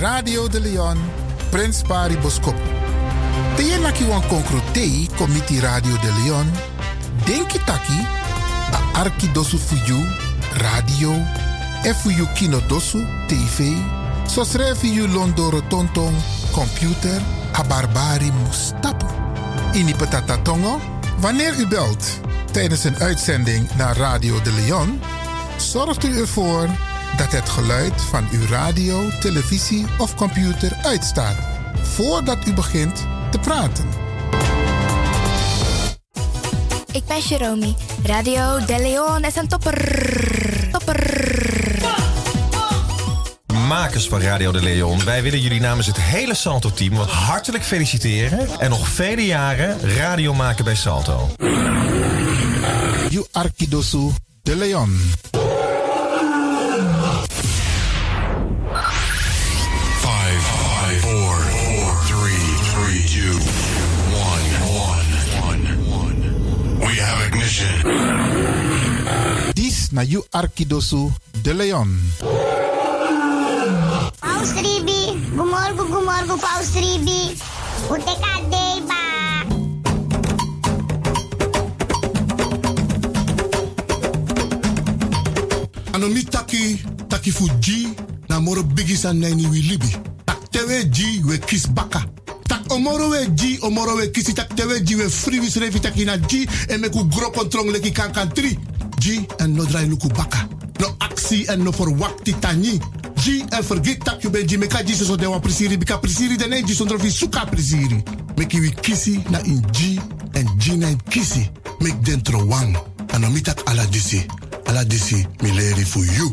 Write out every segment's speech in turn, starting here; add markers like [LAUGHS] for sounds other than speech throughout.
Radio de Leon, Prins Pari Boskop. Je naki wan concrotei, committee Radio de Leon, denki taki, a arki dosu fuyu, radio, e fuyu kino dosu, tv, so srefi yu londoro computer, a barbari mustapu. Ini patata tongo, wanneer u belt tijdens een uitzending naar Radio de Leon, zorgt u ervoor dat het geluid van uw radio, televisie of computer uitstaat voordat u begint te praten. Ik ben Jerome. Radio De Leon is een topper. Topper. Makers van Radio De Leon, wij willen jullie namens het hele Salto-team wat hartelijk feliciteren en nog vele jaren radio maken bij Salto. You Arkidosu De Leon. We have ignition. Dis na You Arkidosu De Leon. Paus Ribi, gumorgo gumorgo Paus Ribi. Uteka deba. Anomi taki, taki fuji, na moro bigisa nani wi libi. Tak tewe ji we kis baka. Tak omoro we ji, omoro we kisi tak tewe ji we free wis refi taki na ji en me ku gro kontrong leki kan kan tri. Ji en no drai luku baka. No aksi en no verwakti tani. Ji en vergeet tak you ben ji meka ji so de wan prisiri bika prisiri de ne ji sondro fi suka prisiri. Meki wi kisi na in ji en ji na in kisi. Mek dentro wang. Anomi tak ala disi. Ala disi mi leri for you.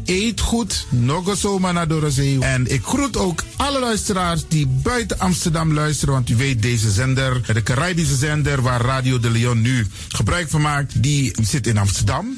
eet goed. Nog zomaar naar Dorozee. En ik groet ook alle luisteraars die buiten Amsterdam luisteren. Want u weet, deze zender, de Caribische zender waar Radio de Leon nu gebruik van maakt, die zit in Amsterdam.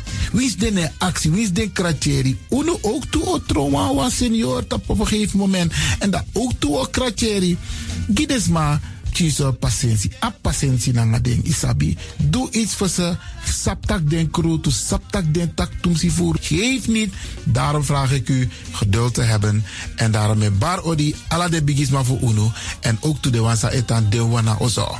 Wie is de actie? Wie is de kratjeri? Uno ook toe o trauma was senior op een gegeven moment. En dat ook toe o kratjeri. Gides maar kies patiëntie. A patiëntie na ding isabi. Doe iets voor ze. Saptak den kroto, saptak den tak tumsi voer. Geef niet. Daarom vraag ik u geduld te hebben. En daarom met bar odi ala de bigisma voor uno. En ook toe de wansa etan de wana ozo.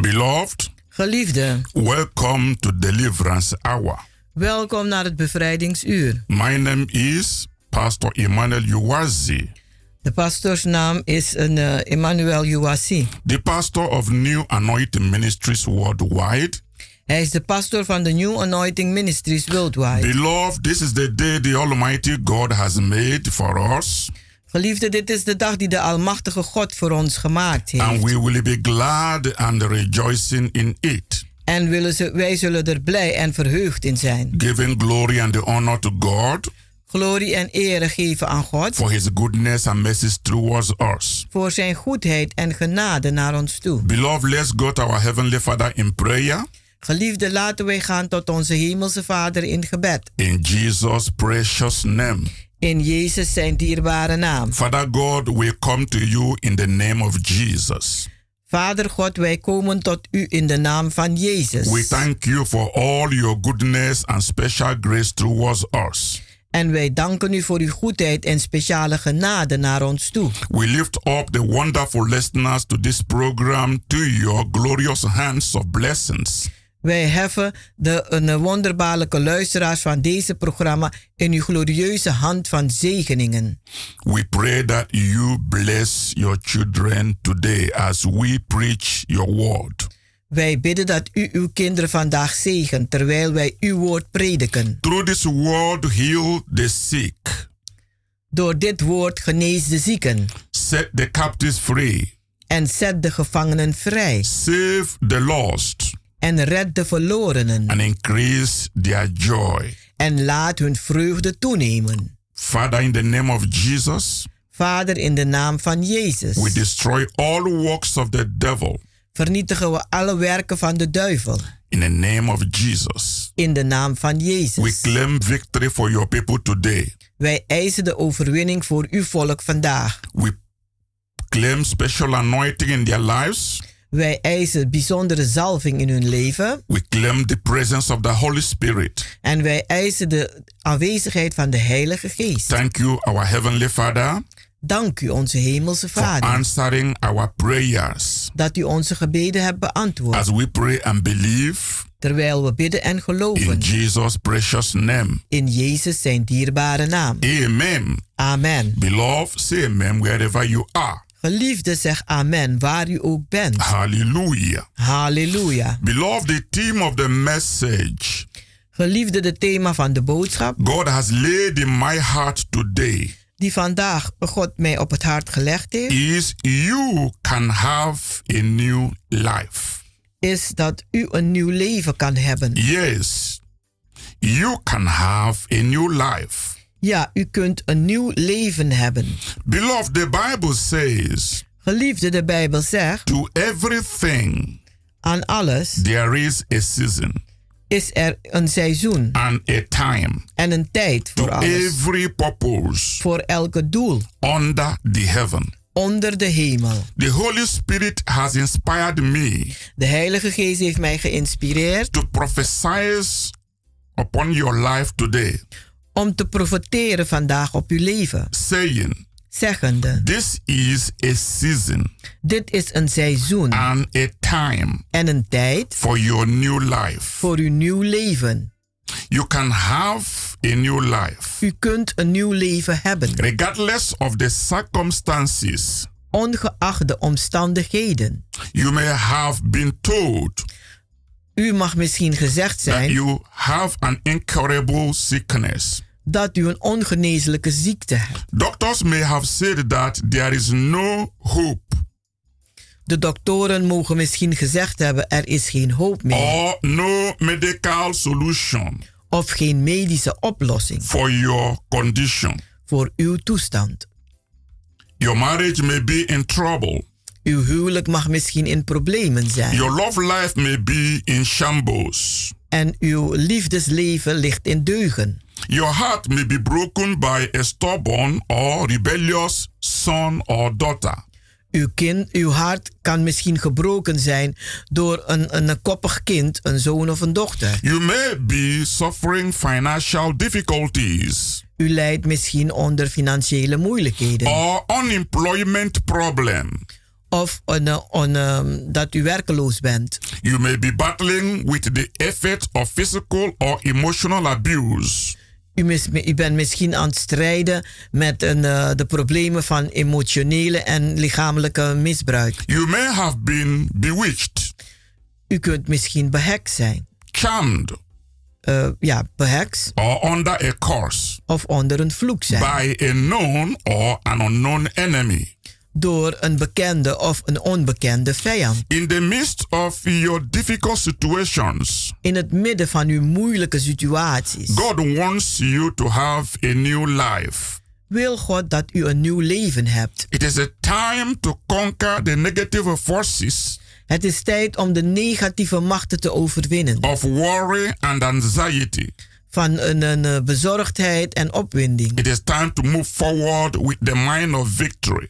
Beloved, Geliefde, welcome to Deliverance Hour. welkom naar het bevrijdingsuur. My name is Pastor Emmanuel Uwazi, De pastoorsnaam is een, eh, Emmanuel Uwasi. the pastor of New Anointing Ministries worldwide. Hij is de pastor van de New Anointing Ministries Worldwide. Beloved, this is the day the Almighty God has made for us, Geliefde, dit is de dag die de Almachtige God voor ons gemaakt and heeft. we will be glad and rejoicing in it, En willen ze, wij zullen er blij en verheugd in zijn. giving glory and honor to God Glorie en ere geven aan God for His goodness and mercies towards us. voor zijn goedheid en genade naar ons toe. Beloved, let's go to our Heavenly Father in prayer. Geliefde, laten wij gaan tot onze Hemelse Vader in gebed. In Jesus' precious name. In Jezus zijn dierbare naam. Father God, we come to you in the name of Jesus. Vader God, wij komen tot u in de naam van Jezus. We thank you for all your goodness and special grace towards us. En wij danken u voor uw goedheid en speciale genade naar ons toe. We lift up the wonderful listeners to this program to your glorious hands of blessings. Wij heffen de een wonderbaarlijke luisteraars van deze programma in uw glorieuze hand van zegeningen. We pray that you bless your children today as we preach your word. Wij bidden dat u uw kinderen vandaag zegent terwijl wij uw woord prediken. Through this word, heal the sick, Door dit woord genees de zieken set the captives free, en zet de gevangenen vrij save the lost, en red de verlorenen and increase their joy. en laat hun vreugde toenemen. Father, in the name of Jesus, Vader, in de naam van Jezus we destroy all works of the devil. vernietigen we alle werken van de duivel. In the name of Jesus, In de naam van we Jezus. claim victory for your people today. Wij eisen de overwinning voor uw volk vandaag. We claim special anointing in their lives. Wij eisen bijzondere zalving in hun leven. We claim the presence of the Holy Spirit. En wij eisen de aanwezigheid van de Heilige Geest. Thank you, our Heavenly Father, Dank u, onze Hemelse for Vader, answering our prayers. dat u onze gebeden hebt beantwoord. As we pray and believe Terwijl we bidden en in geloven. Jesus' precious name. In Jezus zijn dierbare naam. Amen. Amen. Beloved, say amen wherever you are. Geliefde, zeg amen waar u ook bent. Hallelujah. Halleluja. Beloved, the theme of the message Geliefde, de thema van de boodschap God has laid in my heart today die vandaag God mij op het hart gelegd heeft, is you can have a new life. is dat u een nieuw leven kan hebben. Yes, you can have a new life. Ja, u kunt een nieuw leven hebben. Beloved, the Bible says, Geliefde, de Bijbel zegt, to everything aan alles there is a season is er een seizoen and a time en een tijd to voor alles. every purpose Voor elke doel under the heaven. onder de hemel. The Holy Spirit has inspired me De Heilige Geest heeft mij geïnspireerd to prophesy upon your life today, om te profiteren vandaag op uw leven, saying, zeggende: This is a season Dit is een seizoen and a time en een tijd for your new life. voor uw nieuw leven. You can have a new life U kunt een nieuw leven hebben, regardless of the circumstances. ongeacht de omstandigheden. You may have been told U mag misschien gezegd that zijn you have an incurable sickness. Dat u een ongeneeslijke ziekte hebt. Doctors may have said that there is no hope De doktoren mogen misschien gezegd hebben er is geen hoop meer or no medical solution of geen medische oplossing for your condition. voor uw toestand. Your marriage may be in trouble. Uw huwelijk mag misschien in problemen zijn Your love life may be in shambles. En uw liefdesleven ligt in deugen. Your heart may be broken by a stubborn or rebellious son or daughter. Uw, kind, uw hart kan misschien gebroken zijn door een, een koppig kind, een zoon of een dochter. You may be suffering financial difficulties U lijdt misschien onder financiële moeilijkheden or unemployment problem. Of eh, een, ehm, dat u werkeloos bent. You may be battling with the effects of physical or emotional abuse. U, mis- u bent misschien aan het strijden met een, eh, de problemen van emotionele en lichamelijke misbruik. You may have been bewitched, U kunt misschien beheks zijn. charmed, Eh, ja, beheks or under a curse of onder een vloek zijn. by a known or an unknown enemy. Door een bekende of een onbekende vijand. In the midst of your difficult situations, In het midden van uw moeilijke situaties. God wants you to have a new life. Wil God dat u een nieuw leven hebt. It is a time to conquer the negative forces Het is tijd om de negatieve machten te overwinnen. of worry and anxiety. Van een, een eh, bezorgdheid en opwinding. It is time to move forward with the mind of victory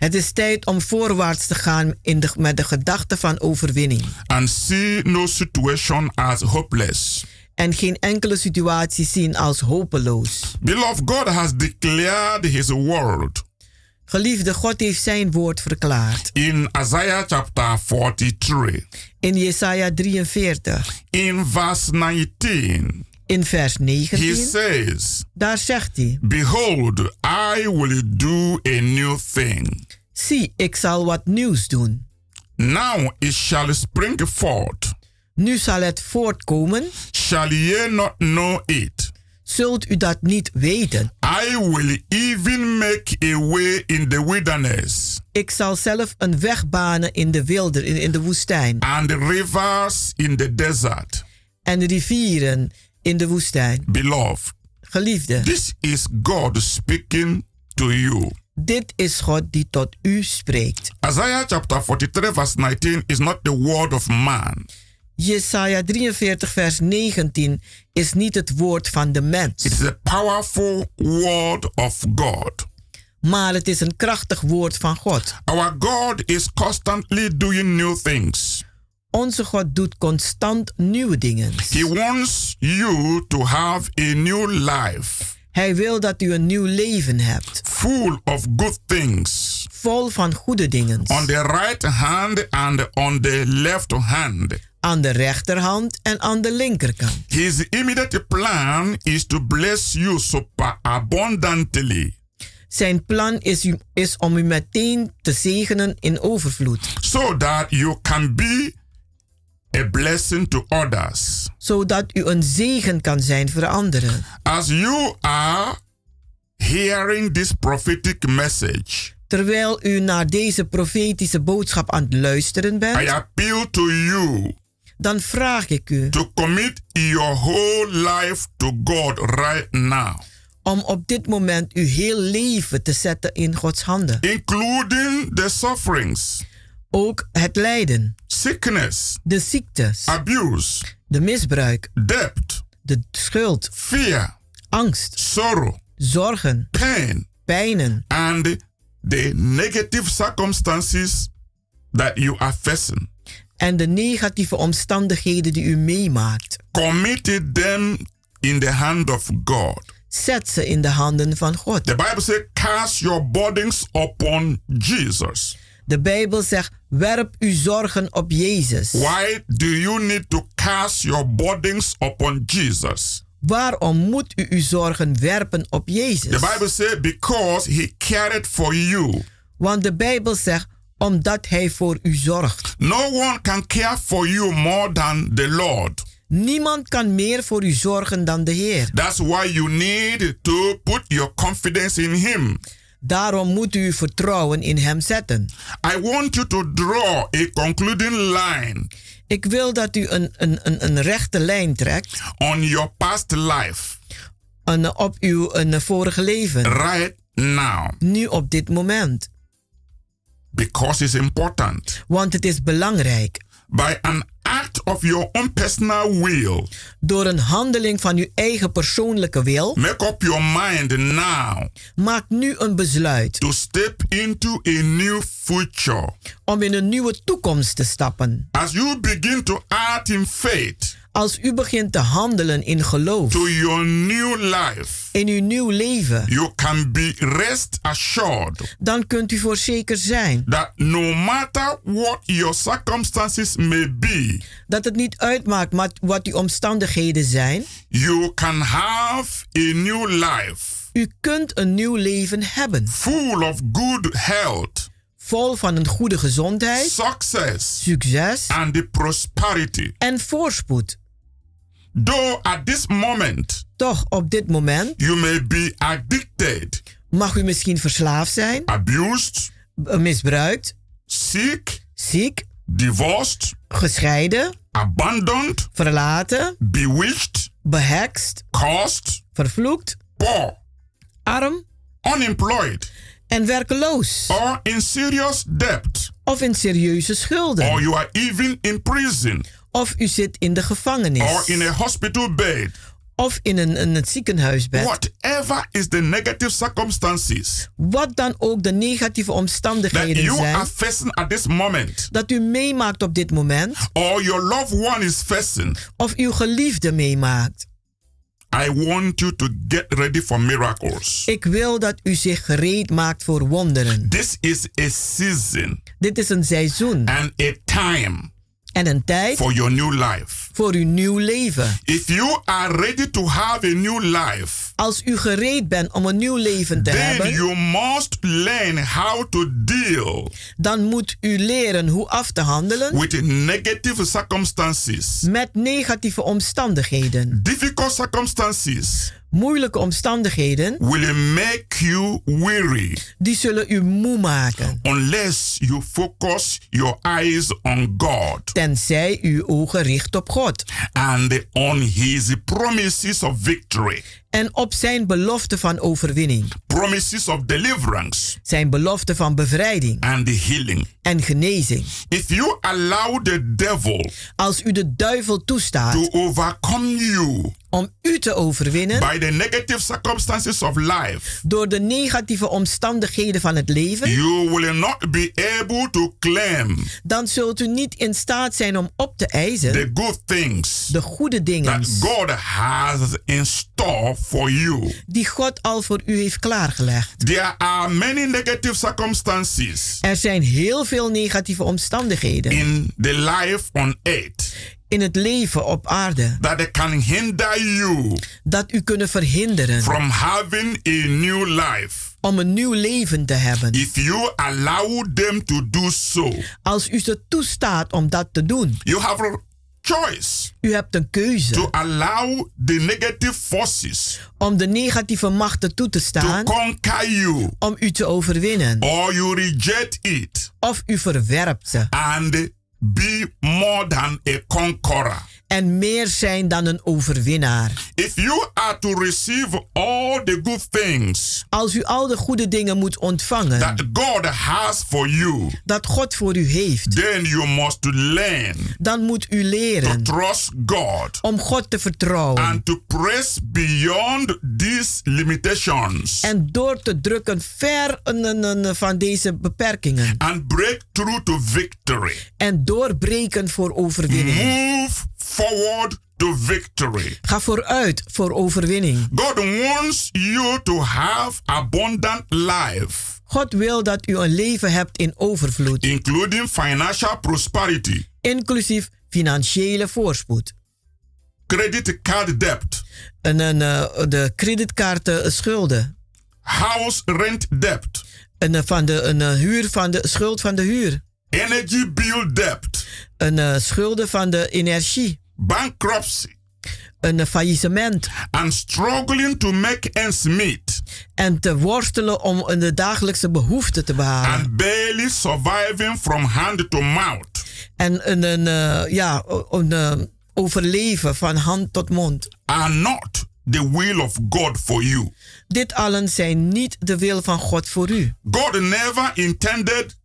Het is tijd om voorwaarts te gaan in de, met de gedachte van overwinning. and see no situation as hopeless. En geen enkele situatie zien als hopeloos. Beloved, God has declared His word Geliefde, God heeft zijn woord verklaard. in Isaiah chapter 43, In Jesaja 43, in verse 19. In vers He 19, says, daar zegt hij: Behold, I will do a new thing. Zie, ik zal wat nieuws doen. Now it shall spring forth. Nu zal het voortkomen. Shall ye not know it? Zult u dat niet weten? I will even make a way in the wilderness Ik zal zelf een weg banen in de wilder, in, in de woestijn. and rivers in the desert. En rivieren in de woestijn. Beloved, Geliefde, this is God speaking to you. dit is God die tot u spreekt. Isaiah chapter 43, verse 19 is not the word of man, Jesaja 43, vers 19 is niet het woord van de mens, it is a powerful word of God. maar het is een krachtig woord van God. Our God is constantly doing new things. Onze God doet constant nieuwe dingen. He wants you to have a new life, Hij wil dat u een nieuw leven hebt, full of good things, vol van goede dingen. on the right hand and on the left hand. Aan de rechterhand en aan de linkerkant. His immediate plan is to bless you superabundantly Zijn plan is, u, is om u meteen te zegenen in overvloed, so that you can be a blessing to others. zodat u een zegen kan zijn voor anderen. As you are hearing this prophetic message, Terwijl u naar deze profetische boodschap aan het luisteren I bent, appeal to you dan vraag ik u to commit your whole life to God right now, om op dit moment uw heel leven te zetten in Gods handen. including the sufferings, Ook het lijden, sickness, de ziektes, abuse, de misbruik, debt, de schuld, fear, angst, sorrow, zorgen, pain, pijnen. And the negative circumstances that you are facing. en de negatieve omstandigheden die u meemaakt. Committed them in the hand of God. Zet ze in de handen van God. The Bible says, cast your burdens upon Jesus. De Bijbel zegt: werp uw zorgen op Jezus. Why do you need to cast your burdens upon Jesus? Waarom moet u uw zorgen werpen op The Jezus? Bible says, because he cared for you. Want de Bijbel zegt: omdat Hij voor u zorgt. No one can care for you more than the Lord. Niemand kan meer voor u zorgen dan de Heer. That's why you need to put your confidence in him. Daarom moet u uw vertrouwen in Hem zetten. I want you to draw a concluding line Ik wil dat u een, een, een, een rechte lijn trekt on your past life een, op uw een vorige leven. right now Nu op dit moment. because it's important. Want het is belangrijk. By an act of your own personal will, Door een handeling van uw eigen persoonlijke wil. make up your mind now Maak nu een besluit to step into a new future. om in een nieuwe toekomst te stappen. As you begin to act in faith, Als u begint te handelen in geloof. to your new life, In uw nieuw leven. you can be rest assured Dan kunt u voorzeker zijn. that no matter what your circumstances may be, Dat het niet uitmaakt wat, uw omstandigheden zijn. you can have a new life U kunt een nieuw leven hebben. full of good health, Vol van een goede gezondheid, success, succes and the prosperity. en voorspoed. Though at this moment Toch op dit moment you may be addicted, mag u misschien verslaafd zijn, abused, b- misbruikt, sick, ziek, divorced, gescheiden, abandoned, verlaten, bewitched, behekst, cursed, vervloekt, poor, arm unemployed, en werkeloos. or in serious debt, Of in serieuze or schulden. you are even in prison Of u zit in de or gevangenis. in a hospital bed. Of in een, in het ziekenhuisbed. Whatever is the negative circumstances Wat dan ook de negatieve that omstandigheden you zijn. are facing at this moment, Dat u meemaakt op dit moment. or your loved one is facing, Of uw geliefde meemaakt. I want you to get ready for miracles. Ik wil dat u zich gereed maakt voor wonderen. This is a season Dit is een seizoen and a time en een tijd for your new life. Voor uw nieuw leven. If you are ready to have a new life, Als u gereed bent om een nieuw leven te then hebben, you must learn how to deal dan moet u leren hoe af te handelen with negative circumstances. met negatieve omstandigheden. Difficult circumstances Moeilijke omstandigheden, will make you weary die zullen u moe maken. unless you focus your eyes on God Tenzij u ogen richt op God and on His promises of victory, en op zijn belofte van overwinning, promises of deliverance, zijn belofte van bevrijding. and healing. en genezing. If you allow the devil Als u de duivel toestaat. to overcome you om u te overwinnen. by the negative circumstances of life, door de negatieve omstandigheden van het leven, you will not be able to claim dan zult u niet in staat zijn om op te eisen the good things de goede dingen. that God has in store for you. die God al voor u heeft klaargelegd. There are many negative circumstances Er zijn heel veel negatieve omstandigheden in the life on earth in het leven op aarde that can hinder you dat u kunnen verhinderen from having a new life. om een nieuw leven te hebben. If you allow them to do so, Als u ze toestaat om dat te doen, you have choice u hebt een to keuze allow the negative forces om de negatieve machten toe te to staan, conquer you om u te overwinnen. or you reject it Of u verwerpt ze and be more than a conqueror. En meer zijn dan een overwinnaar. If you are to receive all the good things Als u al de goede dingen moet ontvangen that God has for you, dat God voor u heeft, then you must learn dan moet u to leren trust God om God te vertrouwen and to press beyond these limitations en door te drukken ver van deze beperkingen and break through to victory. en doorbreken voor overwinning. Move forward to victory. Ga vooruit voor overwinning. God wants you to have abundant life, God wil dat u een leven hebt in overvloed, including financial prosperity, inclusief financiële voorspoed. credit card debt, En, een, eh, de creditkaarten schulden. house rent debt, En, eh, van de een, eh, huur van de schuld van de huur. Energy bill debt, Een eh, schulden van de energie. bankruptcy, Een eh, faillissement. and struggling to make ends meet, En te worstelen om een de dagelijkse behoeften te behalen. and barely surviving from hand to mouth. En een, een, eh, ja, een, eh, overleven van hand tot mond. are not the will of God for you. Dit allen zijn niet de wil van God voor u. God never intended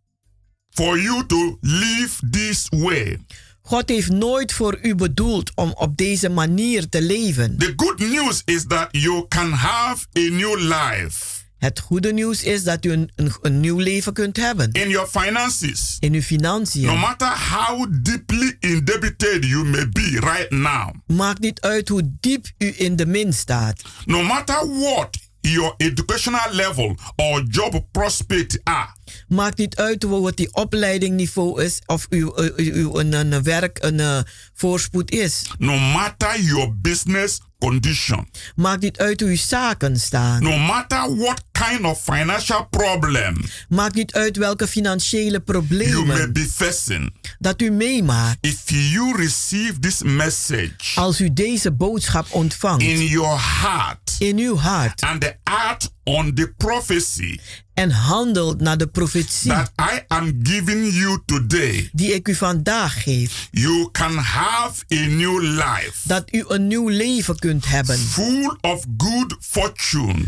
for you to live this way. God heeft nooit voor u bedoeld om op deze manier te leven. The good news is that you can have a new life. Het goede nieuws is dat u een, een, een nieuw leven kunt hebben. In your finances. In uw financiën. No matter how deeply indebted you may be right now. Maakt niet uit hoe diep u in de min staat. No matter what your educational level or job prospect are. Maakt niet uit wat die opleidingniveau is of uw, uw, uw een, een werk een uh, voorspoed is. No matter your business condition. Maakt niet uit hoe uw zaken staan. No matter what kind of financial problem. Maakt niet uit welke financiële problemen. You may be facing. Dat u meemaakt. If you receive this message. Als u deze boodschap ontvangt. In your heart. In uw hart. And the act on the prophecy. En handelt naar de profetie. That I am giving you today. Die ik u vandaag geef. You can have a new life. Dat u een nieuw leven kunt hebben. Full of good fortune.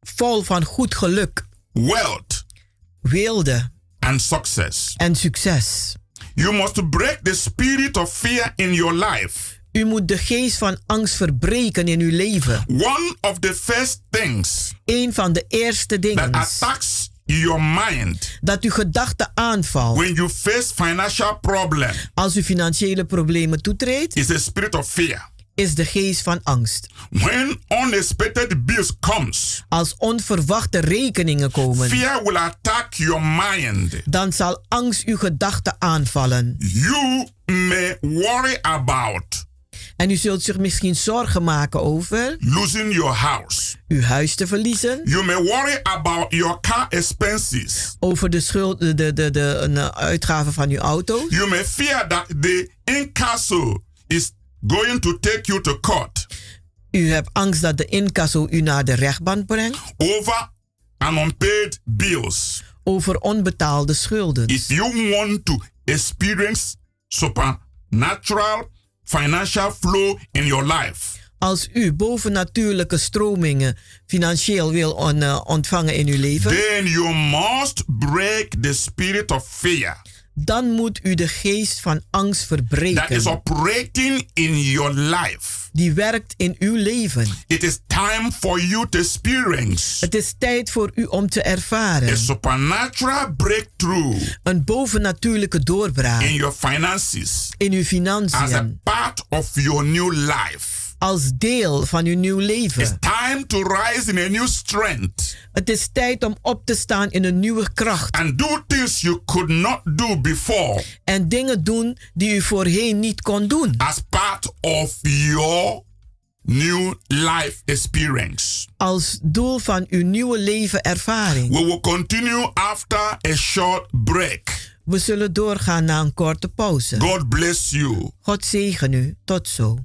Vol van goed geluk. Wealth. Weelde. And success. En succes. You must break the spirit of fear in your life. U moet de geest van angst verbreken in uw leven. One of the first things. Een van de eerste dingen. That attacks your mind. Dat uw gedachten aanvalt. When you face financial problem. Als u financiële problemen toetreedt. Is a spirit of fear. Is de geest van angst. When unexpected bills comes. Als onverwachte rekeningen komen. Fear will attack your mind. Dan zal angst uw gedachten aanvallen. You may worry about. En u zult zich misschien zorgen maken over. Losing your house. Uw huis te verliezen. You may worry about your car expenses. Over de schuld, de, de, de, de, uitgaven van uw auto. You may fear that the incasso is going to take you to court. U hebt angst dat de incasso u naar de rechtbank brengt. Over unpaid bills. Over onbetaalde schulden. If you want to experience supernatural financial flow in your life. Als u bovennatuurlijke stromingen financieel wil on, uh, ontvangen in uw leven. Then you must break the spirit of fear. Dan moet u de geest van angst verbreken. That is operating in your life. Die werkt in uw leven. It is time for you to experience. Het is tijd voor u om te ervaren. A supernatural breakthrough. Een bovennatuurlijke doorbraak. In your finances. In uw financiën. As a part of your new life als deel van uw nieuw leven. It's time to rise in a new strength. Het is tijd om op te staan in een nieuwe kracht. And do things you could not do before. En dingen doen die u voorheen niet kon doen. As part of your new life experience. Als doel van uw nieuwe leven ervaring. We will continue after a short break. We zullen doorgaan na een korte pauze. God bless you. God zegen u. Tot zo.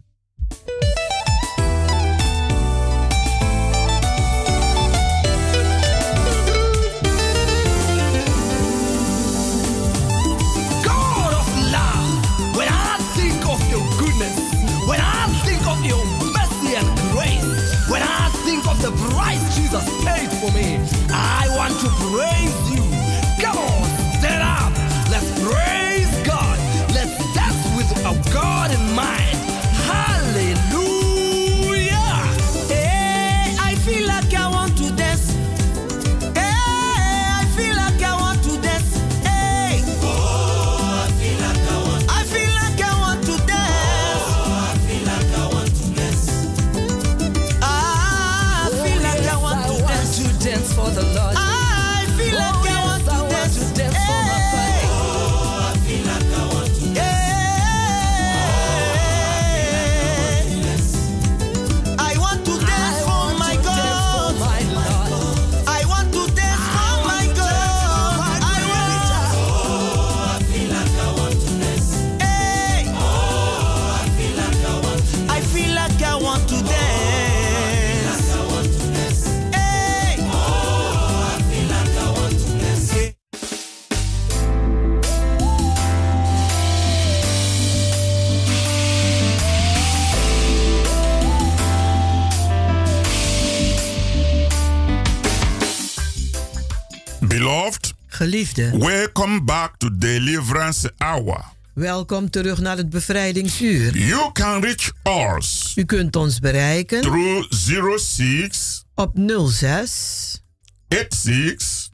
Beloved, Geliefde, welcome back to Deliverance Hour. welkom terug naar het bevrijdingsuur. You can reach us U kunt ons bereiken through 06 op 06 86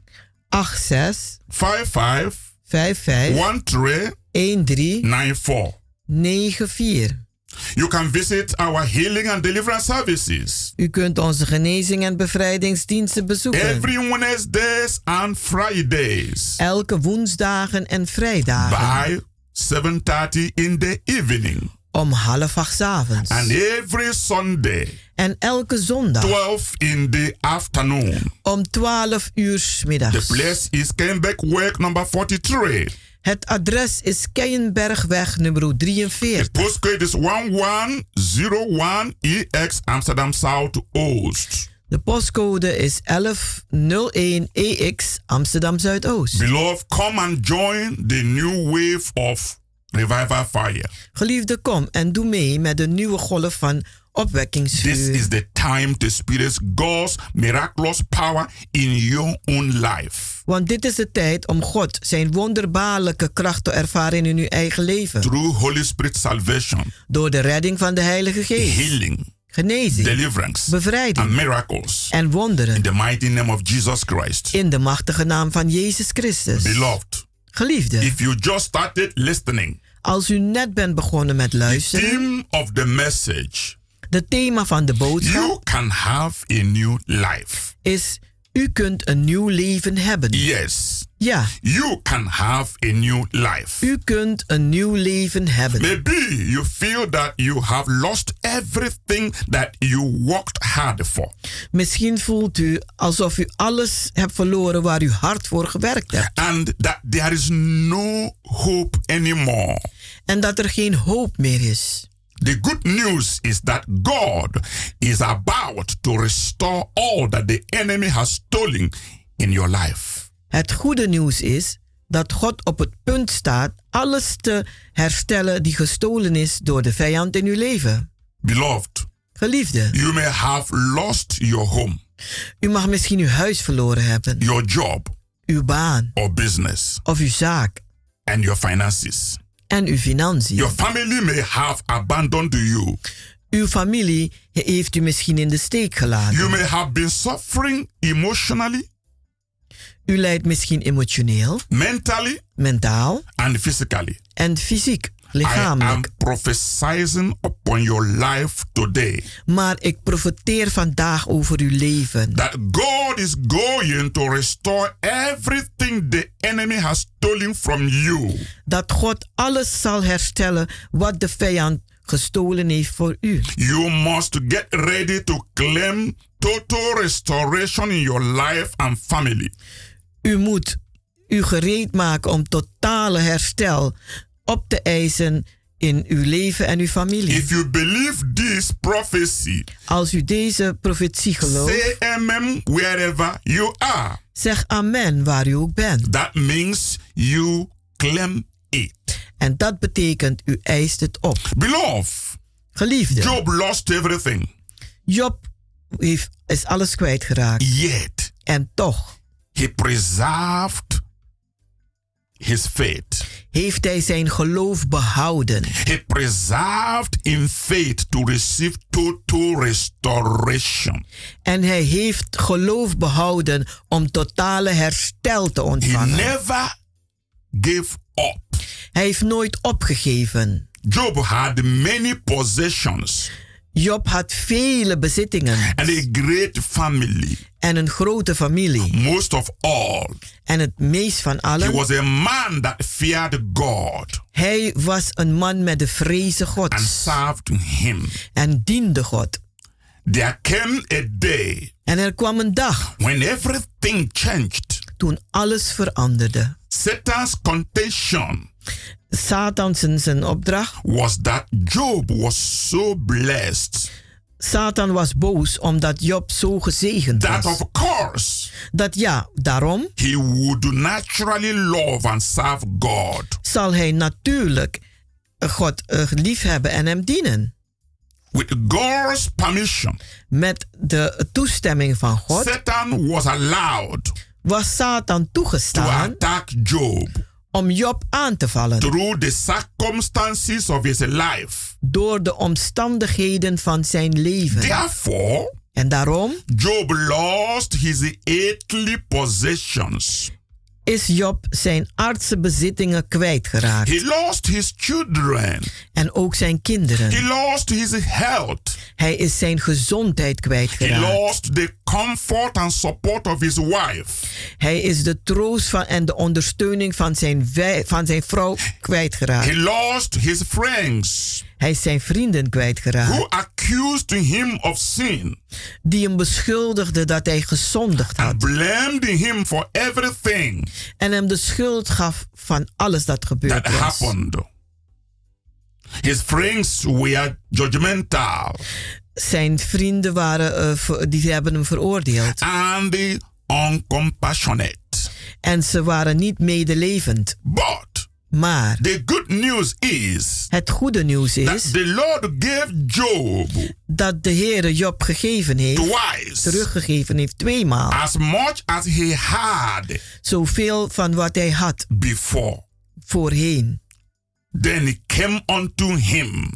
86 55 55 13 13 94. 94. You can visit our healing and deliverance services U kunt onze genezing en bevrijdingsdiensten bezoeken. every Wednesdays and Fridays Elke woensdagen en vrijdagen. by 7:30 in the evening Om half acht avonds. and every Sunday En elke zondag 12 in the afternoon. om 12 uur 's The middags. place is Kenbeck Work number 43. Het adres is Keienbergweg nummer 43. Postcode is 1101EX Amsterdam South Oost. De postcode is 1101EX Amsterdam Zuidoost. Beloved, come and join the new wave of revival fire. Geliefde, kom en doe mee met de nieuwe golf van This opwekkingsvuur. is the time to experience God's miraculous power in your own life. Want dit is de tijd om God zijn wonderbaarlijke kracht te ervaren in uw eigen leven. Through Holy Spirit salvation, Door de redding van de Heilige Geest. healing, Genezing. deliverance, Bevrijding. and miracles. En wonderen. In the mighty name of Jesus Christ. In de machtige naam van Jezus Christus. Beloved, Geliefde. if you just started listening, Als u net bent begonnen met luisteren. theme of the message, De thema van de boodschap. you can have a new life. Is u kunt een nieuw leven hebben. Yes. Ja. You can have a new life. U kunt een nieuw leven hebben. Maybe you feel that you have lost everything that you worked hard for. Misschien voelt u alsof u alles hebt verloren waar u hard voor gewerkt hebt. And that there is no hope anymore. En dat er geen hoop meer is. The good news is that God is about to restore all that the enemy has stolen in your life. Het goede nieuws is dat God op het punt staat alles te herstellen die gestolen is door de vijand in uw leven. Beloved, Geliefde, you may have lost your home, u mag misschien uw huis verloren hebben, your job, uw baan or business, of uw zaak and your finances. En uw financiën. Your family may have abandoned you. Uw familie heeft u misschien in de steek gelaten. You may have been suffering emotionally, U lijdt misschien emotioneel, mentally, mentaal and physically. en fysiek, I am lichamelijk. prophesying upon your life today Maar ik profeteer vandaag over uw leven. that God is going to restore everything the enemy has stolen from you. Dat God alles zal herstellen wat de vijand gestolen heeft voor u. You must get ready to claim total restoration in your life and family. U moet u gereed maken om totale herstel op te eisen in uw leven en uw familie. If you believe this prophecy, Als u deze profetie gelooft, say amen wherever you are. zeg amen waar u ook bent. That means you claim it. En dat betekent u eist het op. Beloved, Geliefde, Job lost everything. Job heeft, is alles kwijtgeraakt. Yet, En toch he preserved his faith. heeft hij zijn geloof behouden. He preserved in faith to receive total restoration. En hij heeft geloof behouden om totale herstel te He ontvangen. never gave up. Hij heeft nooit opgegeven. Job had many possessions Job had vele bezittingen and a great family. En een grote familie. Most of all, En het meest van he allen, was a man that feared God hij was een man met de vrezen and Gods served him. en diende God. There came a day En er kwam een dag when everything changed. toen alles veranderde. Satan's contention Satan zijn opdracht. was that Job was so blessed Satan was boos omdat Job zo gezegend that, was. of course, Dat ja, daarom he would naturally love and serve God. zal hij natuurlijk God eh, liefhebben en hem dienen. With God's permission, Met de toestemming van God Satan was allowed was Satan to toegestaan attack Job om Job aan te vallen through the circumstances of his life. door de omstandigheden van zijn leven. Therefore, En daarom Job lost his earthly possessions. Is Job zijn aardse bezittingen kwijtgeraakt. He lost his children. En ook zijn He kinderen. lost his health. Hij is zijn gezondheid He kwijtgeraakt. lost the comfort and support of his wife. Hij is de troost van en de ondersteuning van zijn, van zijn vrouw kwijtgeraakt. He lost his friends Hij is zijn vrienden who kwijtgeraakt. accused him of sin Die hem beschuldigden dat hij gezondigd and had. blamed him for everything En hem de schuld gaf van alles dat that gebeurd was. happened. His friends were judgmental Zijn vrienden waren, ver- die hebben hem veroordeeld. and uncompassionate. En ze waren niet medelevend. But Maar the good news is het goede nieuws that is the Lord gave Job dat de Heere Job gegeven heeft, twice teruggegeven heeft tweemaal, as much as he had zoveel van wat hij had before. voorheen. Then it came unto him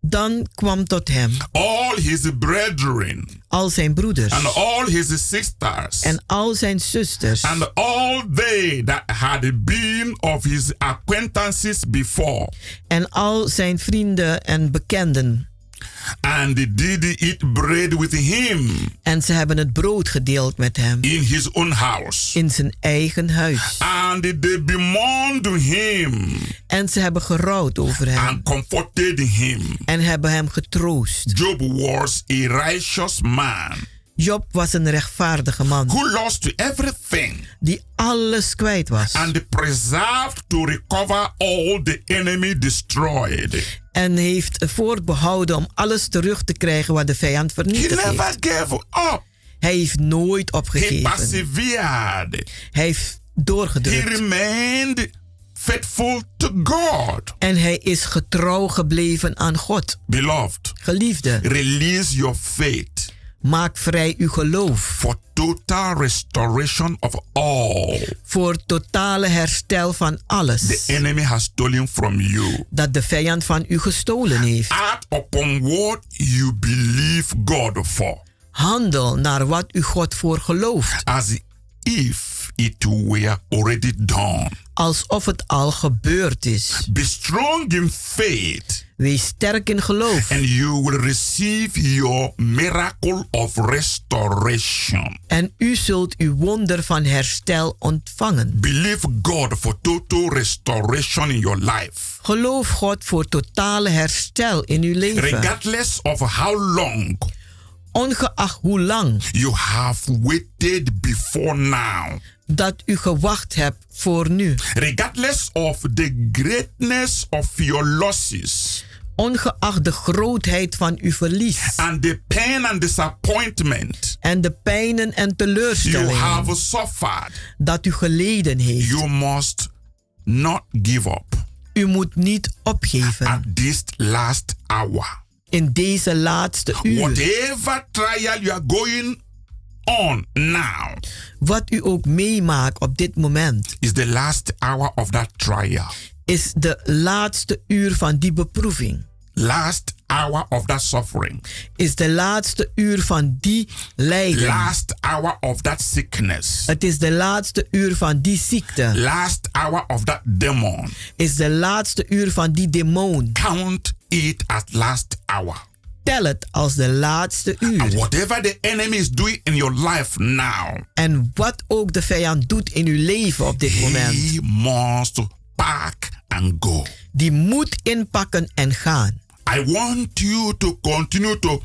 Dan kwam tot hem all his brethren al zijn broeders and all his sisters en al zijn zusters and all they that had been of his acquaintances before, en al zijn vrienden en bekenden. And did eat bread with him En ze hebben het brood gedeeld met hem in his own house. in zijn eigen huis. And they bemoaned him En ze hebben gerouwd over hem and comforted him. en hebben hem getroost. Job was a righteous man Job was een rechtvaardige man who lost everything die alles kwijt was. and preserved to recover all the enemy destroyed. En heeft voorbehouden om alles terug te krijgen wat de vijand He vernietigd never heeft. gave up. Hij heeft nooit He opgegeven. persevered. Hij heeft He doorgedrukt. remained faithful to God. En hij is getrouw gebleven aan God. Beloved, Geliefde, release your faith maak vrij uw geloof for total restoration of all voor totale herstel van alles the enemy has stolen from you. dat de vijand van u gestolen heeft. Act upon what you believe God for, Handel naar wat u God voor gelooft, as if it were already done. alsof het al gebeurd is. Be strong in faith, Wees sterk in geloof and you will receive your miracle of restoration. en u zult uw wonder van herstel ontvangen. Believe God for total restoration in your life. Geloof God voor totale herstel in uw leven. Regardless of how long Ongeacht hoe lang you have waited before now. dat u gewacht hebt voor nu. Regardless of the greatness of your losses Ongeacht de grootheid van uw verlies and the pain and disappointment en de pijnen en you teleurstellingen have suffered, dat u geleden heeft. you must not give up U moet niet opgeven at this last hour. in deze laatste uur. Whatever trial you are going on now Wat u ook meemaakt op dit moment, is the last hour of that trial. Is de laatste uur van die beproeving. Last hour of that suffering. Is de laatste uur van die lijden. Last hour of that sickness. Het is de laatste uur van die ziekte. Last hour of that demon. Is de laatste uur van die demon. Count it as last hour. Tel het als de laatste And uur. whatever the enemy is doing in your life now, En wat ook de vijand doet in uw leven op dit moment, he must pack and go. die moet inpakken en gaan. I want you to continue to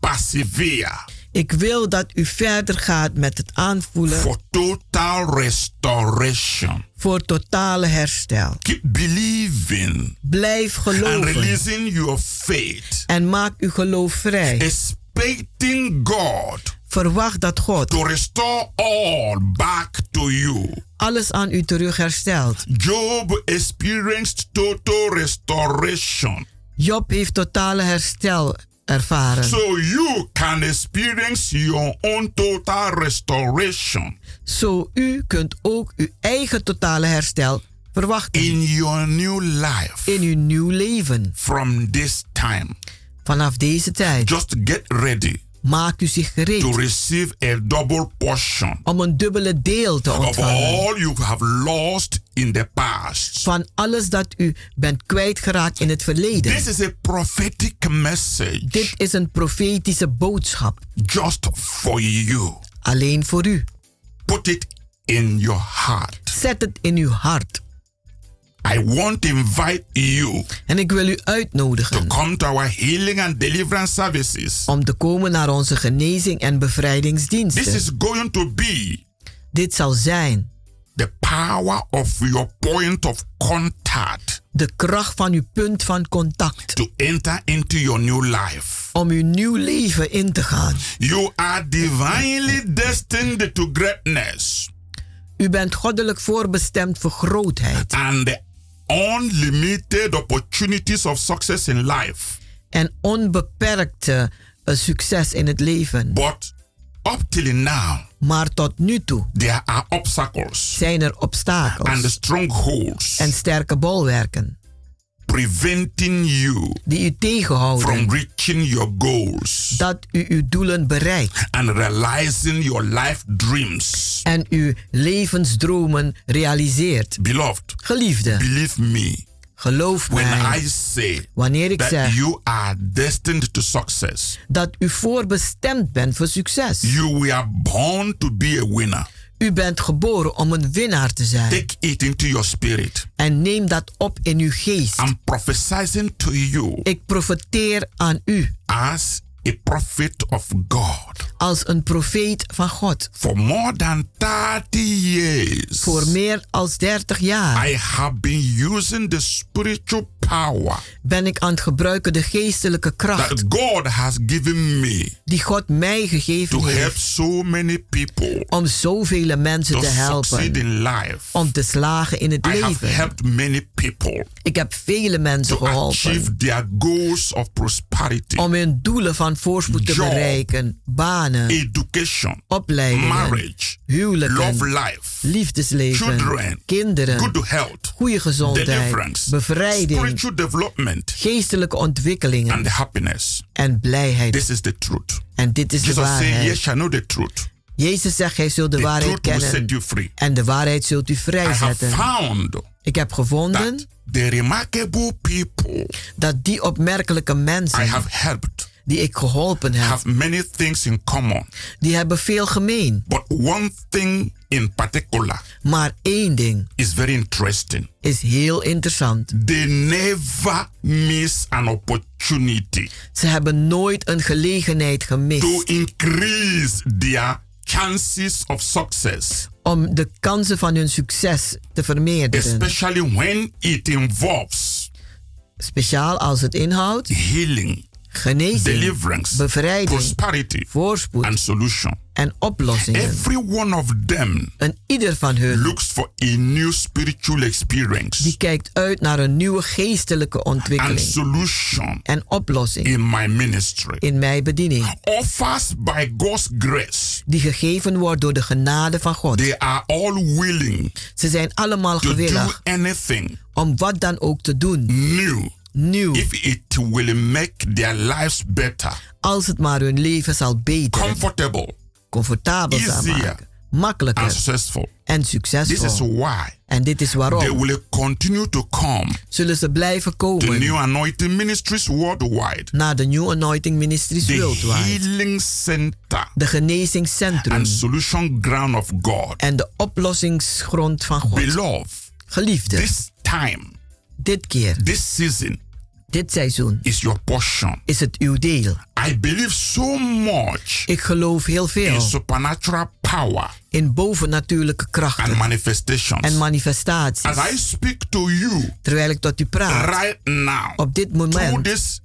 persevere Ik wil dat u verder gaat met het aanvoelen for total restoration. voor totale herstel. Keep believing Blijf and geloven releasing your faith, en maak uw geloof vrij. expecting God Verwacht dat God to restore all back to you. alles aan u terug herstelt. Job experienced total restoration. Job heeft totale herstel ervaren. So you can experience your own total restoration Zo u kunt ook uw eigen totale herstel verwachten in your new life in uw nieuw leven. from this time. Vanaf deze tijd. Just get ready. Maak u zich to gereed receive a double portion om een dubbele deel te of ontvangen. all you have lost in the past. Van alles dat u bent kwijtgeraakt in het verleden. This is a prophetic message Dit is een profetische boodschap. just for you. Alleen voor u. Put it in your heart. Zet het in uw hart. I want to invite you En ik wil u to uitnodigen come to our healing and deliverance services. om te komen naar onze genezing en This bevrijdingsdiensten. is going to be Dit zal zijn the power of your point of contact de kracht van uw punt van contact to enter into your new life. om uw nieuw leven in te gaan. You are divinely destined to greatness U bent goddelijk voorbestemd voor grootheid and the unlimited opportunities of success in life. en onbeperkte eh, succes in het leven. But up till now, Maar tot nu toe there are obstacles zijn er and obstakels strongholds en sterke bolwerken preventing you die u tegenhouden from reaching your goals dat u uw doelen bereikt and realizing your life dreams. en uw levensdromen realiseert. Beloved, Geliefde, believe me geloof when mij I say wanneer ik that zeg you are destined to success. dat u voorbestemd bent voor succes. You were born to be a winner. U bent geboren om een winnaar te zijn. Take it into your spirit. En neem dat op in uw geest. I'm to you Ik profeteer aan u as a prophet of God. als een profeet van God. For more than 30 years, Voor meer dan 30 jaar I have been using the spiritual power ben ik aan het gebruiken de geestelijke kracht that God has given me die God mij to gegeven help heeft so many people om zoveel mensen to te helpen. in life. Om te slagen in het I have leven. helped many people Ik heb vele mensen to achieve geholpen their goals of prosperity, om hun doelen van voorspoed te Job. bereiken. Banen, education, opleidingen, marriage, huwelijken, love life, liefdesleven, children, kinderen, good health, goede gezondheid, bevrijding, spiritual development, geestelijke ontwikkelingen and happiness. en blijheid. This is the truth. En dit is de Jesus Ye waarheid. shall know the truth. Jezus zegt, gij zult de The waarheid truth will set kennen you free. en de waarheid zult u I have vrijzetten. found Ik heb gevonden that the remarkable people dat die opmerkelijke I mensen have helped die ik geholpen heb, have many things in common. die hebben veel gemeen. But one thing in particular Maar één ding is very interesting. is heel interessant. They never miss an opportunity Ze hebben nooit een gelegenheid to gemist increase their chances of success, om de kansen van hun succes te vermeerderen. especially when it involves Speciaal als het inhoudt healing, genezing, deliverance, bevrijding, prosperity, voorspoed and solution. en oplossingen. Every one of them En ieder van hun looks for a new spiritual experience die kijkt uit naar een nieuwe geestelijke and ontwikkeling solution en oplossing in my ministry. in mijn bediening, Offers by God's grace, die gegeven wordt door de genade van God. they are all willing Ze zijn allemaal to do gewillig anything om wat dan ook te doen, new nieuw, if it will make their lives better, als het maar hun leven zal beteren, comfortable, comfortabel zal maken, makkelijker. And successful. en This is succesvol. why En dit is they waarom. will continue to come Zullen ze blijven komen New Anointing Ministries worldwide, naar de New Anointing Ministries the Worldwide, healing center de genezingscentrum. and solution ground of God. en de oplossingsgrond van God. Beloved, Geliefde, this time, dit keer, this season dit seizoen is your portion. is het uw deel. I believe so much Ik geloof heel in veel supernatural power in bovennatuurlijke and krachten manifestations. en manifestaties. As I speak to you Terwijl ik tot u praat, right now, op dit through moment, this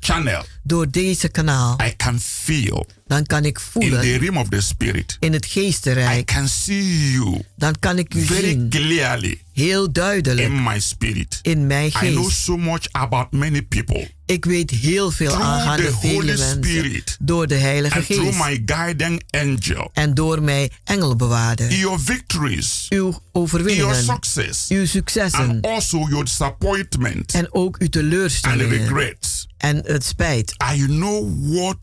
channel, door deze kanaal, I can feel dan kan ik in the voelen realm of the spirit. in het I geestenrijk. can see you Dan kan ik u very zien, clearly heel duidelijk, in my spirit. in mijn I know geest. so much about many people Ik weet heel veel Through aangaande vele mensen Spirit door de Heilige and through Geest my guiding angel. en door mijn engelbewaarder. Your victories, Uw your overwinningen, success, uw successen and also your disappointment en ook uw and teleurstellingen regrets. En het spijt. I know what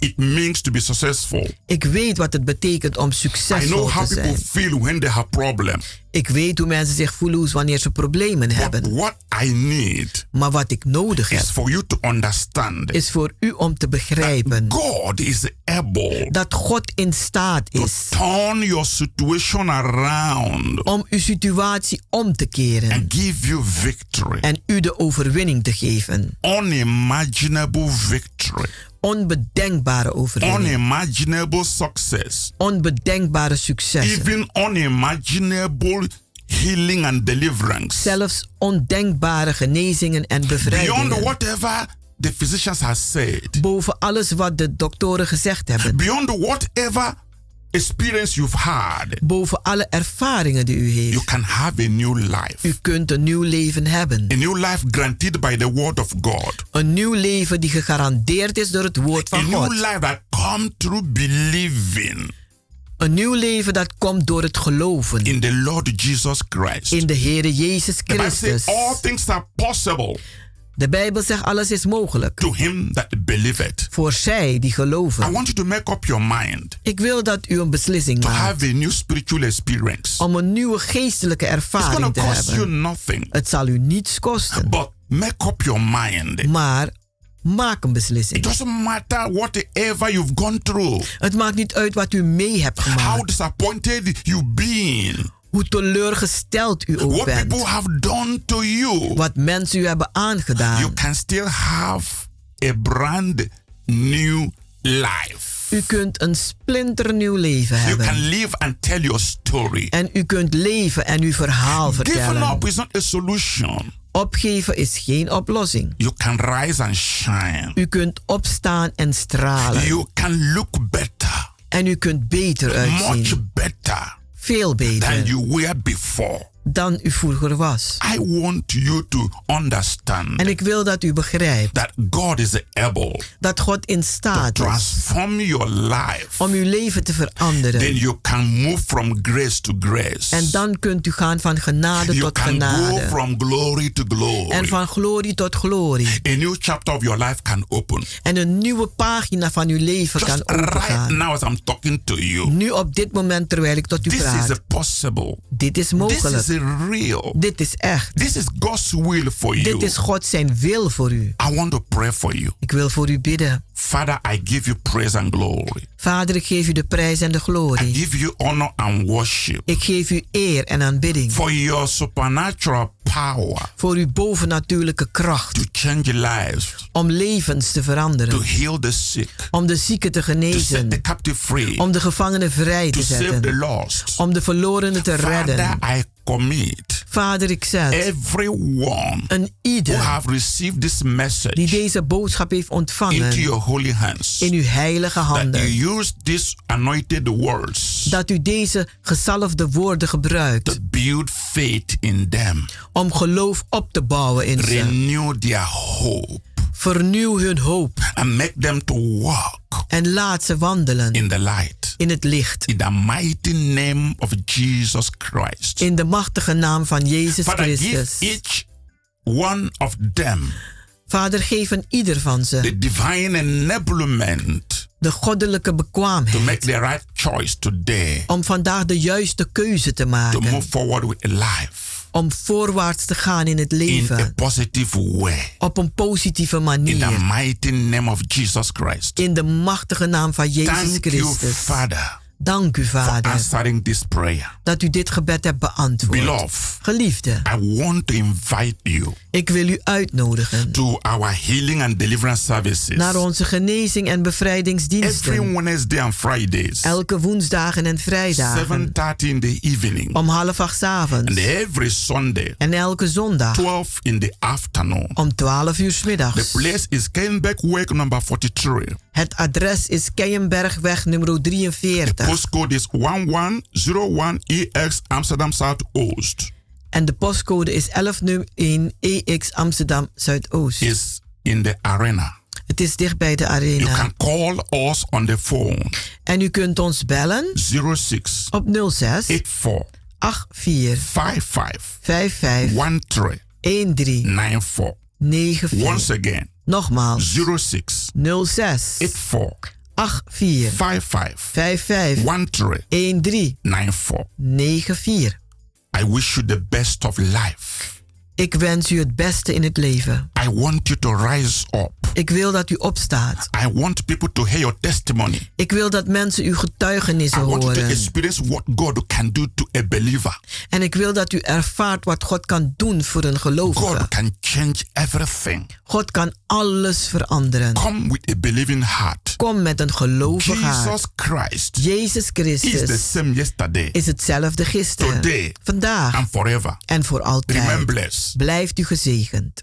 it means to be successful. Ik weet wat het betekent om I succesvol know how te people zijn. feel when they have problems. Ik weet hoe mensen zich voelen wanneer ze problemen hebben. What I need Maar wat ik nodig heb, is for you to understand is voor u om te begrijpen God is able dat God in staat is turn your situation around om uw situatie om te keren and give you victory. en u de overwinning te geven. Unimaginable victory. Onbedenkbare overwinning. Unimaginable success. Onbedenkbare successen. Even unimaginable healing and deliverance. Zelfs ondenkbare genezingen en Beyond bevrijdingen. whatever the physicians have said. Boven alles wat de doktoren gezegd hebben. Beyond whatever experience you've had. Boven alle ervaringen die u heeft. You can have a new life. U kunt een nieuw leven hebben. A new life granted by the word of God. Een nieuw leven die gegarandeerd is door het woord A van new God. life that come through believing Een nieuw leven dat komt door het geloven in the Lord Jesus Christ. in de Heere Jezus Christus. all things are possible De Bijbel zegt alles is mogelijk to him that believeth. voor zij die I geloven. want you to make up your mind Ik wil dat u een beslissing to maakt have a new spiritual experience. om een nieuwe geestelijke It's ervaring to te cost you hebben. nothing. Het zal u niets kosten, But make up your mind. maar maak een It beslissing. doesn't matter whatever you've gone through, Het maakt niet uit wat u mee hebt how gemaakt, disappointed you've been, hoe teleurgesteld u ook what people bent, have done to you. wat mensen u hebben You aangedaan. can still have a brand new life. U kunt een splinternieuw leven You can hebben. live and tell your story. En u kunt leven en uw verhaal Giving vertellen. up is not a solution. Opgeven is geen oplossing. You can rise and shine. U kunt opstaan en stralen. You can look better, En u kunt beter uitzien. much better Veel than you were before. Dan u vroeger was. I want you to understand En ik wil dat u begrijpt that God is able dat God in staat is transform your life. om uw leven te Then veranderen. you can move from grace to grace. En dan kunt u gaan van genade you tot can go genade. from glory to glory. En van glorie tot glorie. A new chapter of your life can open. En een nieuwe pagina van uw leven Just kan right opengaan. now as I'm talking to you. Nu op dit moment terwijl ik tot u This is praat. a possible. Dit is mogelijk. Real. Dit is echt. This is God's will for you. Dit is God zijn wil voor u. I want to pray for you. Ik wil voor u bidden. Father, I give you praise and glory. Vader, ik geef u de prijs en de I glorie. give you honor and worship Ik geef u eer en aanbidding. for your supernatural power Voor uw bovennatuurlijke kracht. to change lives, Om levens te to veranderen. heal the sick, Om de zieken te to set the genezen. captive free, Om de gevangenen vrij to te save the zetten. lost. Om de verlorenen te Father, redden. I commit Vader, ik zet everyone een who ieder have received this die message deze boodschap heeft into ontvangen your holy hands. in uw heilige handen. Use these anointed words Dat u deze gezalfde woorden gebruikt to build faith in them, om geloof op te bouwen in ze. renew their hope, Vernieuw hun hoop and make them to walk en laat ze wandelen in the light. in het licht. In the mighty name of Jesus Christ. In de machtige naam van Jezus Father, give Christus. each one of them Vader, geef een ieder van ze the divine enablement de goddelijke to bekwaamheid make the right choice today, om vandaag de juiste keuze te to move maken. forward with life Om voorwaarts te gaan in het in a leven positive way. op een positieve In the manier. mighty name of Jesus Christ. In de machtige naam van Jezus Thank you, Christus. Father, Dank u, Vader, answering this prayer. dat u dit gebed hebt beantwoord. Beloved, Geliefde, I want to invite you ik wil u uitnodigen to our healing and deliverance services naar onze genezing en every bevrijdingsdiensten. Wednesday and Fridays, Elke woensdagen en vrijdagen 7:30 in the evening, om half acht 's avonds. and every Sunday, En elke zondag 12 in the afternoon. om 12 uur 's The middags. place is Kenbeck Way number 43. Het adres is Keienbergweg nummer 43. Postcode is 1101EX Amsterdam Zuidoost. En de postcode is 1101 EX Amsterdam Zuidoost. Is in the arena. Het is dicht bij de You arena. can call us on the phone En u kunt ons bellen 06 op 06 84 84 55 55 13 13 94. 94. Once again, Nogmaals 06 06 84 84 55 55 13 13 94. 94. I wish you the best of life. Ik wens u het beste in het leven. I want you to rise up. Ik wil dat u opstaat. I want people to hear your testimony. Ik wil dat mensen uw getuigenissen I want you to horen. experience what God can do to a believer. En ik wil dat u ervaart wat God kan doen voor een gelovige. God can change everything. God kan alles veranderen. Come with a believing heart. Kom met een gelovig hart. Jesus Christ Jezus is the Christus same yesterday, is hetzelfde gisteren, today, vandaag and forever. en voor altijd. Blijft u gezegend.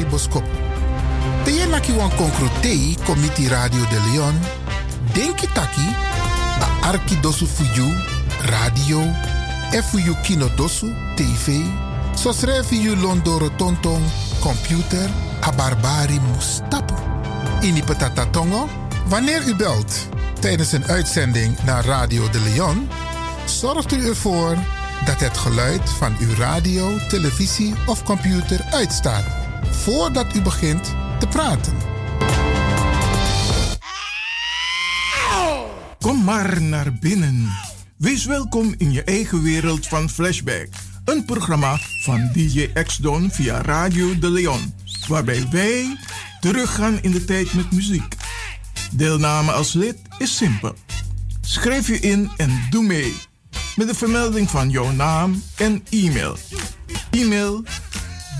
Pari Boskop. Je naki wan konkrotei komiti Radio de Leon. Denki taki, a arki dosu fuyu, radio, fuyu kino dosu, tv, so srefi yu londoro tonton, computer, a barbari mustapu. Ini patata tongo, wanneer u belt tijdens een uitzending naar Radio de Leon, zorgt u ervoor dat het geluid van uw radio, televisie of computer uitstaat voordat u begint te praten. Kom maar naar binnen. Wees welkom in je eigen wereld van Flashback. Een programma van DJ X-Don via Radio de Leon. Waarbij wij teruggaan in de tijd met muziek. Deelname als lid is simpel. Schrijf je in en doe mee. Met de vermelding van jouw naam en e-mail. E-mail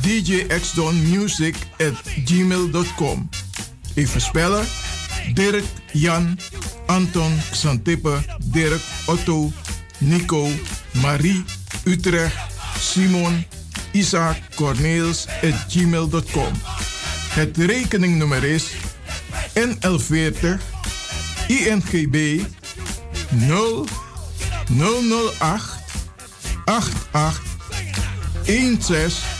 djxdonmusic at gmail.com Even spellen. Dirk, Jan, Anton, Xantippe, Dirk, Otto, Nico, Marie, Utrecht, Simon, Isaac, Corneels at gmail.com. Het rekeningnummer is NL40 INGB 0 008 88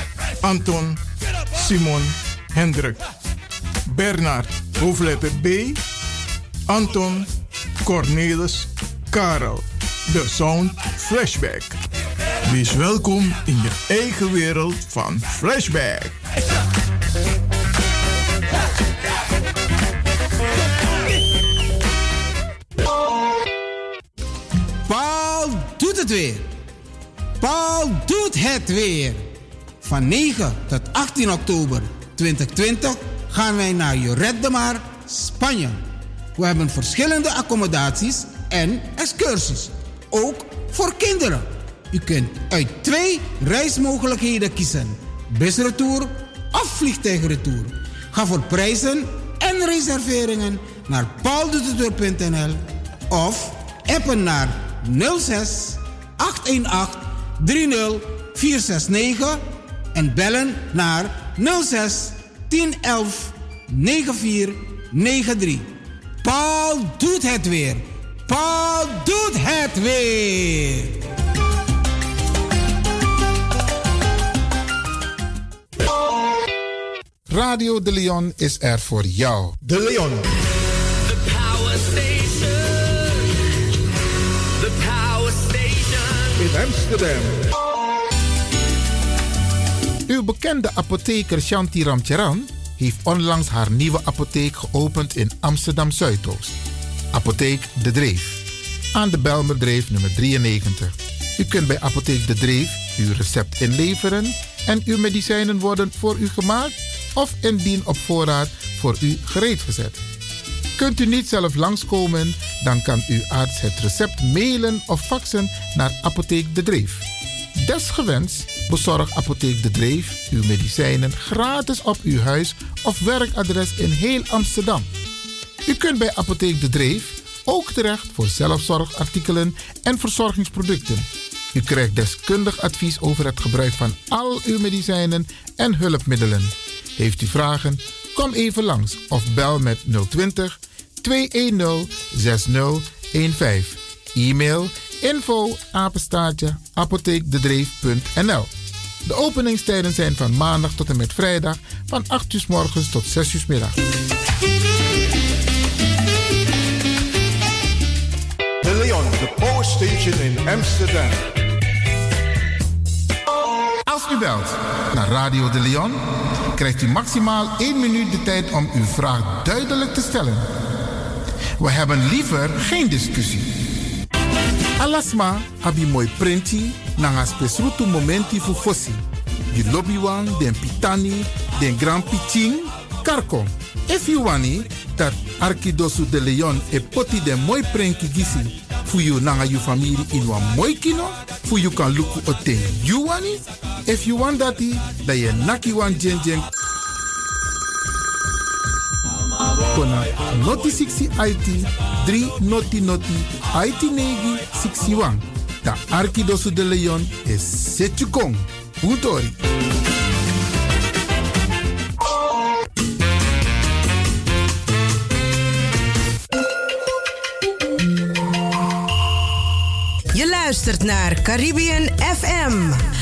Anton, Simon, Hendrik. Bernard, hoofdletter B. Anton, Cornelis, Karel. De Sound Flashback. Wees welkom in je eigen wereld van Flashback. Paul doet het weer. Paul doet het weer. Van 9 tot 18 oktober 2020 gaan wij naar Joret de Mar, Spanje. We hebben verschillende accommodaties en excursies. Ook voor kinderen. U kunt uit twee reismogelijkheden kiezen. Busretour of vliegtuigretour. Ga voor prijzen en reserveringen naar pauldoetetour.nl of appen naar 06 818 30 469 en bellen naar 06 1011 94 93. Paul doet het weer. Paul doet het weer. Radio De Leon is er voor jou. De Leon. The power station. The power station. In Amsterdam. Uw bekende apotheker Shanti Ramcharan heeft onlangs haar nieuwe apotheek geopend in Amsterdam Zuidoost. Apotheek De Dreef. Aan de Belmerdreef nummer 93. U kunt bij Apotheek De Dreef uw recept inleveren en uw medicijnen worden voor u gemaakt of indien op voorraad voor u gereed gezet. Kunt u niet zelf langskomen, dan kan uw arts het recept mailen of faxen naar Apotheek De Dreef. Desgewenst bezorgt Apotheek De Dreef uw medicijnen gratis op uw huis of werkadres in heel Amsterdam. U kunt bij Apotheek De Dreef ook terecht voor zelfzorgartikelen en verzorgingsproducten. U krijgt deskundig advies over het gebruik van al uw medicijnen en hulpmiddelen. Heeft u vragen? Kom even langs of bel met 020 210 6015. E-mail info apotheekdedreef.nl De openingstijden zijn van maandag tot en met vrijdag van 8 uur s morgens tot 6 uur s middag. De Leon, the power station in Amsterdam. Als u belt naar Radio de Leon, krijgt u maximaal 1 minuut de tijd om uw vraag duidelijk te stellen. We hebben liever geen discussie. Alasma abi mooi printi nanga spesrutu momenti fu fossi. Di lobby wan, den pitani, den grand piching, karko. If you wani dat Arkidosu de Leon e poti den mooi prenki gisi fu you nanga you family in wan mooi kino, fu you kan luku oten you wani. If you want dati, da ye naki wan jen jen kona noti 60 IT 3 noti noti IT negi 61. Da Arkidosu de Leon is Setjukong. Utori. Je luistert naar Caribbean FM,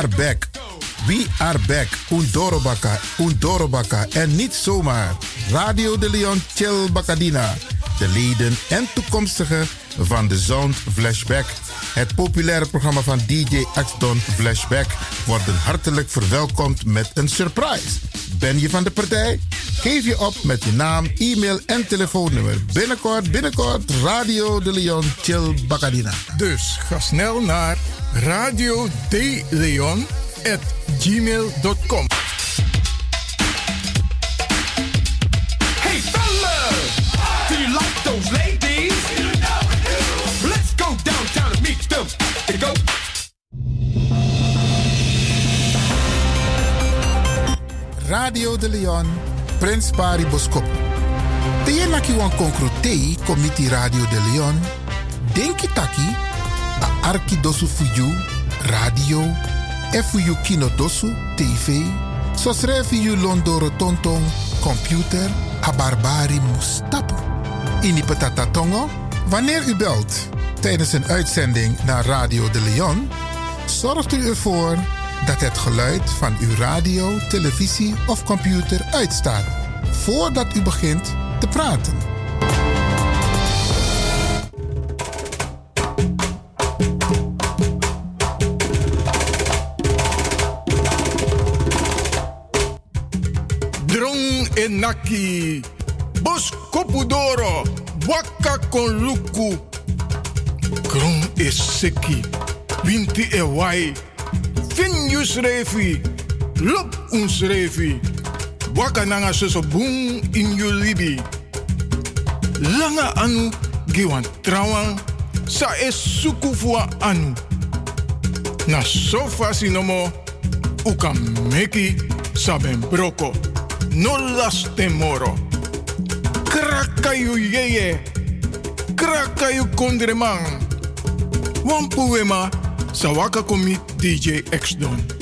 Are back. We are back. Undorobaka, Undorobaka. En niet zomaar. Radio de Leon Chill Bacadina. De leden en toekomstigen van de Sound Flashback. Het populaire programma van DJ X-Don Flashback worden hartelijk verwelkomd met een surprise. Ben je van de partij? Geef je op met je naam, e-mail en telefoonnummer. Binnenkort, binnenkort, Radio de Leon Chill Bacadina. Dus ga snel naar radio de Leon at gmail.com. Hey fellas, do you like those ladies? Let's go downtown and meet them. Go. Radio de Leon, Prins Pari Boskop. De je naki komiti Radio de Leon. Denki taki, a arki dosu fuyu, radio, e fuyu kino dosu, tv, so srefi yu londoro tonton, computer, a barbari mustapu. Ini patata wanneer u belt tijdens een uitzending naar Radio de Leon, zorgt u ervoor dat het geluid van uw radio, televisie of computer uitstaat voordat u begint te praten. Drong en Naki. Bos Kopudoro. Waka kon luku. Kron is seki. Winti e wai. Fin yus refi. Lop uns refi. Waka nanga suso boom in you libi. Langa anu giwan trawan. Sa es anu. Na sofa sinomo. Uka meki saben broko. No las temoro. Krakayu yeye. Krakayu kondreman. Wan poema. Sawaka komi DJ X Don.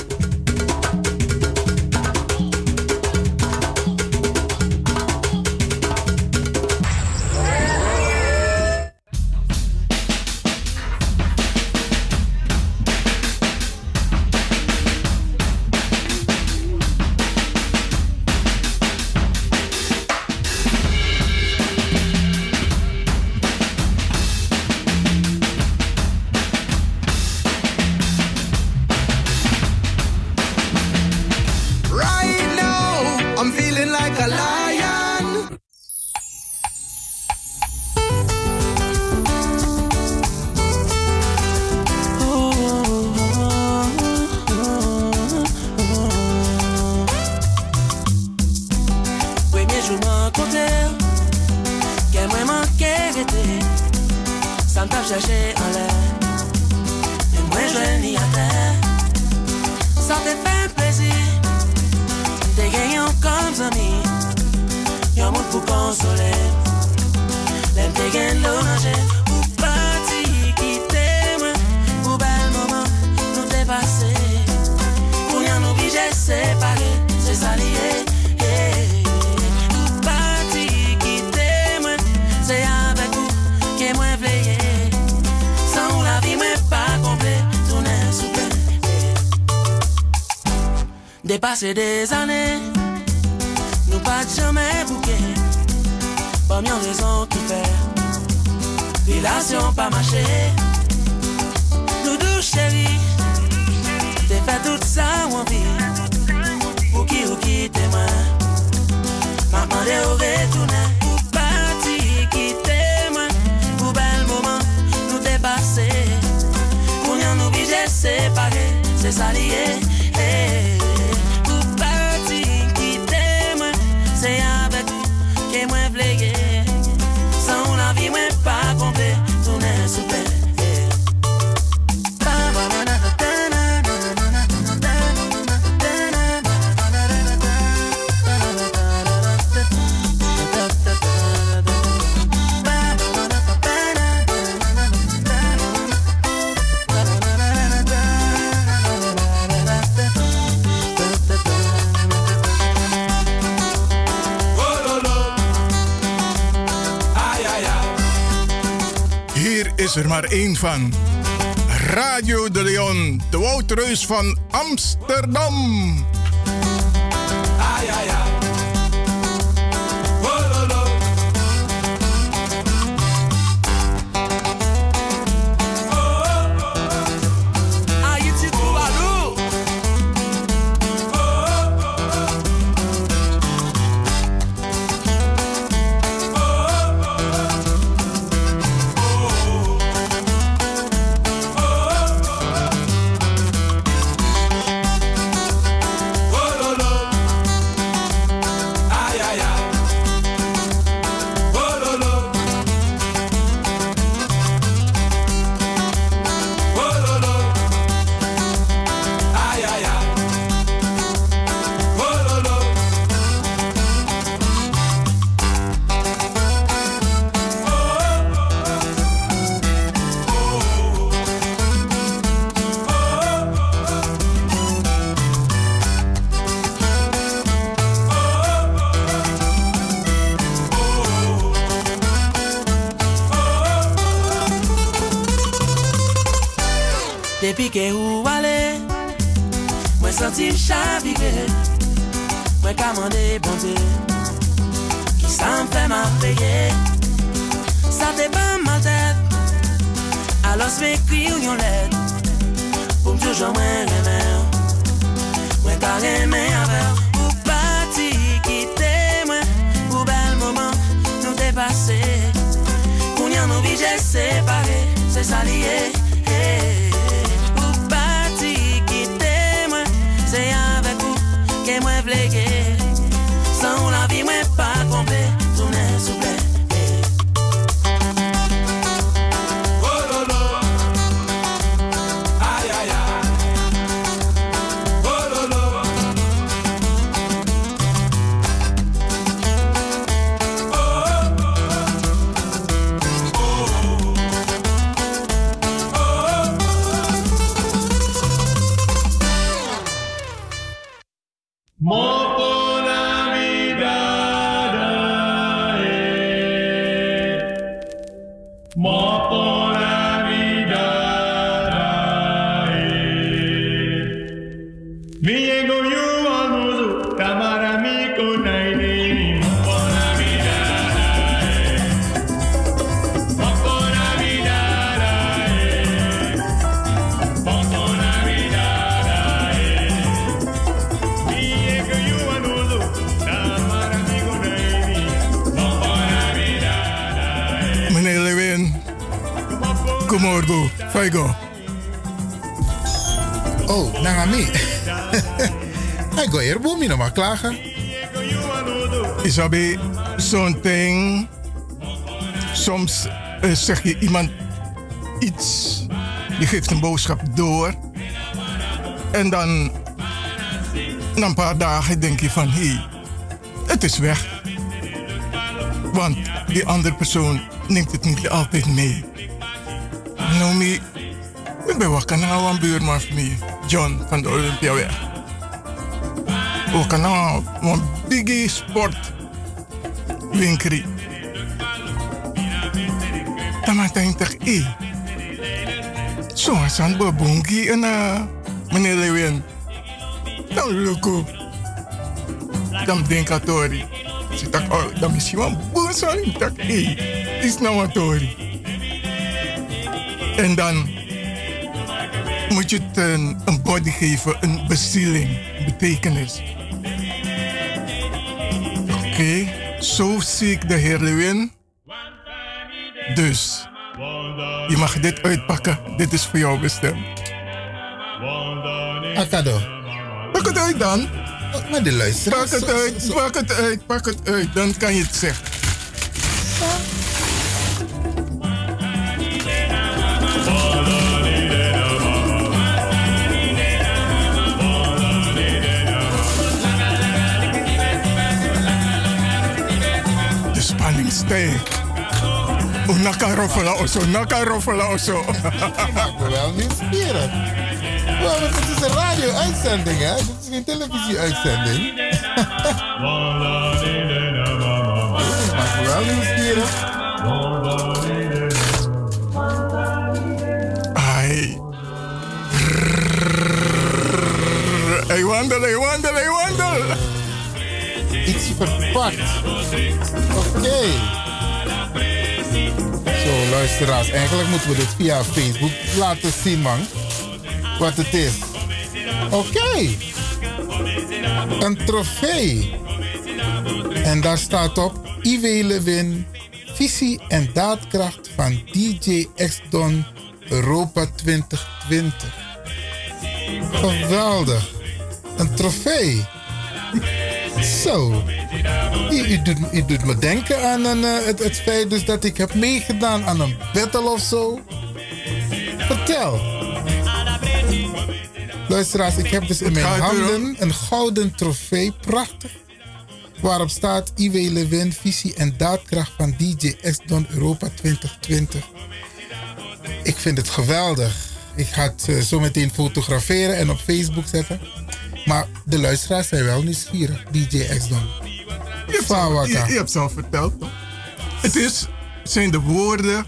Maar één van. Radio de Leon, de Woutreus van Amsterdam. Fait m'a payer Ça t'est pas mal tête Alors vais écrire une lettre Pour me toujours moins aimer Moi t'as aimé avec Ou parti quitter moi. Pour bel moment nous dépasser. S'allier. Hey. Ou parti quitter moi, c'est avec vous que moi vle Faigo. Oh, nangami. [LAUGHS] Hij go hier nog maar klagen. Isabi, zo'n ding. Soms eh, zeg je iemand iets. Je geeft een boodschap door. En dan, na een paar dagen, denk je van hé, hey, het is weg. Want die andere persoon neemt het niet altijd mee. Me, ik ben nou een buurman van mij, John van de Olympiaweg. Nou, een biggie sport maakt hij toch eh. Zo, zijn babongi en uh, meneer Lewin. Dan lukken. Dan denk ik tori. Ze dacht, oh, dan misschien wel boos zijn. Ik dacht, eh, is nou wat tori. En dan moet je het een, een body geven, een bezieling, een betekenis. Oké, zo zie ik de Heer Lewin. Dus, je mag dit uitpakken. Dit is voor jou bestemd. Akado. Pak het uit dan. Pak het uit, pak het uit, pak het uit. Dan kan je het zeggen. Spanning stijgt. Oh, naka roffelen osso, naka roffelen osso. Ik maak me wel nieuwsgierig. Wow, het is een radio-uitzending, hè? Dit is geen televisie-uitzending. Ik maak me wel nieuwsgierig. Ai. Hey, wandel, hey, wandel, hey, wandel. Verpakt. Oké. Zo, luisteraars. Eigenlijk moeten we dit via Facebook laten zien, man. Wat het is. Oké. Een trofee. En daar staat op Iwe Lewin, visie en daadkracht van DJ X-Don Europa 2020. Geweldig. Een trofee. Zo. U doet, me denken aan een, eh, het, het feit dus dat ik heb meegedaan aan een battle of zo. Vertel. Luisteraars, ik heb dus in mijn handen een gouden trofee. Prachtig. Waarop staat Iwe Lewin, visie en daadkracht van DJ X-Don Europa 2020. Ik vind het geweldig. Ik ga het eh, zo meteen fotograferen en op Facebook zetten. Maar de luisteraars zijn wel nieuwsgierig. DJ X-Don. Je hebt, je, je hebt zelf verteld, toch? Het is, zijn de woorden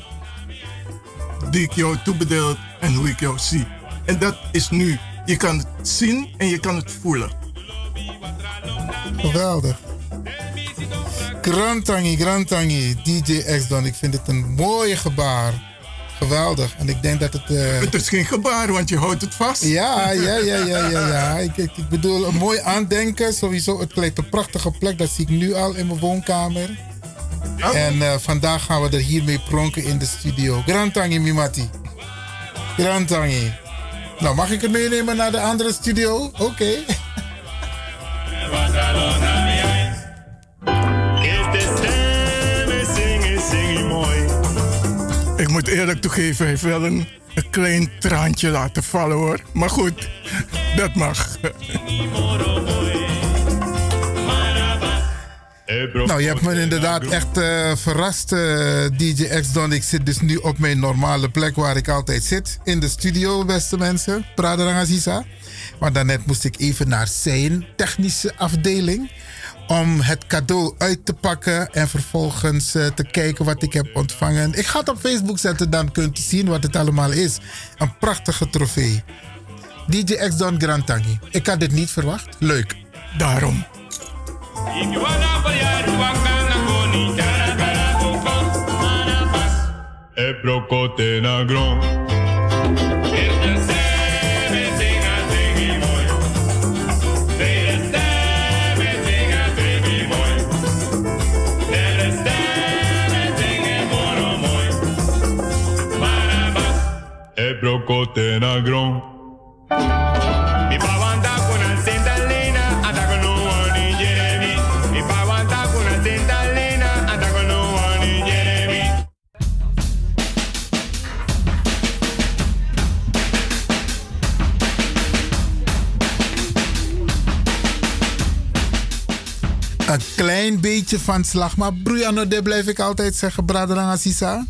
die ik jou toebedeeld en hoe ik jou zie. En dat is nu. Je kan het zien en je kan het voelen. Geweldig. Grantangi, Grantangi, DJ X-Don. Ik vind het een mooie gebaar. Geweldig. En ik denk dat het... eh, Het is geen gebaar, want je houdt het vast. Ja, ja, ja, ja, ja. ja. Ik, ik, ik bedoel, een mooi aandenken. Sowieso, het lijkt een prachtige plek. Dat zie ik nu al in mijn woonkamer. En eh, vandaag gaan we er hiermee pronken in de studio. Grantangi Mimati. Grand Tangi. Nou, mag ik het meenemen naar de andere studio? Oké. Moet eerlijk toegeven, hij heeft wel een, een klein traantje laten vallen hoor. Maar goed, dat mag. Nou, je hebt me inderdaad echt eh, verrast, eh, DJ X-Don. Ik zit dus nu op mijn normale plek waar ik altijd zit. In de studio, beste mensen. Prader Aziza. Maar daarnet moest ik even naar zijn technische afdeling. Om het cadeau uit te pakken en vervolgens eh, te kijken wat ik heb ontvangen. Ik ga het op Facebook zetten, dan kunt u zien wat het allemaal is. Een prachtige trofee. DJ X-Don Grand Tangi. Ik had dit niet verwacht. Leuk. Daarom. E Jeremy. Een klein beetje van slag. Maar Brujano, dit blijf ik altijd zeggen, Braderang Assisa.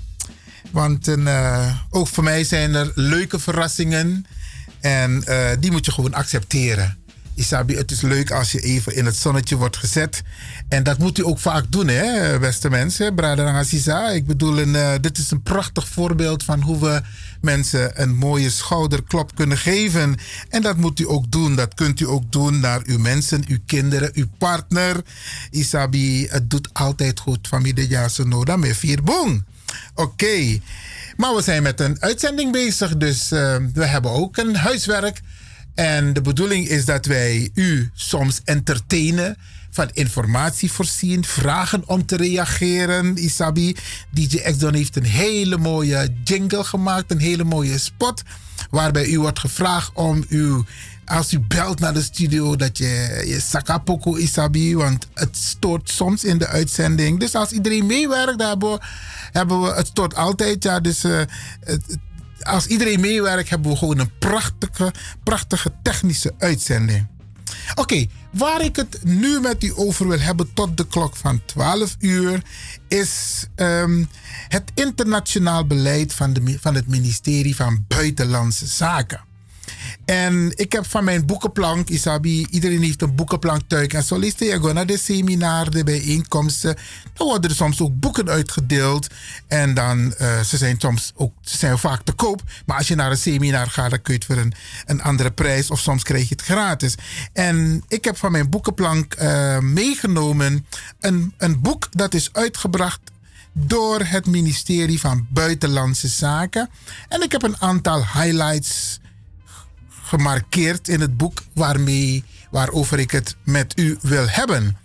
Want eh, ook voor mij zijn er leuke verrassingen. En eh, die moet je gewoon accepteren. Isabi, het is leuk als je even in het zonnetje wordt gezet. En dat moet u ook vaak doen, hè, beste mensen. Braderang Assisa. Ik bedoel, een, eh, dit is een prachtig voorbeeld van hoe we mensen een mooie schouderklop kunnen geven. En dat moet u ook doen. Dat kunt u ook doen naar uw mensen, uw kinderen, uw partner. Isabi, het doet altijd goed. Familie Jasenoda met vier boom. Oké. Maar we zijn met een uitzending bezig, dus eh, we hebben ook een huiswerk. En de bedoeling is dat wij u soms entertainen, van informatie voorzien, vragen om te reageren. Isabi, DJ X-Don heeft een hele mooie jingle gemaakt, een hele mooie spot, waarbij u wordt gevraagd om uw als u belt naar de studio dat je je sakapoko isabi, want het stoort soms in de uitzending. Dus als iedereen meewerkt, dan hebben we, het stoort altijd. Ja, dus eh, het- als iedereen meewerkt, hebben we gewoon een prachtige, prachtige technische uitzending. Oké, waar ik het nu met u over wil hebben tot de klok van 12 uur is ehm, het internationaal beleid van, de, van het ministerie van Buitenlandse Zaken. En ik heb van mijn boekenplank, Isabi, iedereen heeft een boekenplank thuis. En zo je naar de seminar, de bijeenkomsten. Dan worden er soms ook boeken uitgedeeld. En dan, eh, ze zijn soms ook, ze zijn vaak te koop. Maar als je naar een seminar gaat, dan kun je het voor een, een andere prijs. Of soms krijg je het gratis. En ik heb van mijn boekenplank eh, meegenomen een, een boek dat is uitgebracht door het ministerie van Buitenlandse Zaken. En ik heb een aantal highlights gemarkeerd in het boek waarmee, waarover ik het met u wil hebben.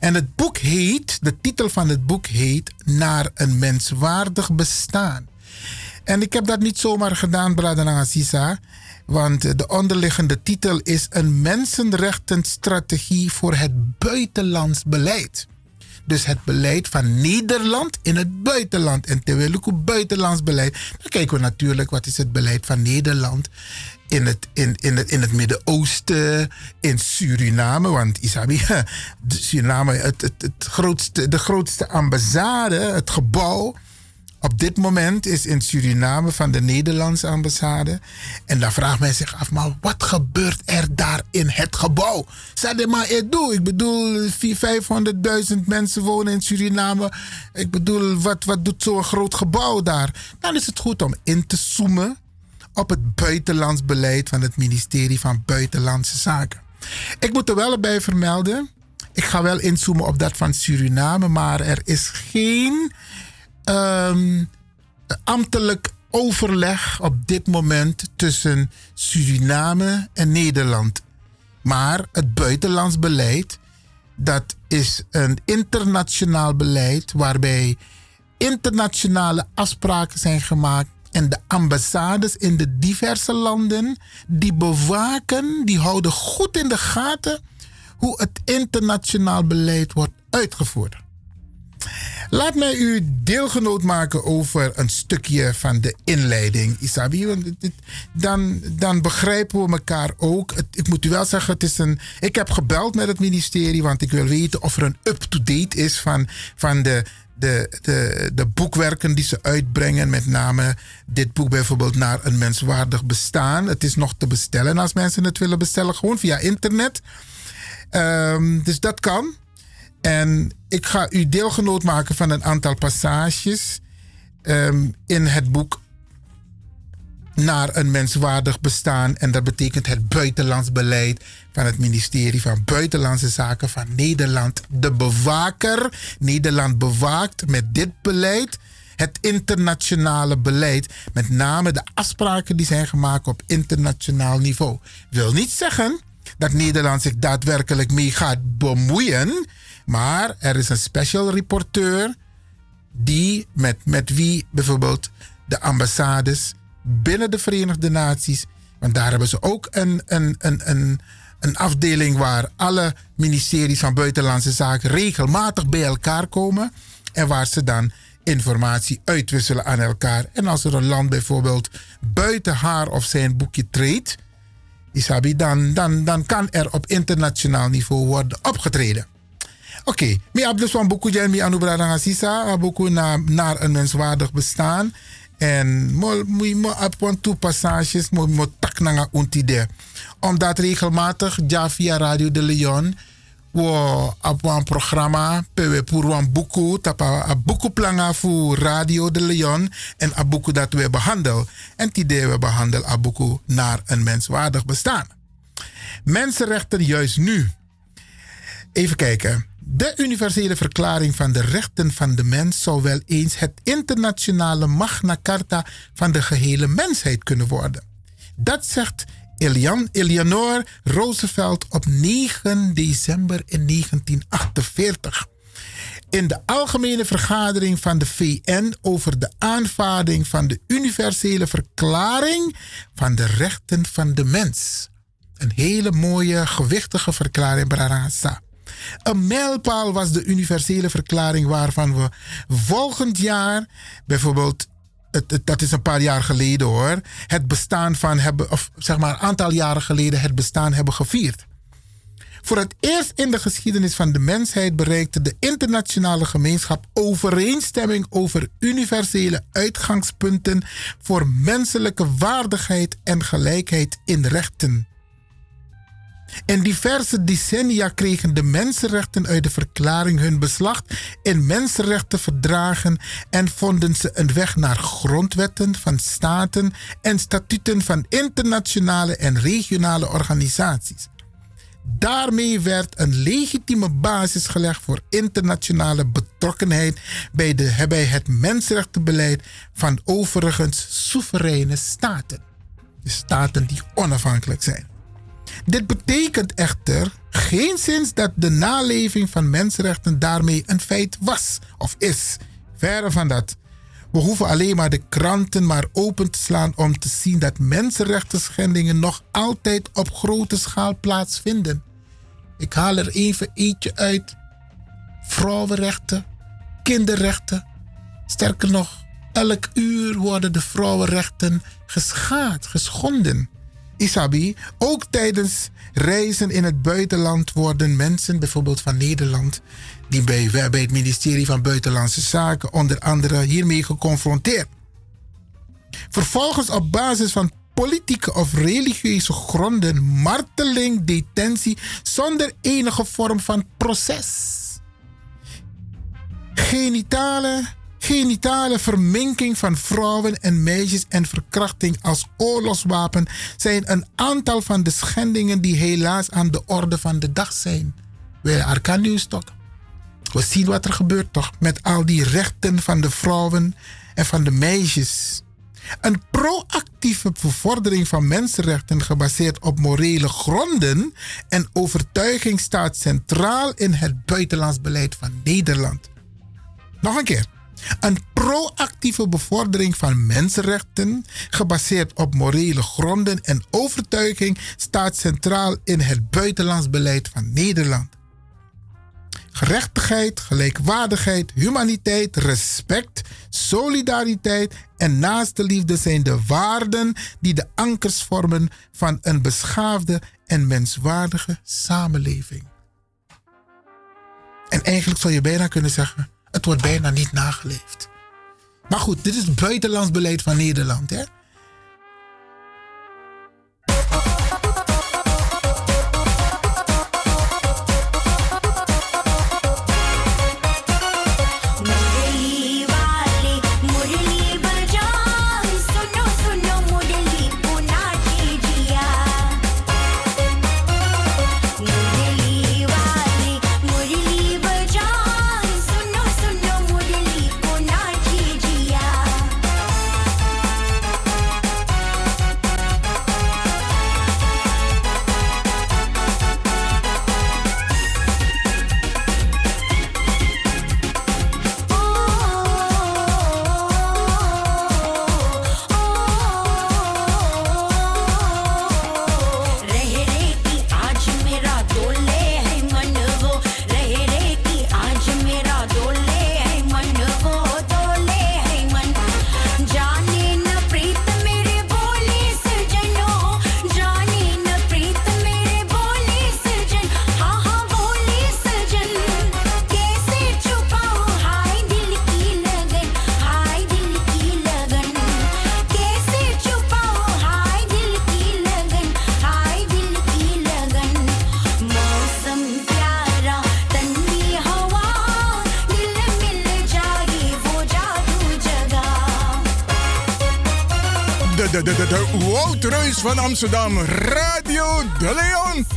En het boek heet, de titel van het boek heet Naar een menswaardig bestaan. En ik heb dat niet zomaar gedaan, Bradanang Assisa. Want de onderliggende titel is een mensenrechtenstrategie voor het buitenlands beleid. Dus het beleid van Nederland in het buitenland. En terwijl ik buitenlands beleid, dan kijken we natuurlijk wat is het beleid van Nederland in het, in, in het, in het Midden-Oosten, in Suriname. Want Isabi, [LAUGHS] Suriname, het, het, het grootste, de grootste ambassade, het gebouw. Op dit moment is in Suriname van de Nederlandse ambassade. En dan vraagt men zich af, maar wat gebeurt er daar in het gebouw? Maar, doe. Ik bedoel, 400.000, 500.000 mensen wonen in Suriname. Ik bedoel, wat, wat doet zo'n groot gebouw daar? Dan is het goed om in te zoomen op het buitenlands beleid van het ministerie van Buitenlandse Zaken. Ik moet er wel bij vermelden, ik ga wel inzoomen op dat van Suriname, maar er is geen ehm, ambtelijk overleg op dit moment tussen Suriname en Nederland. Maar het buitenlands beleid, dat is een internationaal beleid waarbij internationale afspraken zijn gemaakt en de ambassades in de diverse landen, die bewaken, die houden goed in de gaten hoe het internationaal beleid wordt uitgevoerd. Laat mij u deelgenoot maken over een stukje van de inleiding, Isabi. Dan, dan begrijpen we elkaar ook. Ik moet u wel zeggen, het is een, ik heb gebeld met het ministerie, want ik wil weten of er een up-to-date is van, van de, de, de, de boekwerken die ze uitbrengen. Met name dit boek bijvoorbeeld naar een menswaardig bestaan. Het is nog te bestellen als mensen het willen bestellen, gewoon via internet. Ehm, dus dat kan. En ik ga u deelgenoot maken van een aantal passages ehm, in het boek Naar een menswaardig bestaan. En dat betekent het buitenlands beleid van het ministerie van Buitenlandse Zaken van Nederland. De bewaker. Nederland bewaakt met dit beleid het internationale beleid. Met name de afspraken die zijn gemaakt op internationaal niveau. Wil niet zeggen dat Nederland zich daadwerkelijk mee gaat bemoeien. Maar er is een special reporteur die met, met wie bijvoorbeeld de ambassades binnen de Verenigde Naties, want daar hebben ze ook een, een, een, een, een afdeling waar alle ministeries van Buitenlandse Zaken regelmatig bij elkaar komen en waar ze dan informatie uitwisselen aan elkaar. En als er een land bijvoorbeeld buiten haar of zijn boekje treedt, Isabi, dan, dan, dan kan er op internationaal niveau worden opgetreden. Oké, mi heb dus van boeken jen mi anu brada sisa, boeken naar, naar een menswaardig bestaan. En mo mo mo op een two passages mo mo tak nanga untide. Omdat regelmatig ja via Radio de Leon wo een programma pewe een boeku tapa een boekenplanga voor Radio de Leon en boek dat we behandelen. En die we een boek naar een menswaardig bestaan. Mensenrechten juist nu. Even kijken. De universele verklaring van de rechten van de mens zou wel eens het internationale Magna Carta van de gehele mensheid kunnen worden. Dat zegt Elian, Eleanor Roosevelt op 9 december in 1948. In de algemene vergadering van de VN over de aanvaarding van de universele verklaring van de rechten van de mens. Een hele mooie, gewichtige verklaring, Brarasa. Een mijlpaal was de universele verklaring waarvan we volgend jaar, bijvoorbeeld, het, dat is een paar jaar geleden hoor, het bestaan van hebben, of zeg maar een aantal jaren geleden het bestaan hebben gevierd. Voor het eerst in de geschiedenis van de mensheid bereikte de internationale gemeenschap overeenstemming over universele uitgangspunten voor menselijke waardigheid en gelijkheid in rechten. In diverse decennia kregen de mensenrechten uit de verklaring hun beslag in mensenrechtenverdragen en vonden ze een weg naar grondwetten van staten en statuten van internationale en regionale organisaties. Daarmee werd een legitieme basis gelegd voor internationale betrokkenheid bij, de, het mensenrechtenbeleid van overigens soevereine staten. De staten die onafhankelijk zijn. Dit betekent echter geenszins dat de naleving van mensenrechten daarmee een feit was of is. Verre van dat. We hoeven alleen maar de kranten maar open te slaan om te zien dat mensenrechten schendingen nog altijd op grote schaal plaatsvinden. Ik haal er even eentje uit. Vrouwenrechten, kinderrechten. Sterker nog, elk uur worden de vrouwenrechten geschaad, geschonden. Isabi, ook tijdens reizen in het buitenland worden mensen, bijvoorbeeld van Nederland, die bij, het ministerie van Buitenlandse Zaken onder andere hiermee geconfronteerd. Vervolgens op basis van politieke of religieuze gronden marteling, detentie zonder enige vorm van proces. Genitale, genitale verminking van vrouwen en meisjes en verkrachting als oorlogswapen zijn een aantal van de schendingen die helaas aan de orde van de dag zijn. Wij Arcanius toch? We zien wat er gebeurt toch met al die rechten van de vrouwen en van de meisjes. Een proactieve bevordering van mensenrechten gebaseerd op morele gronden en overtuiging staat centraal in het buitenlands beleid van Nederland. Nog een keer. Een proactieve bevordering van mensenrechten, gebaseerd op morele gronden en overtuiging, staat centraal in het buitenlands beleid van Nederland. Gerechtigheid, gelijkwaardigheid, humaniteit, respect, solidariteit en naaste liefde zijn de waarden die de ankers vormen van een beschaafde en menswaardige samenleving. En eigenlijk zou je bijna kunnen zeggen: het wordt bijna niet nageleefd. Maar goed, dit is buitenlands beleid van Nederland. Hè? Van Amsterdam, Radio De Leon.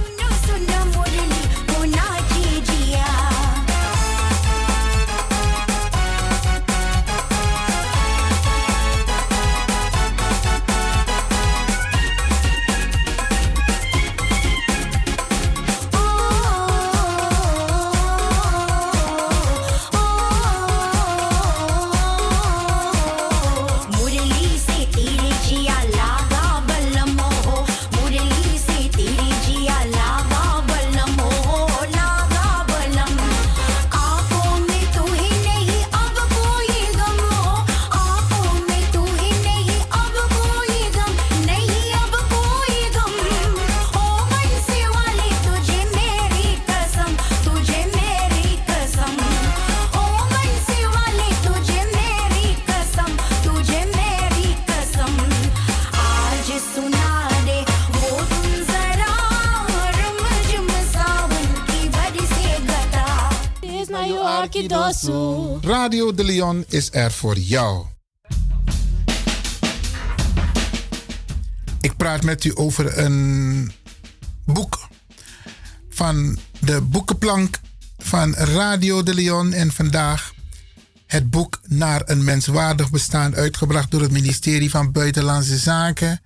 Radio De Leon is er voor jou. Ik praat met u over een boek van de boekenplank van Radio De Leon. En vandaag het boek Naar een menswaardig bestaan, uitgebracht door het ministerie van Buitenlandse Zaken.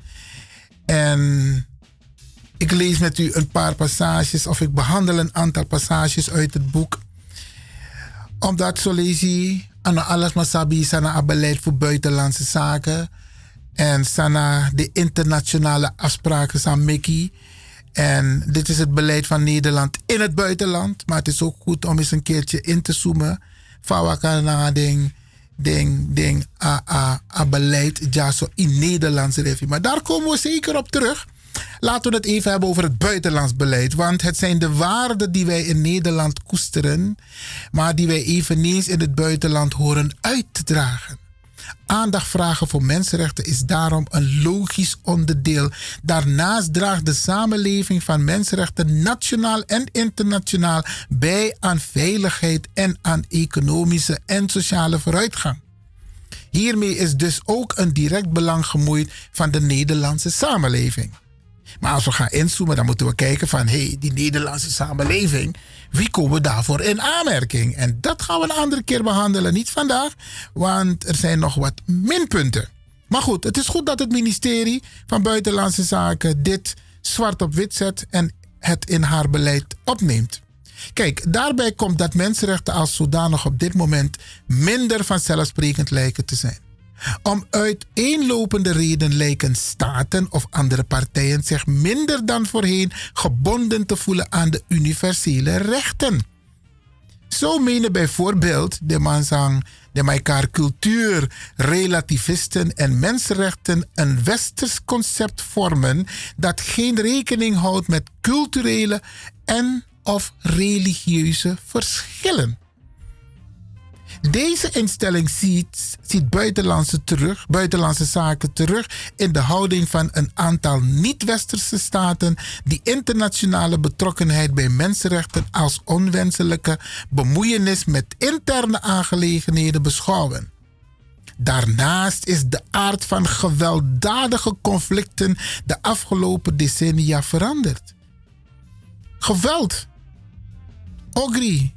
En ik lees met u een paar passages, of ik behandel een aantal passages uit het boek omdat je aan alles maar sabi sana beleid voor buitenlandse zaken en sana de internationale afspraken zijn Mickey. En dit is het beleid van Nederland in het buitenland. Maar het is ook goed om eens een keertje in te zoomen. Fawakana ding, ding, ding, a, a, a beleid, ja, zo in Nederlandse revue. Maar daar komen we zeker op terug. Laten we het even hebben over het buitenlands beleid. Want het zijn de waarden die wij in Nederland koesteren, maar die wij eveneens in het buitenland horen uit te dragen. Aandacht vragen voor mensenrechten is daarom een logisch onderdeel. Daarnaast draagt de samenleving van mensenrechten nationaal en internationaal bij aan veiligheid en aan economische en sociale vooruitgang. Hiermee is dus ook een direct belang gemoeid van de Nederlandse samenleving. Maar als we gaan inzoomen, dan moeten we kijken van hé, hey, die Nederlandse samenleving, wie komen daarvoor in aanmerking? En dat gaan we een andere keer behandelen, niet vandaag, want er zijn nog wat minpunten. Maar goed, het is goed dat het ministerie van Buitenlandse Zaken dit zwart op wit zet en het in haar beleid opneemt. Kijk, daarbij komt dat mensenrechten als zodanig op dit moment minder vanzelfsprekend lijken te zijn. Om uiteenlopende reden lijken staten of andere partijen zich minder dan voorheen gebonden te voelen aan de universele rechten. Zo menen bijvoorbeeld de Mansang, de elkaar cultuur, relativisten en mensenrechten een westers concept vormen dat geen rekening houdt met culturele en of religieuze verschillen. Deze instelling ziet, buitenlandse, terug, buitenlandse zaken terug in de houding van een aantal niet-westerse staten die internationale betrokkenheid bij mensenrechten als onwenselijke bemoeienis met interne aangelegenheden beschouwen. Daarnaast is de aard van gewelddadige conflicten de afgelopen decennia veranderd. Geweld, ogri,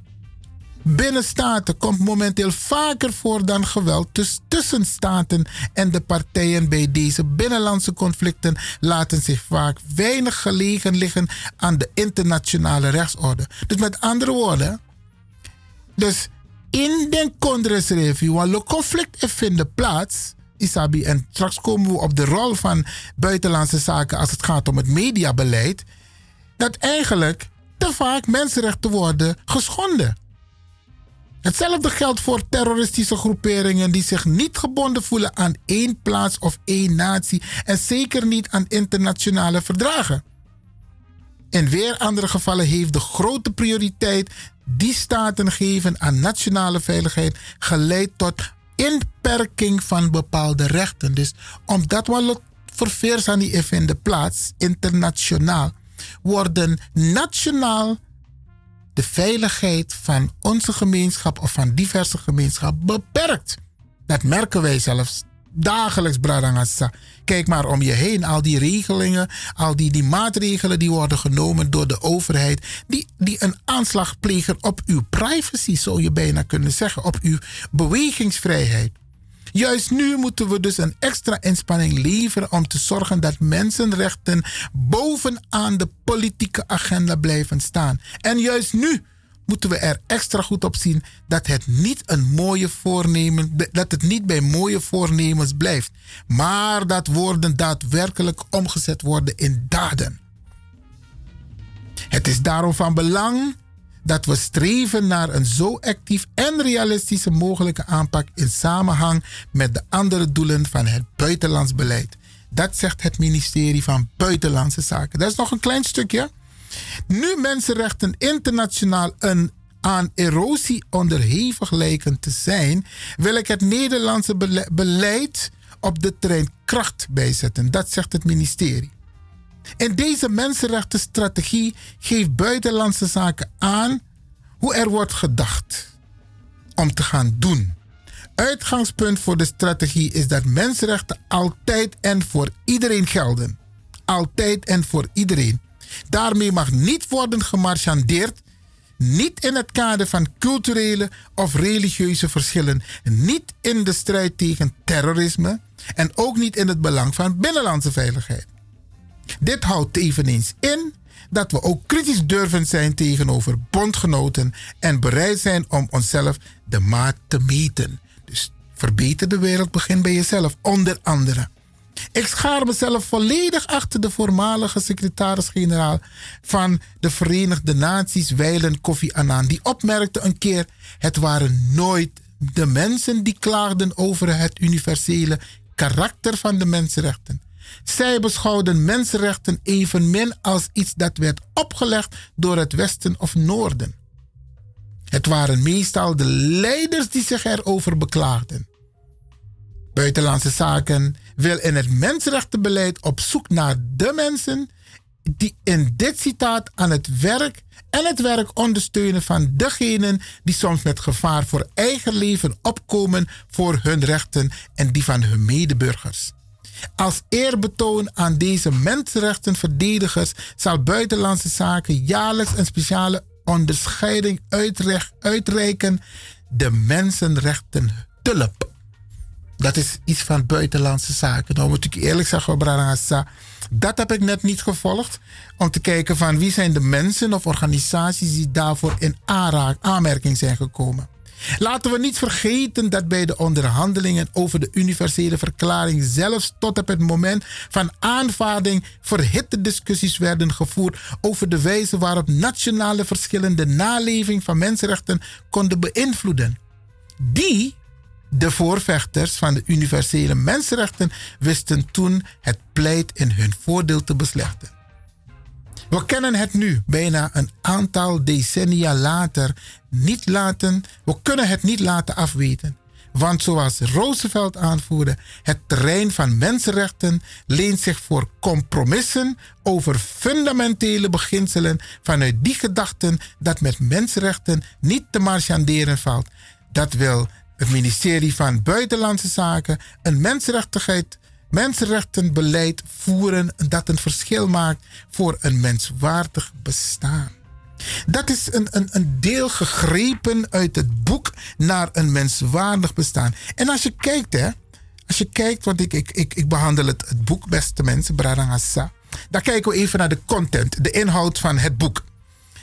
binnen staten komt momenteel vaker voor dan geweld dus tussen staten en de partijen bij deze binnenlandse conflicten laten zich vaak weinig gelegen liggen aan de internationale rechtsorde. Dus met andere woorden, dus in de Congress-review, waar het conflict vindt plaats, Isabi, en straks komen we op de rol van buitenlandse zaken als het gaat om het mediabeleid, dat eigenlijk te vaak mensenrechten worden geschonden. Hetzelfde geldt voor terroristische groeperingen die zich niet gebonden voelen aan één plaats of één natie en zeker niet aan internationale verdragen. In weer andere gevallen heeft de grote prioriteit die staten geven aan nationale veiligheid geleid tot inperking van bepaalde rechten. Dus omdat we verveers aan die de plaats, internationaal, worden nationaal de veiligheid van onze gemeenschap of van diverse gemeenschappen beperkt. Dat merken wij zelfs dagelijks, Bradangassa. Kijk maar om je heen, al die regelingen, al die, die maatregelen die worden genomen door de overheid, die, die een aanslag plegen op uw privacy, zou je bijna kunnen zeggen, op uw bewegingsvrijheid. Juist nu moeten we dus een extra inspanning leveren om te zorgen dat mensenrechten bovenaan de politieke agenda blijven staan. En juist nu moeten we er extra goed op zien dat het niet een mooie voornemen, dat het niet bij mooie voornemens blijft, maar dat woorden daadwerkelijk omgezet worden in daden. Het is daarom van belang dat we streven naar een zo actief en realistische mogelijke aanpak in samenhang met de andere doelen van het buitenlands beleid. Dat zegt het ministerie van Buitenlandse Zaken. Dat is nog een klein stukje. Nu mensenrechten internationaal een aan erosie onderhevig lijken te zijn, wil ik het Nederlandse beleid op de terrein kracht bijzetten. Dat zegt het ministerie. In deze mensenrechtenstrategie geeft Buitenlandse Zaken aan hoe er wordt gedacht om te gaan doen. Uitgangspunt voor de strategie is dat mensenrechten altijd en voor iedereen gelden. Altijd en voor iedereen. Daarmee mag niet worden gemarchandeerd, niet in het kader van culturele of religieuze verschillen, niet in de strijd tegen terrorisme en ook niet in het belang van binnenlandse veiligheid. Dit houdt eveneens in dat we ook kritisch durven zijn tegenover bondgenoten en bereid zijn om onszelf de maat te meten. Dus verbeter de wereld, begin bij jezelf, onder andere. Ik schaar mezelf volledig achter de voormalige secretaris-generaal van de Verenigde Naties, Weilen Kofi Annan. Die opmerkte een keer: het waren nooit de mensen die klaagden over het universele karakter van de mensenrechten. Zij beschouwden mensenrechten evenmin als iets dat werd opgelegd door het Westen of Noorden. Het waren meestal de leiders die zich erover beklaagden. Buitenlandse Zaken wil in het mensenrechtenbeleid op zoek naar de mensen die in dit citaat aan het werk en het werk ondersteunen van degenen die soms met gevaar voor eigen leven opkomen voor hun rechten en die van hun medeburgers. Als eerbetoon aan deze mensenrechtenverdedigers zal Buitenlandse Zaken jaarlijks een speciale onderscheiding uitreiken, de Mensenrechten Tulp. Dat is iets van buitenlandse zaken. Nou moet ik eerlijk zeggen, Brarangasa, dat heb ik net niet gevolgd. Om te kijken van wie zijn de mensen of organisaties die daarvoor in aanmerking zijn gekomen. Laten we niet vergeten dat bij de onderhandelingen over de universele verklaring zelfs tot op het moment van aanvaarding verhitte discussies werden gevoerd over de wijze waarop nationale verschillen de naleving van mensenrechten konden beïnvloeden. Die, de voorvechters van de universele mensenrechten, wisten toen het pleit in hun voordeel te beslechten. We kennen het nu, bijna een aantal decennia later, niet laten. We kunnen het niet laten afweten. Want zoals Roosevelt aanvoerde, het terrein van mensenrechten leent zich voor compromissen over fundamentele beginselen vanuit die gedachten dat met mensenrechten niet te marchanderen valt. Dat wil het ministerie van Buitenlandse Zaken een mensenrechtigheid mensenrechtenbeleid voeren dat een verschil maakt voor een menswaardig bestaan. Dat is een, een, een deel gegrepen uit het boek naar een menswaardig bestaan. En als je kijkt, hè, als je kijkt, want ik, ik, ik, ik behandel het, het boek, beste mensen, Brarangasa. Dan kijken we even naar de content, de inhoud van het boek.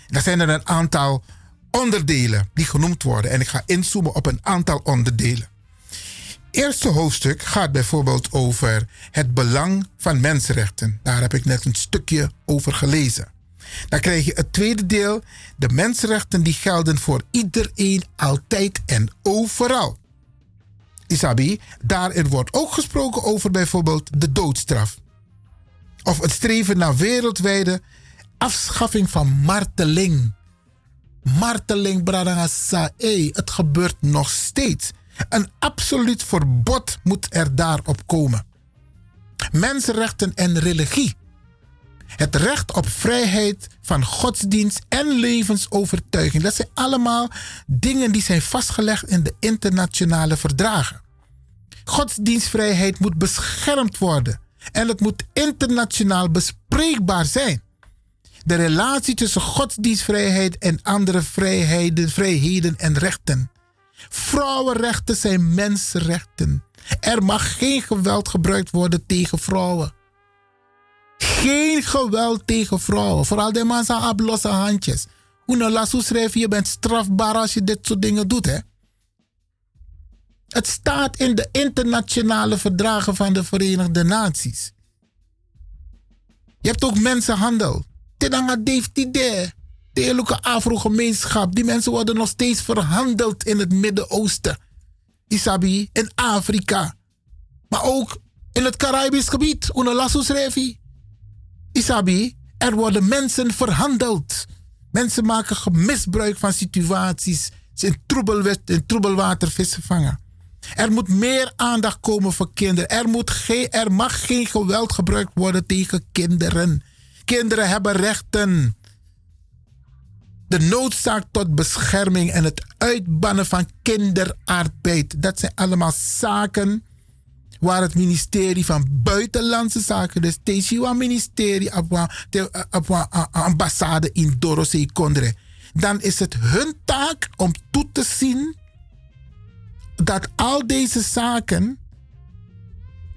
Dan zijn er een aantal onderdelen die genoemd worden. En ik ga inzoomen op een aantal onderdelen eerste hoofdstuk gaat bijvoorbeeld over het belang van mensenrechten. Daar heb ik net een stukje over gelezen. Dan krijg je het tweede deel, de mensenrechten die gelden voor iedereen, altijd en overal. Isabi, daarin wordt ook gesproken over bijvoorbeeld de doodstraf. Of het streven naar wereldwijde afschaffing van marteling. Marteling, bradangasa, het gebeurt nog steeds. Een absoluut verbod moet er daarop komen. Mensenrechten en religie. Het recht op vrijheid van godsdienst en levensovertuiging. Dat zijn allemaal dingen die zijn vastgelegd in de internationale verdragen. Godsdienstvrijheid moet beschermd worden en het moet internationaal bespreekbaar zijn. De relatie tussen godsdienstvrijheid en andere vrijheden, vrijheden en rechten. Vrouwenrechten zijn mensenrechten. Er mag geen geweld gebruikt worden tegen vrouwen. Geen geweld tegen vrouwen. Vooral de man zijn losse handjes. Hoe nou laat schrijven, je bent strafbaar als je dit soort dingen doet, hè? Het staat in de internationale verdragen van de Verenigde Naties. Je hebt ook mensenhandel. Tidanga heeft idee de hele Afro-gemeenschap. Die mensen worden nog steeds verhandeld in het Midden-Oosten. Isabi, in Afrika. Maar ook in het Caribisch gebied. Unalasus Revi. Isabi, er worden mensen verhandeld. Mensen maken misbruik van situaties. Ze in, in troebelwater vissen vangen. Er moet meer aandacht komen voor kinderen. Er, moet geen, er mag geen geweld gebruikt worden tegen kinderen. Kinderen hebben rechten de noodzaak tot bescherming en het uitbannen van kinderarbeid. Dat zijn allemaal zaken waar het ministerie van Buitenlandse Zaken, dus Teshiwa ministerie, de ambassade in Dorosé Kondre, dan is het hun taak om toe te zien dat al deze zaken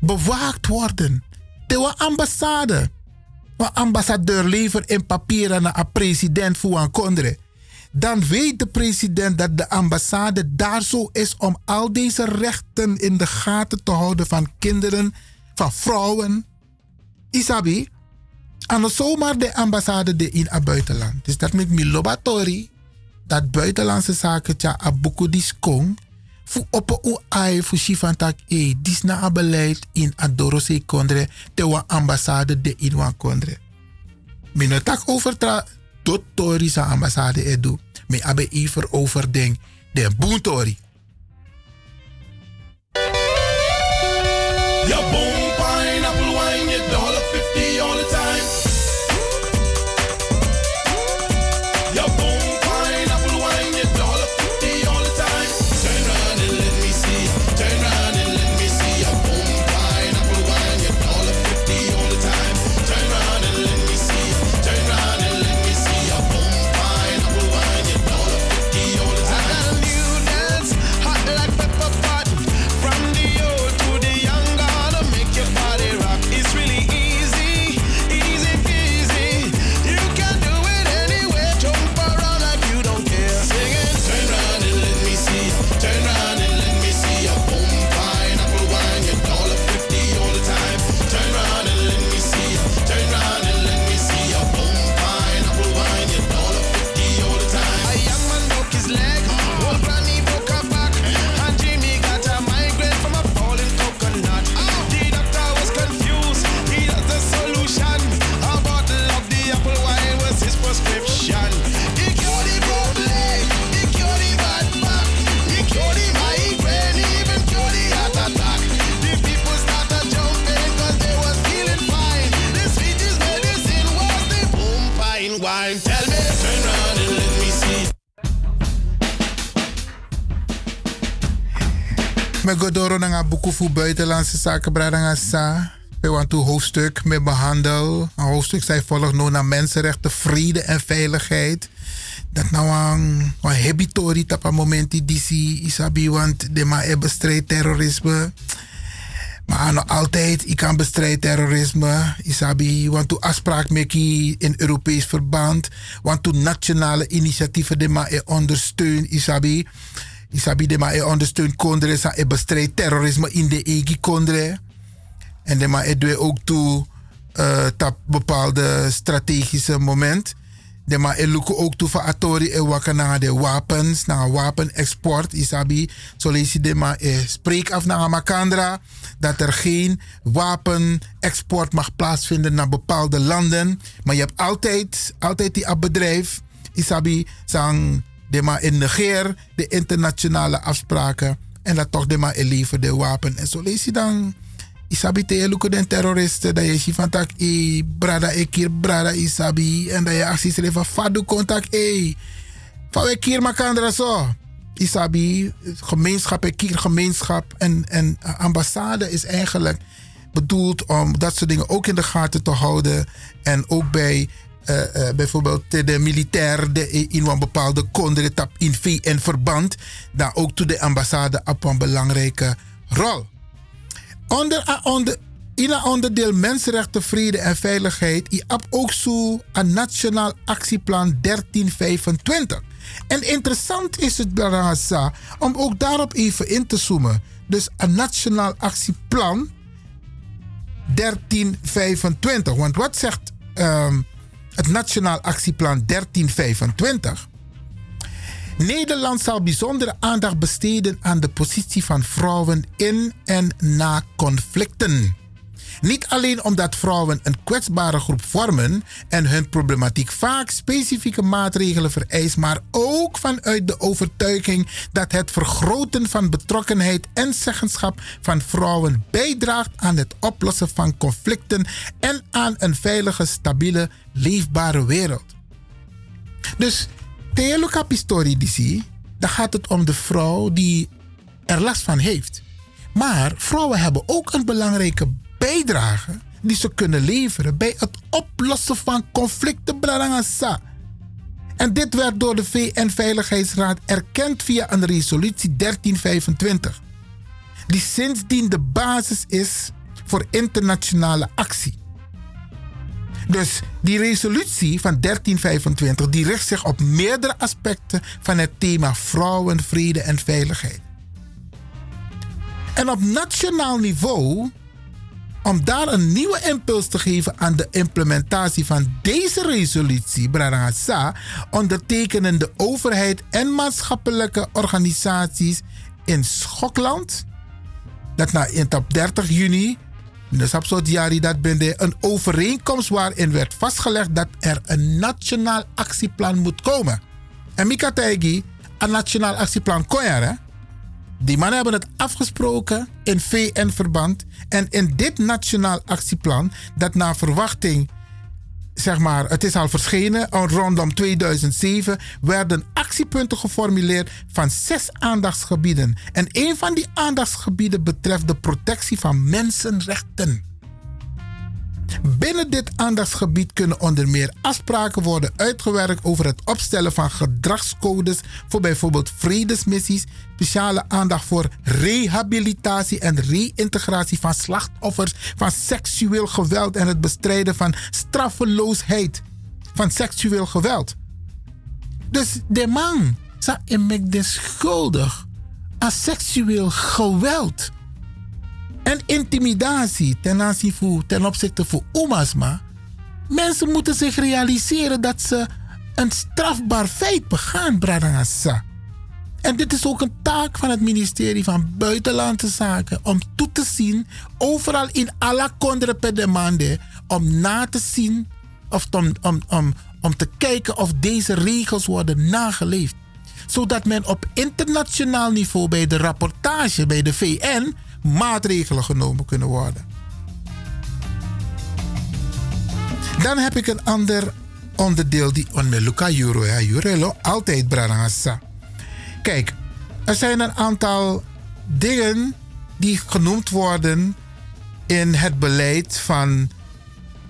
bewaakt worden. De ambassade een ambassadeur levert in papieren naar een president voor een kondre. Dan weet de president dat de ambassade daar zo is om al deze rechten in de gaten te houden van kinderen, van vrouwen. Isabi, en zomaar de ambassade de in het buitenland. Dus dat met mi lobatori, dat buitenlandse zaken tja abuku dis kong, fu op u ai fu shifantak e dis na beleid in adorose kondre te wa ambassade de in kondre. Mino tak over tra tot tori sa ambassade edu. Me abe iver over ding de boontori. Ja, boom, Me godoro na boeken voor buitenlandse zaken. We want een hoofdstuk met behandel. Een hoofdstuk zij volgt nog naar mensenrechten, vrede en veiligheid. Dat nou een, een tapa momenti disi isabi want de ma terrorisme. Maar nog altijd, ik kan bestrijden terrorisme. Isabi, want toen afspraak in Europees verband. Want nationale initiatieven de ma e ondersteun, Isabi. Isabi de ma e ondersteun kondre sa e bestrijdt terrorisme in de egi kondre. En de ma e ook toe uh, tap bepaalde strategische moment. De ma e luku ook toe van atori e waka naar de wapens, naar wapenexport, isabi. Je de ma e spreek af naar Makandra dat er geen wapenexport mag plaatsvinden naar bepaalde landen. Maar je hebt altijd, altijd die bedrijf, isabi, sang de ma in negeer de internationale afspraken. En dat toch de ma e levert de wapen. En zo lees je dan. Isabi te luku den terroristen dat je ziet van tak e brada e kier brada isabi. En dat je acties van fadu contact e van we kier makandra zo. Isabi gemeenschap en kier gemeenschap. En, en ambassade is eigenlijk bedoeld om dat soort dingen ook in de gaten te houden. En ook bij uh, uh, bijvoorbeeld de militair de, in een bepaalde kondretap in VN-verband, daar ook toe de ambassade op een belangrijke rol. Onder, onder, in een onderdeel Mensenrechten, Vrede en Veiligheid, is ook zo een Nationaal Actieplan 1325. En interessant is het, Barasa, om ook daarop even in te zoomen. Dus een Nationaal Actieplan 1325. Want wat zegt um, het Nationaal Actieplan 1325? Nederland zal bijzondere aandacht besteden aan de positie van vrouwen in en na conflicten. Niet alleen omdat vrouwen een kwetsbare groep vormen en hun problematiek vaak specifieke maatregelen vereist, maar ook vanuit de overtuiging dat het vergroten van betrokkenheid en zeggenschap van vrouwen bijdraagt aan het oplossen van conflicten en aan een veilige, stabiele, leefbare wereld. Dus Teeluka Pistori die dan gaat het om de vrouw die er last van heeft. Maar vrouwen hebben ook een belangrijke bijdrage die ze kunnen leveren bij het oplossen van conflicten. En dit werd door de VN-veiligheidsraad erkend via een resolutie 1325, die sindsdien de basis is voor internationale actie. Dus die resolutie van 1325 die richt zich op meerdere aspecten van het thema vrouwen, vrede en veiligheid. En op nationaal niveau, om daar een nieuwe impuls te geven aan de implementatie van deze resolutie, ondertekenen de overheid en maatschappelijke organisaties in Schokland, dat na op 30 juni dus op jari dat een overeenkomst waarin werd vastgelegd dat er een nationaal actieplan moet komen. En Mika een nationaal actieplan kon Die mannen hebben het afgesproken in VN-verband. En in dit nationaal actieplan, dat naar verwachting zeg maar, het is al verschenen, rondom 2007 werden actiepunten geformuleerd van zes aandachtsgebieden. En een van die aandachtsgebieden betreft de protectie van mensenrechten. Binnen dit aandachtsgebied kunnen onder meer afspraken worden uitgewerkt over het opstellen van gedragscodes voor bijvoorbeeld vredesmissies, speciale aandacht voor rehabilitatie en reïntegratie van slachtoffers van seksueel geweld en het bestrijden van straffeloosheid van seksueel geweld. Dus de man zou de schuldig aan seksueel geweld en intimidatie ten, aanzien voor, ten opzichte van Omasma. Mensen moeten zich realiseren dat ze een strafbaar feit begaan, Bradangasa. En dit is ook een taak van het ministerie van Buitenlandse Zaken om toe te zien, overal in alle kondre demande, om na te zien of om, om, om, om te kijken of deze regels worden nageleefd. Zodat men op internationaal niveau bij de rapportage bij de VN maatregelen genomen kunnen worden. Dan heb ik een ander onderdeel die onmeluka euro ja altijd brarasa. Kijk, er zijn een aantal dingen die genoemd worden in het beleid van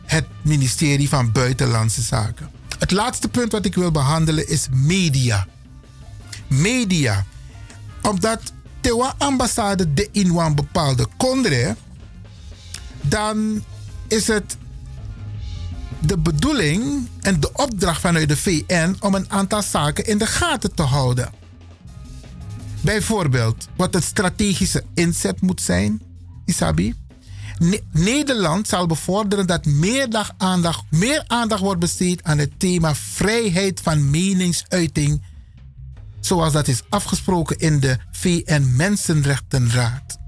het ministerie van Buitenlandse Zaken. Het laatste punt wat ik wil behandelen is media. Media. Omdat de ambassade de in een bepaalde kondre, dan is het de bedoeling en de opdracht vanuit de VN om een aantal zaken in de gaten te houden. Bijvoorbeeld wat het strategische inzet moet zijn, Isabi. Ne- Nederland zal bevorderen dat meer, aandacht, meer aandacht wordt besteed aan het thema vrijheid van meningsuiting, zoals dat is afgesproken in de VN Mensenrechtenraad.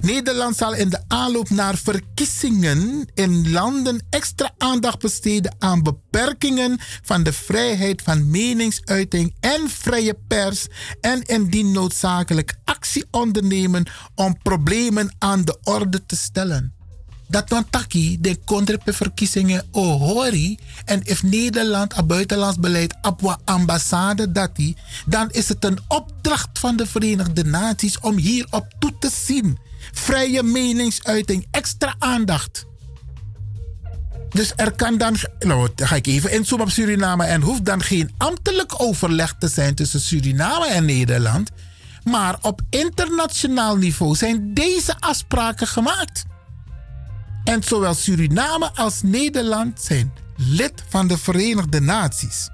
Nederland zal in de aanloop naar verkiezingen in landen extra aandacht besteden aan beperkingen van de vrijheid van meningsuiting en vrije pers en indien noodzakelijk actie ondernemen om problemen aan de orde te stellen. Dat dan taki de verkiezingen ohori en if Nederland een buitenlands beleid op ambassade dati, dan is het een opdracht van de Verenigde Naties om hierop toe te zien vrije meningsuiting, extra aandacht. Dus er kan dan, nou, ga ik even inzoomen op Suriname en hoeft dan geen ambtelijk overleg te zijn tussen Suriname en Nederland. Maar op internationaal niveau zijn deze afspraken gemaakt. En zowel Suriname als Nederland zijn lid van de Verenigde Naties.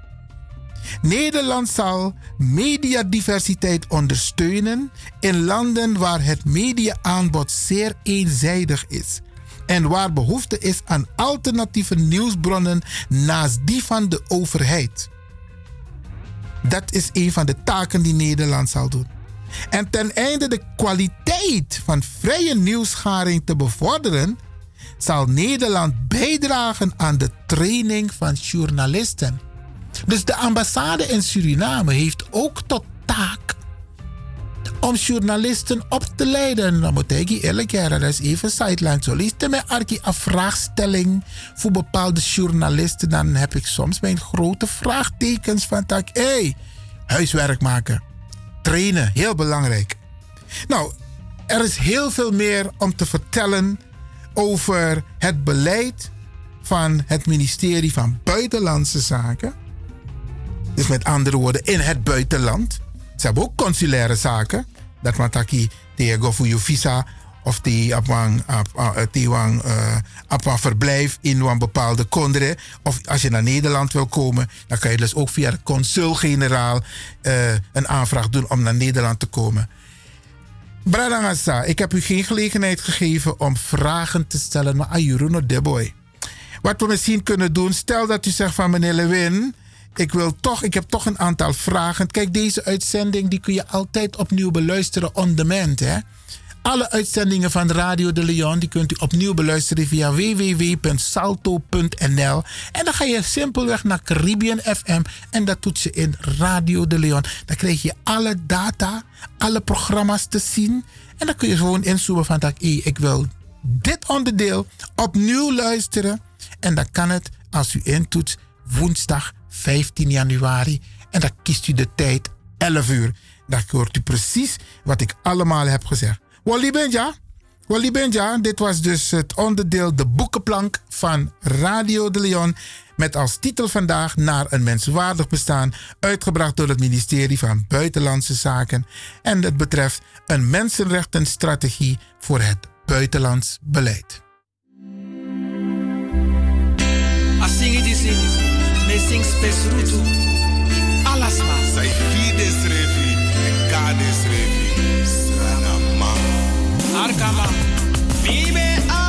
Nederland zal mediadiversiteit ondersteunen in landen waar het mediaaanbod zeer eenzijdig is en waar behoefte is aan alternatieve nieuwsbronnen naast die van de overheid. Dat is een van de taken die Nederland zal doen. En ten einde de kwaliteit van vrije nieuwsgaring te bevorderen, zal Nederland bijdragen aan de training van journalisten. Dus de ambassade in Suriname heeft ook tot taak om journalisten op te leiden. Dan moet ik eerlijk zeggen, dat is even sideline. Zo leest Arki vraagstelling voor bepaalde journalisten. Dan heb ik soms mijn grote vraagtekens van tak. Hey, huiswerk maken. Trainen, heel belangrijk. Nou, er is heel veel meer om te vertellen over het beleid van het ministerie van Buitenlandse Zaken. Dus met andere woorden, in het buitenland. Ze hebben ook consulaire zaken. Dat mataki tegen voor je visa of die op een, op een verblijf in een bepaalde kondre. Of als je naar Nederland wil komen, dan kan je dus ook via de consul-generaal een aanvraag doen om naar Nederland te komen. Bradangasa, ik heb u geen gelegenheid gegeven om vragen te stellen, maar Ayuruno Deboy. Wat we misschien kunnen doen, stel dat u zegt van meneer Lewin, ik wil toch, ik heb toch een aantal vragen. Kijk, deze uitzending die kun je altijd opnieuw beluisteren on demand. Hè? Alle uitzendingen van Radio de Leon die kunt u opnieuw beluisteren via www.salto.nl. En dan ga je simpelweg naar Caribbean FM en dat doet je in Radio de Leon. Dan krijg je alle data, alle programma's te zien. En dan kun je gewoon inzoomen van dat ik wil dit onderdeel opnieuw luisteren. En dan kan het als u intoetst woensdag 15 januari. En dan kiest u de tijd 11 uur. Dan hoort u precies wat ik allemaal heb gezegd. Wally Benja, Wally Benja, dit was dus het onderdeel De Boekenplank van Radio de Leon. Met als titel vandaag Naar een menswaardig bestaan. Uitgebracht door het ministerie van Buitenlandse Zaken. En het betreft een mensenrechtenstrategie voor het buitenlands beleid. alasma arkama. Vive abi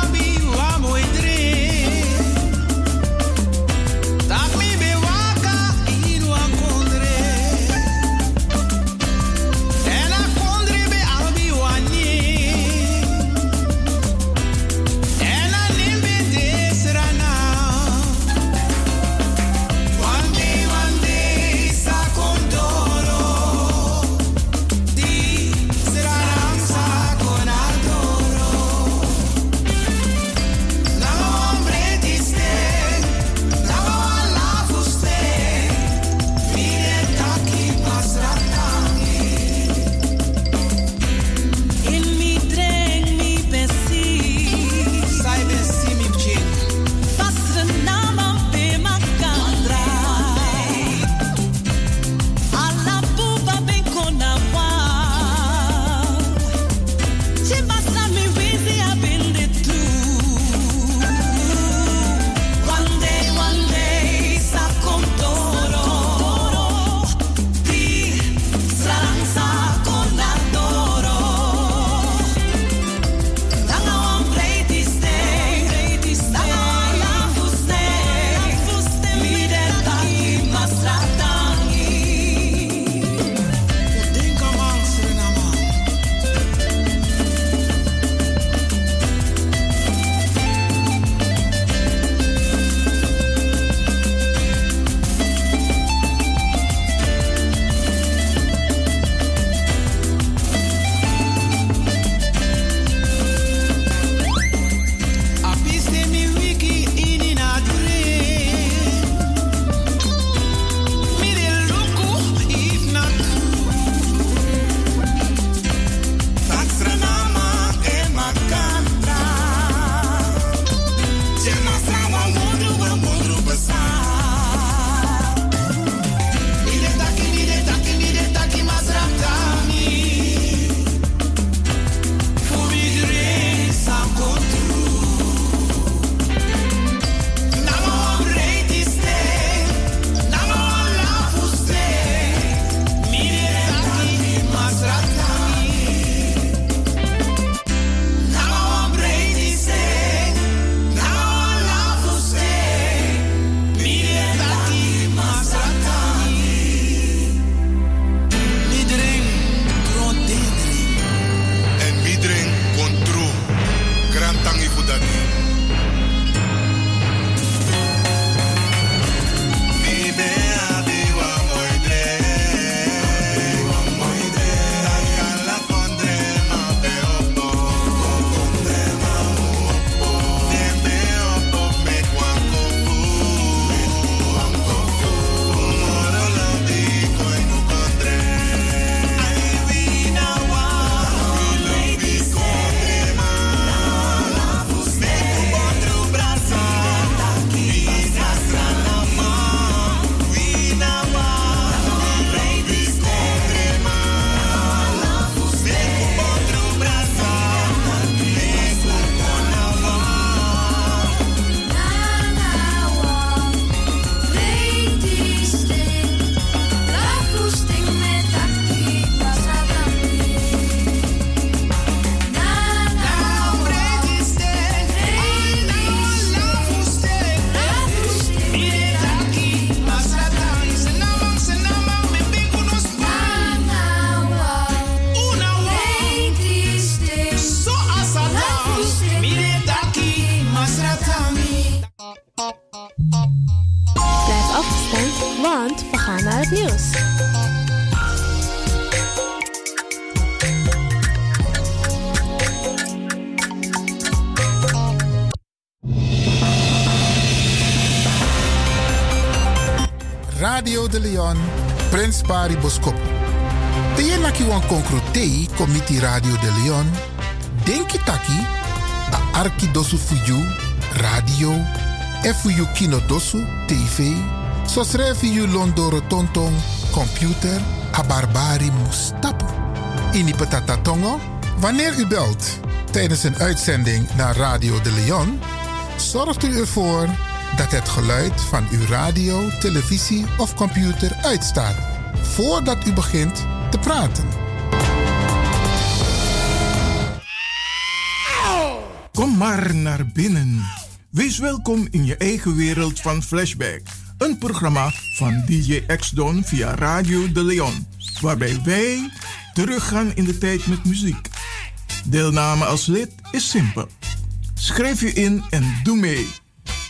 Leon, Prins Pari Boskop. De je naki wan konkrotei komiti Radio de Leon. Denki taki, a arki dosu fuyu, radio, e fuyu kino dosu, tv, so srefi yu londoro tontong, computer, a barbari mustapu. Ini patata tongo, wanneer u belt tijdens een uitzending naar Radio de Leon, zorgt u ervoor dat het geluid van uw radio, televisie of computer uitstaat voordat u begint te praten. Kom maar naar binnen. Wees welkom in je eigen wereld van Flashback. Een programma van DJ X-Don via Radio De Leon. Waarbij wij teruggaan in de tijd met muziek. Deelname als lid is simpel. Schrijf je in en doe mee.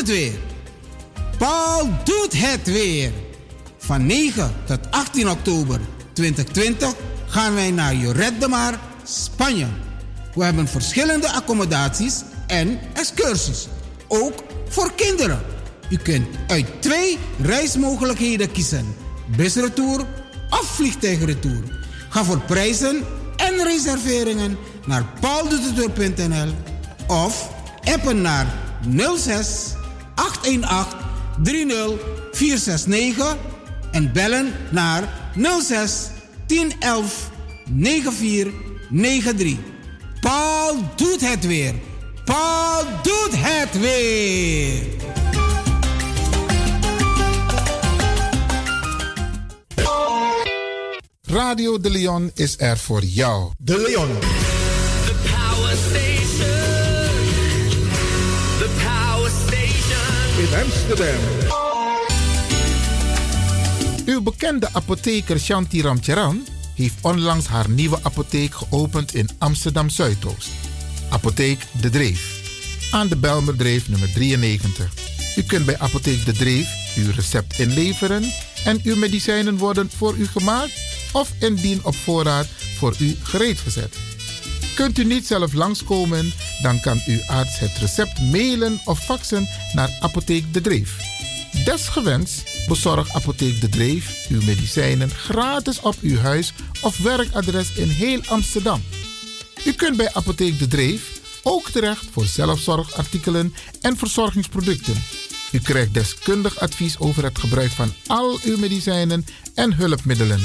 Het weer. Paul doet het weer. Van 9 tot 18 oktober 2020 gaan wij naar Joret de Mar, Spanje. We hebben verschillende accommodaties en excursies. Ook voor kinderen. U kunt uit twee reismogelijkheden kiezen. Busretour of vliegtuigretour. Ga voor prijzen en reserveringen naar pauldoetetour.nl of appen naar 06 818 30 469 en bellen naar 06 1011 9493. Paul doet het weer. Paul doet het weer. Radio De Leon is er voor jou. De Leon. Amsterdam. Uw bekende apotheker Shanti Ramcharan heeft onlangs haar nieuwe apotheek geopend in Amsterdam Zuidoost. Apotheek De Dreef. Aan de Belmerdreef nummer 93. U kunt bij Apotheek De Dreef uw recept inleveren en uw medicijnen worden voor u gemaakt of indien op voorraad voor u gereed gezet. Kunt u niet zelf langskomen, dan kan uw arts het recept mailen of faxen naar Apotheek De Dreef. Desgewenst bezorgt Apotheek De Dreef uw medicijnen gratis op uw huis of werkadres in heel Amsterdam. U kunt bij Apotheek De Dreef ook terecht voor zelfzorgartikelen en verzorgingsproducten. U krijgt deskundig advies over het gebruik van al uw medicijnen en hulpmiddelen.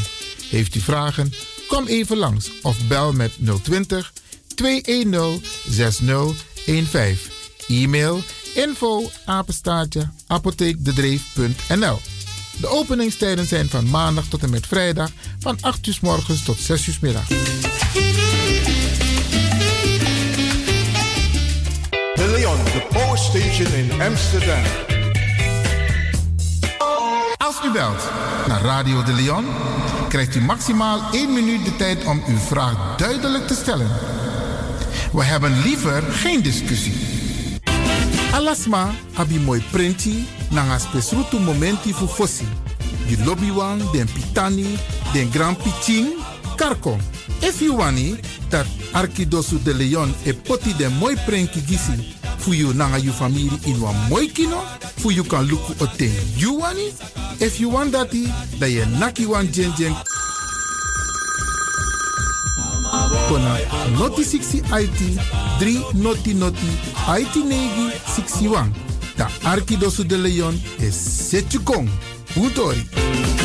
Heeft u vragen? Kom even langs of bel met 020 210 6015. E-mail info apenstaartje apotheekdedreef.nl De openingstijden zijn van maandag tot en met vrijdag van 8 uur morgens tot 6 uur middag. De Leon, the Power Station in Amsterdam. Als u belt naar Radio de Leon, krijgt u maximaal 1 minuut de tijd om uw vraag duidelijk te stellen. We hebben liever geen discussie. Alasma abi mooi printi nanga spesrutu momenti fu fossi. Di lobby wan, den pitani, den grand pitching, karko. If wani, dat Arkidosu de Leon e poti den mooi prenki gisi fu you nanga you family in wan mooi kino, fu you kan luku oten you wani. If you want dati, da ye naki wan jen jen kona noti 60 IT 3 noti noti IT negi 61. Da Arkidosu de Leon is Setjukong. Utori.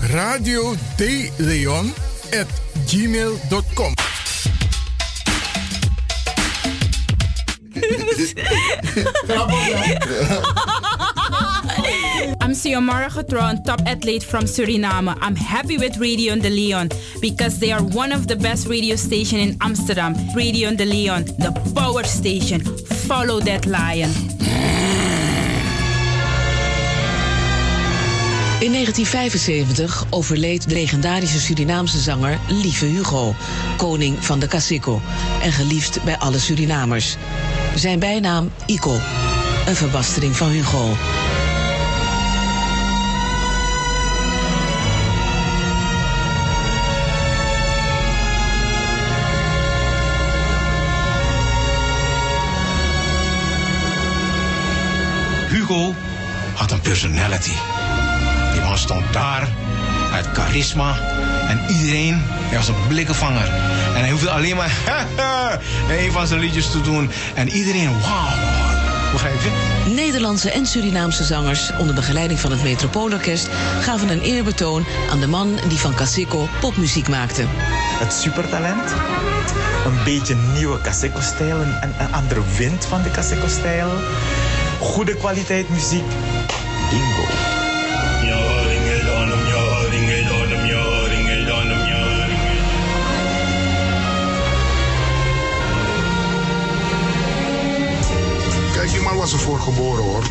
radio de Leon at gmail.com. [LAUGHS] I'm Xiomara Getron, top athlete from Suriname. I'm happy with Radio de Leon because they are one of the best radio station in Amsterdam. Radio de Leon, the power station. Follow that lion. In 1975 overleed de legendarische Surinaamse zanger Lieve Hugo, koning van de Cacico en geliefd bij alle Surinamers. Zijn bijnaam Ico, een verbastering van Hugo. Hugo had een personality. Die man stond daar, hij had charisma en iedereen, hij was een blikkenvanger. En hij hoefde alleen maar [LAUGHS] een van zijn liedjes te doen en iedereen, wauw, Begrijp je? Nederlandse en Surinaamse zangers onder begeleiding van het Metropoolorkest gaven een eerbetoon aan de man die van Kaseko popmuziek maakte. Het supertalent. Een beetje nieuwe Kaseko-stijl. Een, een, een andere wind van de Kaseko-stijl. Goede kwaliteit muziek. Bingo. Was ervoor geboren hoor.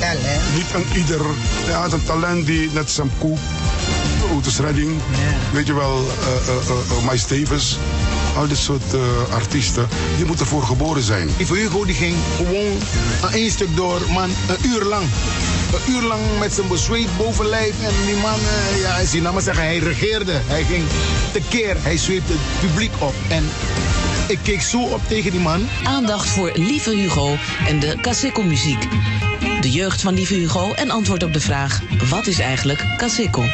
Eh, niet een ieder. Hij had een talent die net zijn koe, Otis Redding, weet je wel, eh eh, eh, Mike Stevens. Al dit soort eh, artiesten, die moeten ervoor geboren zijn. Die voor Hugo die ging gewoon een één stuk door, man, een uur lang. Een uur lang met zijn bezweet bovenlijf. En die man, eh, ja, als je nou maar zeggen, hij regeerde. Hij ging tekeer, hij zweepte het publiek op. En ik keek zo op tegen die man. Aandacht voor Lieve Hugo en de Kaseko-muziek. De jeugd van Lieve Hugo en antwoord op de vraag: wat is eigenlijk Kaseko?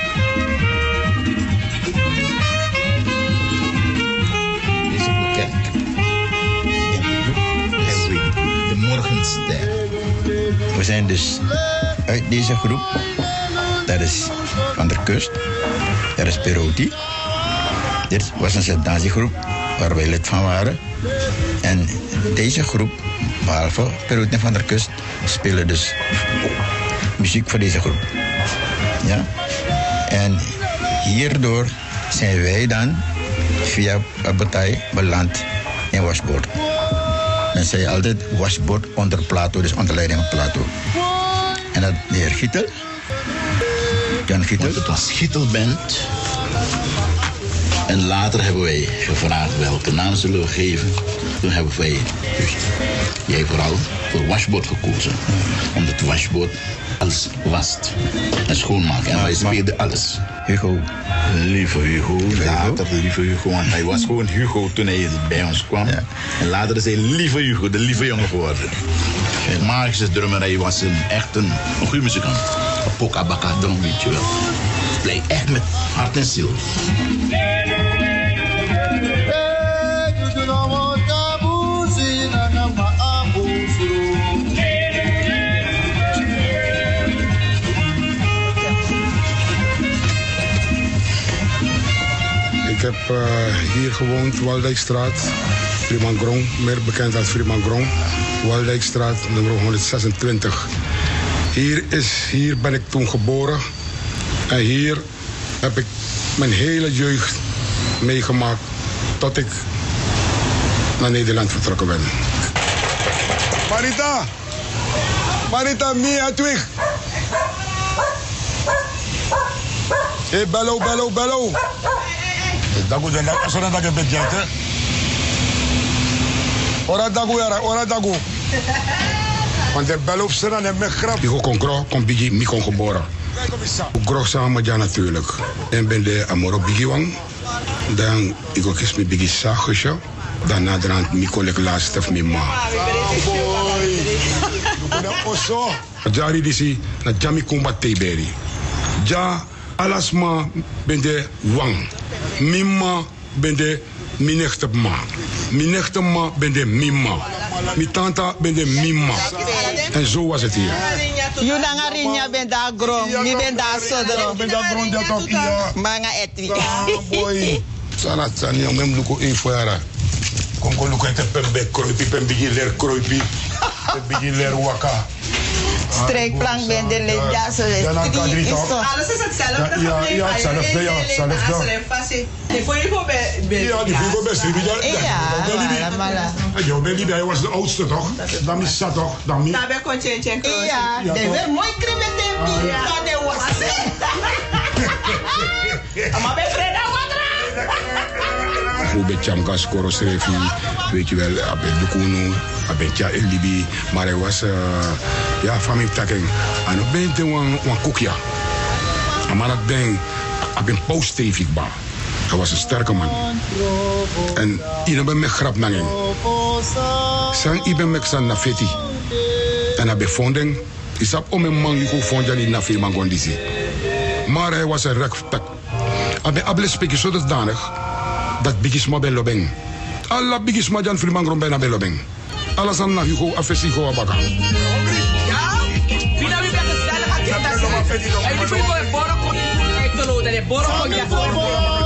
We zijn dus uit deze groep. Dat is Van der Kust. Dat is Perotti. Dit was een septatiegroep waar wij lid van waren. En deze groep, behalve Perotti en Van der Kust, spelen dus muziek voor deze groep. Ja? En hierdoor zijn wij dan via Abatay beland in Wasbord. Men zei altijd Wasbord onder Plato, dus onder leiding van Plato. En dat de heer Gietel, Jan Gietel. het was Gietelband. En later hebben wij gevraagd welke naam zullen we geven. Toen hebben wij, dus jij vooral, voor wasbord gekozen. Omdat wasbord alles wast en schoonmaken. En wij speelden alles. Hugo. Lieve Hugo. Later lieve Hugo, want hij was gewoon Hugo toen hij bij ons kwam. En later is hij lieve Hugo, de lieve jongen geworden. Een magische drummer, hij was een, echt een, een goede muzikant. Een pokabaka drum, weet je wel. Blij echt met hart en ziel. Ik heb eh, hier gewoond, Waldijkstraat, Grong, meer bekend als Grong. Waldijkstraat, nummer 126. Hier, is, hier ben ik toen geboren. En hier heb ik mijn hele jeugd meegemaakt tot ik naar Nederland vertrokken ben. Marita! Marita, Mia Twig! Hey, bello, bello, bello! Dagu dan dat asana dagu bedjante. Ora dagu ora dagu. Want de bel op z'n en met grap. Ik kon gro, kon bigi, mi kon geboren. Ik gro samen met jou natuurlijk. En ben de amoro bigi wang. Dan ik ook eens met bigi saagusje. Dan naderhand mi kon ik laatst of mi ma. [LAUGHS] Jari disi na jami kumba teberi. Ja alasma ben de wang. Mima ben de minechte ma. Minechte ma ben de mima. Mi tanta ben de mima. En zo was het hier. Yunanga rinya ben da grom, ni ben da sodro. Ben da grom dat ook ja. Manga etwi. boy. Sana tsani ang mem luko info yara. Kon kon luko ete pembe kroipi pembi ler kroipi. Pembi ler waka. Streekplank ben de zo is. Ja, dan kan drie toch? Alles is hetzelfde. Ja, ja, ja, hetzelfde, ja, hetzelfde. Die voor je voor bij. Ja, die best. Die ja, Ja, mala. Jo, baby, hij was de oudste toch? Dan is dat toch? Dan niet. Daar ben ik check. Ja, de weer mooi de Ja, de was. [LAUGHS] Maar bij Freda wat Hoe bij Chamka Skoro schreef hij, weet je wel, Abel Dukunu, Abel Tja Elibi, maar hij was, ja, familie taking. En op ben je een koekja. Maar dat ben ik ben post-stevig ba. Hij was een sterke man. En iedereen ben met grap nanging. Sang ik ben met zijn nafeti. En hij bevonding, is op om een man die vond je niet na veel man. Maar hij was een rektak. Hij ben able spreken zodanig dat bigisma bello beng. Alla bigisma jan firman grom bena bello beng. Alla san na hiko afesi ko abaka Ele foi embora com. Ele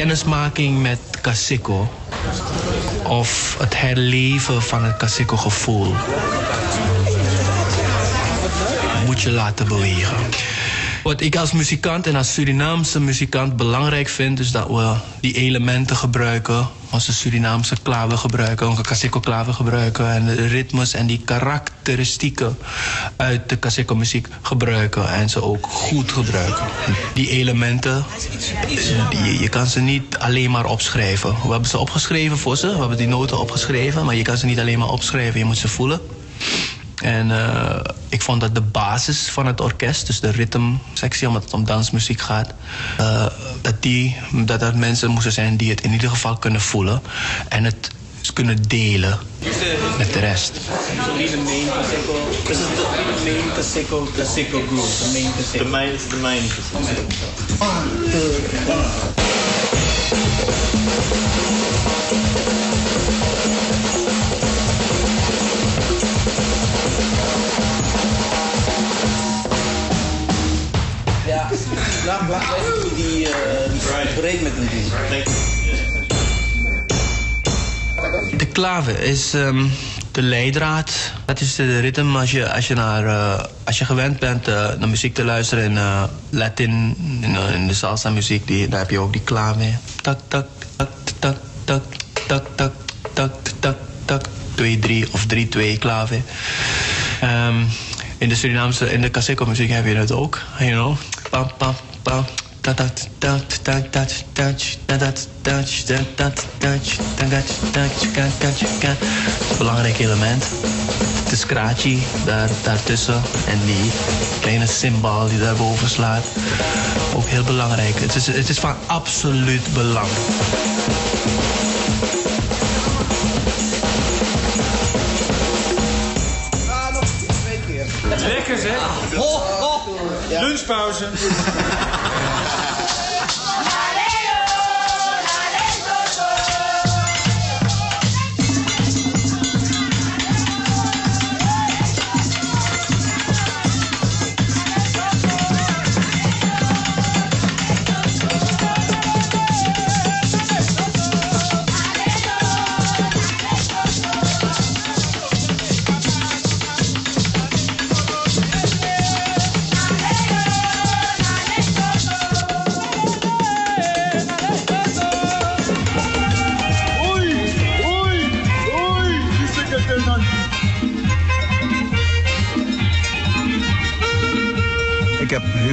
kennismaking met Kasiko. Of het herleven van het Kasiko-gevoel. Moet je laten bewegen. Wat ik als muzikant en als Surinaamse muzikant belangrijk vind... is dat we die elementen gebruiken. Onze Surinaamse klaven gebruiken, onze Kaseko-klaven gebruiken... en de ritmes en die karakteristieken uit de Kaseko-muziek gebruiken... en ze ook goed gebruiken. Die elementen, die, je kan ze niet alleen maar opschrijven. We hebben ze opgeschreven voor ze, we hebben die noten opgeschreven... maar je kan ze niet alleen maar opschrijven, je moet ze voelen. En eh, ik vond dat de basis van het orkest, dus de ritmesectie, omdat het om dansmuziek gaat, eh, dat, die, dat er mensen moesten zijn die het in ieder geval kunnen voelen en het kunnen delen met de rest. Is the main Kaseko. The main laat laat even die, eh, die break met hem doen. De klave is ehm, de leidraad. Dat is de ritme als je, als je, naar, eh, als je gewend bent eh, naar muziek te luisteren in eh, Latin, in, eh, in de salsa muziek, die, daar heb je ook die klave. Tak, tak, tak, tak, tak, tak, tak, tak, tak, tak. 2-3 of 3-2 klave. Ehm, in de Surinaamse, in de Kaseko muziek heb je dat ook. You know? Pam, pam, Dat, dat, dat, dat, dat, dat, dat, dat, dat, dat, dat, dat, dat, dat, dat, kan, kan, kan. Belangrijk element. De scratchy daar, daartussen en die kleine cymbal die daarboven slaat. Ook heel belangrijk. Het is, het is van absoluut belang. Lekker zeg. Lunchpauze.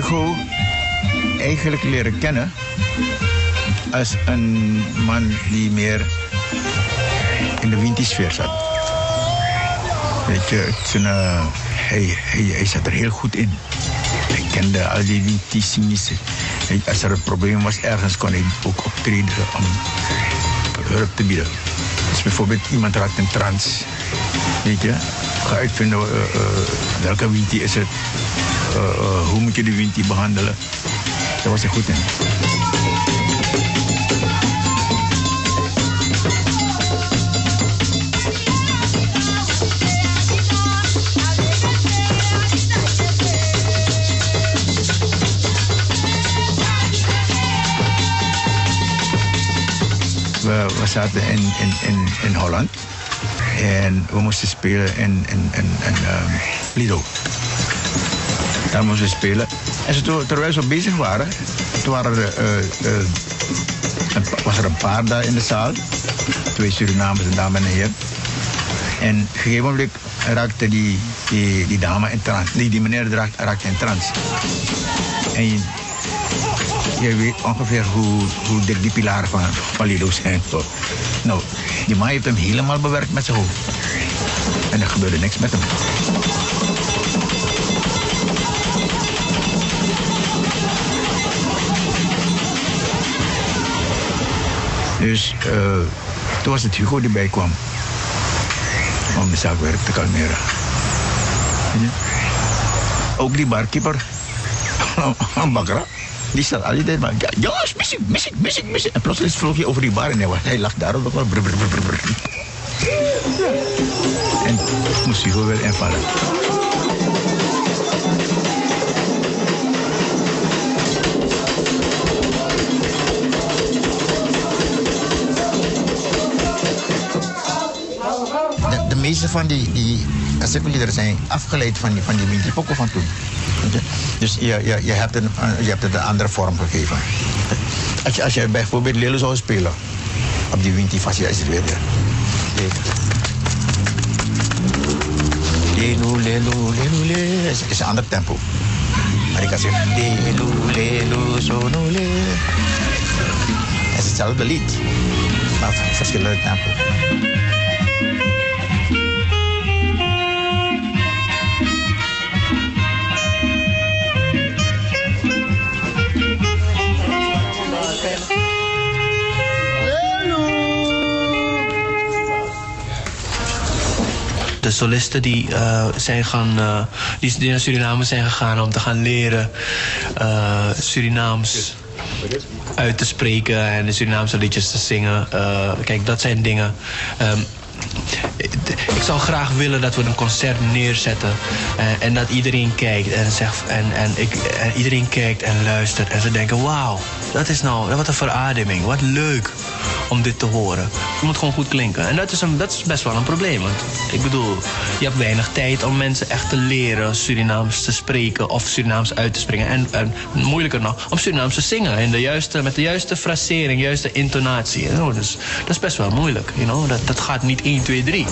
Hugo eigenlijk leren kennen als een man die meer in de wintersfeer zat. Weet je, eh, hij, hij, hij zat er heel goed in. Hij kende al die wintersies. Hij- Als er een probleem was ergens, kon hij ook optreden om hulp te bieden. Dus bijvoorbeeld iemand raakt in trance. Weet je, ga uitvinden eh, eh, welke is het. Eh, eh, hoe moet je de winter behandelen. Daar was hij goed in. We, we zaten in, in, in, in Holland. En we moesten spelen in, in, in, in ehm, Lido. Daar moesten spelen. En ze, terwijl ze bezig waren, toen waren er, eh, eh, was er een paar daar in de zaal. Twee Surinamers, een dame en een heer. En op een gegeven moment raakte die, die, die dame in trance. Die, die meneer raakte, raakte in trance. En je, weet ongeveer hoe, hoe dik die pilaren van, van zijn. Nou, die man heeft hem helemaal bewerkt met zijn hoofd. En er gebeurde niks met hem. Dus eh, toen was het Hugo die bijkwam. Om de zaakwerk te kalmeren. Je? Ook die barkeeper. [LAUGHS] Een bakra. Die staat altijd maar. Ja, jongens, muziek, muziek, muziek, muziek. En plotseling vloog je over die bar en hij, was- hij lag daar ook wel. Brr, brr. En moest Hugo weer invallen. Meeste van die, die kassekweliederen zijn afgeleid van die, van die Winti Poco van toen. Dus je, je, je, hebt een, een- je hebt het een andere vorm gegeven. Als je, als je bijvoorbeeld Lelo zou spelen, op die Winti Fascia is het weer weer. Lelo, lelo, lelo, le. Is, een ander tempo. Maar ik kan zeggen, lelo, lelo, sono, le. Het is hetzelfde lied, maar verschillende tempo. De solisten die, eh, zijn gaan, eh, die, naar Suriname zijn gegaan om te gaan leren eh, Surinaams uit te spreken en de Surinaamse liedjes te zingen. Kijk, dat zijn dingen. ehm, ik zou graag willen dat we een concert neerzetten eh, en dat iedereen kijkt en zegt en, en, ik, en iedereen kijkt en luistert en ze denken wauw, dat is nou wat een verademing, wat leuk om dit te horen. Het moet gewoon goed klinken en dat is, een, dat is best wel een probleem. Want ik bedoel, je hebt weinig tijd om mensen echt te leren Surinaams te spreken of Surinaams uit te springen en, en moeilijker nog om Surinaams te zingen in de juiste, met de juiste frasering, juiste intonatie. Know? Dus dat is best wel moeilijk. You know? dat, dat gaat niet 1, 2, 3.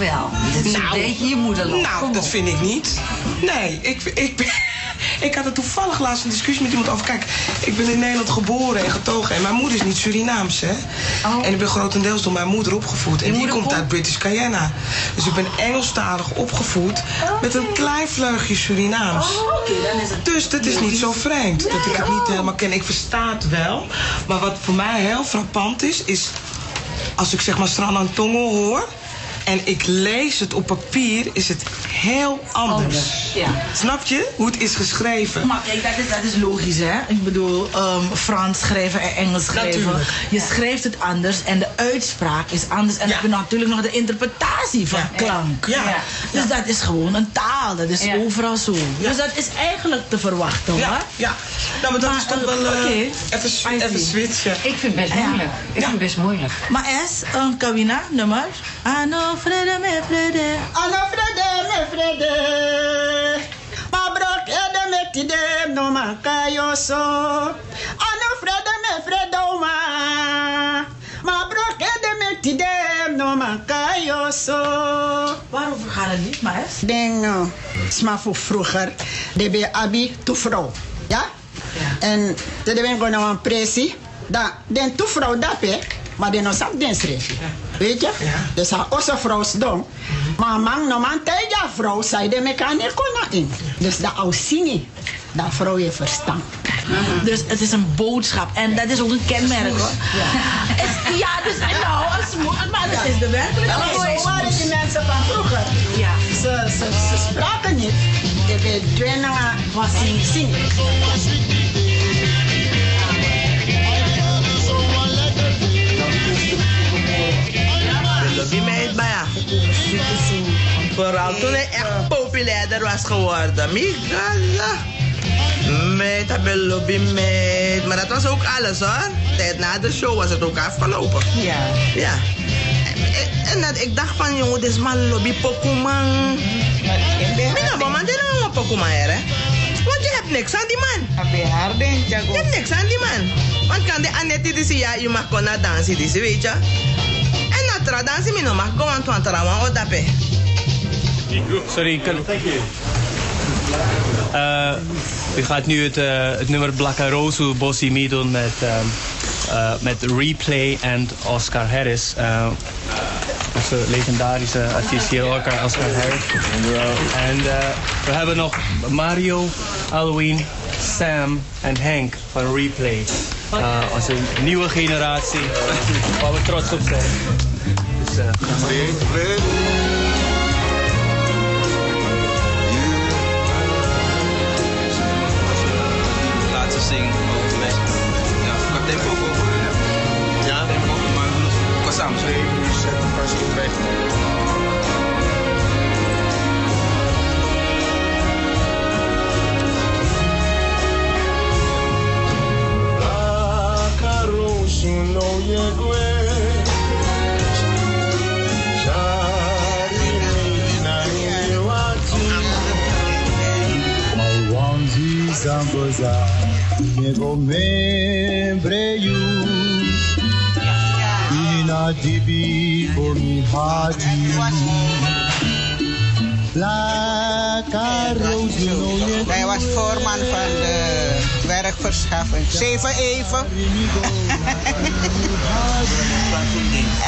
Wel. Is een beetje je moederland. Nou, dat vind ik niet. Nee, ik, ik, ben- [LAUGHS] ik had er toevallig laatst een discussie met iemand over. Kijk, ik ben in Nederland geboren en getogen. En mijn moeder is niet Surinaams, hè. En ik ben grotendeels door mijn moeder opgevoed. En die komt uit British Guyana. Dus ik ben Engelstalig opgevoed met een klein vleugje Surinaams. Dus dat is niet zo vreemd dat ik het niet helemaal ken. Ik versta het wel. Maar wat voor mij heel frappant is, is als ik zeg maar Stranan Tongo hoor en ik lees het op papier, is het heel anders. Ja. Snap je hoe het is geschreven? Maar kijk, dat is, dat is logisch, hè? Ik bedoel, ehm, Frans schrijven en Engels schrijven. Natuurlijk. Je schrijft het anders en de uitspraak is anders. En dan heb je natuurlijk nog de interpretatie van klank. Ja. Dus dat is gewoon een taal. Dat is Ja. overal zo. Dus dat is eigenlijk te verwachten, hoor. Ja, ja. Nou, maar dat is toch wel, eh, oké. even, switchen. Ik vind het best Ja. moeilijk. Ik vind het best moeilijk. Maar es, een Kawina nummer. Ano Frede me Frede. Ano Frede me Frede. Me tide no ma kayo so. Ano Frede me Frede oma. Ma brok ede me tide no ma kayo so. Waarover gaat het niet, maar es? Ding, uh, sma voor vroeger. De be abi tu vrouw. Ja? En de ben gewoon een pressie. Da, den tu vrouw dape. Maar no sap den schreef. Weet je? Dus haar osse vrouw is dom. Maar man no man tegen vrouw zei de mechaniek kon in. Dus dat au singi. Dat vrouw je verstand. Dus het is een boodschap en dat is ook een kenmerk hoor. Het- Ja, dus nou, moeder, maar dat is de werkelijkheid. Ja, zo waren die mensen van vroeger. Ja. Ze, ze, ze spraken niet. De bedwennen was zingen. Wie meent maar ja. Vooral toen hij echt populairder was geworden. Migala. Meid, heb lobby meid. Maar dat was ook alles hoor. Tijd na de show was het ook afgelopen. Ja. Ja. En, en dat ik dacht van, jongen, dit is maar lobby Pokémon. Mina, nou, maar een Pokémon hè. Want je hebt niks aan die man. Je hebt niks aan die man. Want kan de Annette die zei, ja, je mag kon naar dansen, die weet je. Na tra dansen, mi no mag go aan tuan tra wan odape. Sorry, kan... Eh, u gaat nu het, eh, het nummer Blackaroso Bossi meedoen met, ehm, eh, met Replay en Oscar Harris. Eh, onze legendarische artiest hier, Oscar, Oscar Harris. En eh, we hebben nog Mario, Halloween, Sam en Henk van Replay. Uh, onze nieuwe generatie, waar we trots op zijn. Dus, eh, laten zingen over mij. Ja, ik heb tempo over. Ja, tempo, maar ik was samen. Nee, je zet een paar schoenen weg. Caruso no llegó. Zamboza Nego membre you Ina dibi omi hati La Caruso Hij was voorman van de werkverschaffing. Zeven even. [LAUGHS]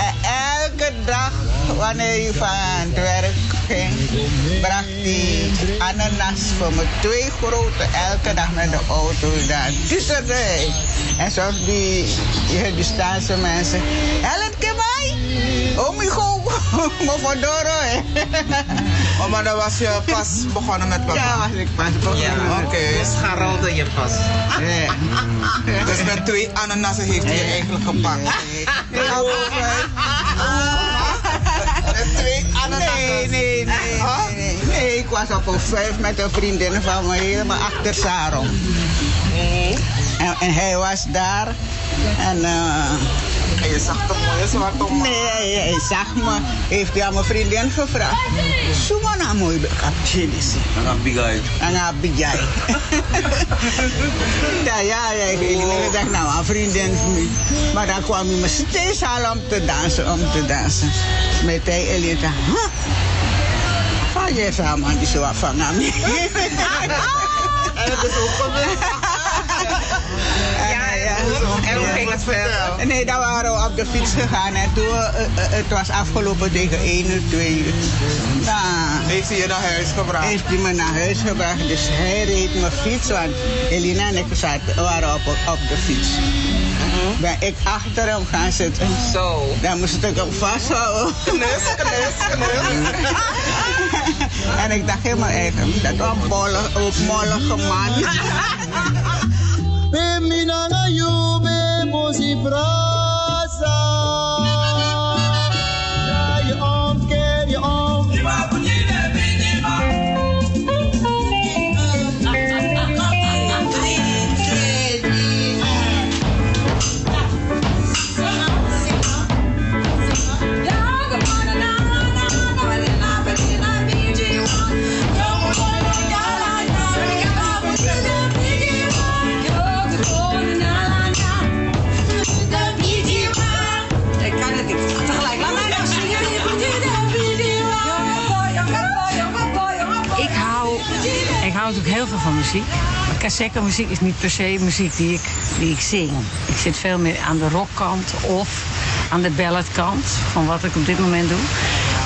En Elke dag wanneer hij van het werk ging, bracht hij ananas voor me. Twee grote, elke dag met de auto daar. Tussen hij. En zoals die, die, die Staanse mensen. Help ke mij! Oh mijn god, [LAUGHS] Mofodoro. Oh, maar dan was je pas begonnen met papa? Ja, was ik pas begonnen. Ja, oké. Dus scharrelde je pas. Dus met twee ananassen heeft hij je eigenlijk gepakt. Nee, nee, nee, nee, nee. Nee, ik was op een vijf met een vriendin van me helemaal achter Saron. En, en hij was daar. En, eh en je zag de mooie zwarte man? Nee, hij, hij zag me. Heeft hij aan mijn vriendin gevraagd. Zoek nou mooi kapjelis. Aan Abigail. Aan Abigail. [LAUGHS] ja, ja, ja. Ik dacht, nou, een vriendin van mij. Maar dan kwam hij me steeds al om te dansen, om te dansen. Met hij zei, huh? Ga je samen die zo van aan mij. [LAUGHS] En het is ook gebeurd. En hoe ging het verder? Nee, dan waren we op de fiets gegaan en toen, eh, eh, het was afgelopen tegen 1 uur, 2 uur. Dan heeft hij je naar huis gebracht? Heeft hij me naar huis gebracht, dus hij reed mijn fiets, want Elina en ik zaten, waren op, op de fiets. Ben ik achter hem gaan zitten. Zo. Dan moest ik hem vasthouden. Knus, knus, knus. en ik dacht helemaal eigen, dat was een mollige, een mollige man. [LAUGHS] mãos em brasa. Muziek. Maar Kaseka muziek is niet per se muziek die ik, die ik zing. Ik zit veel meer aan de rockkant of aan de balladkant van wat ik op dit moment doe.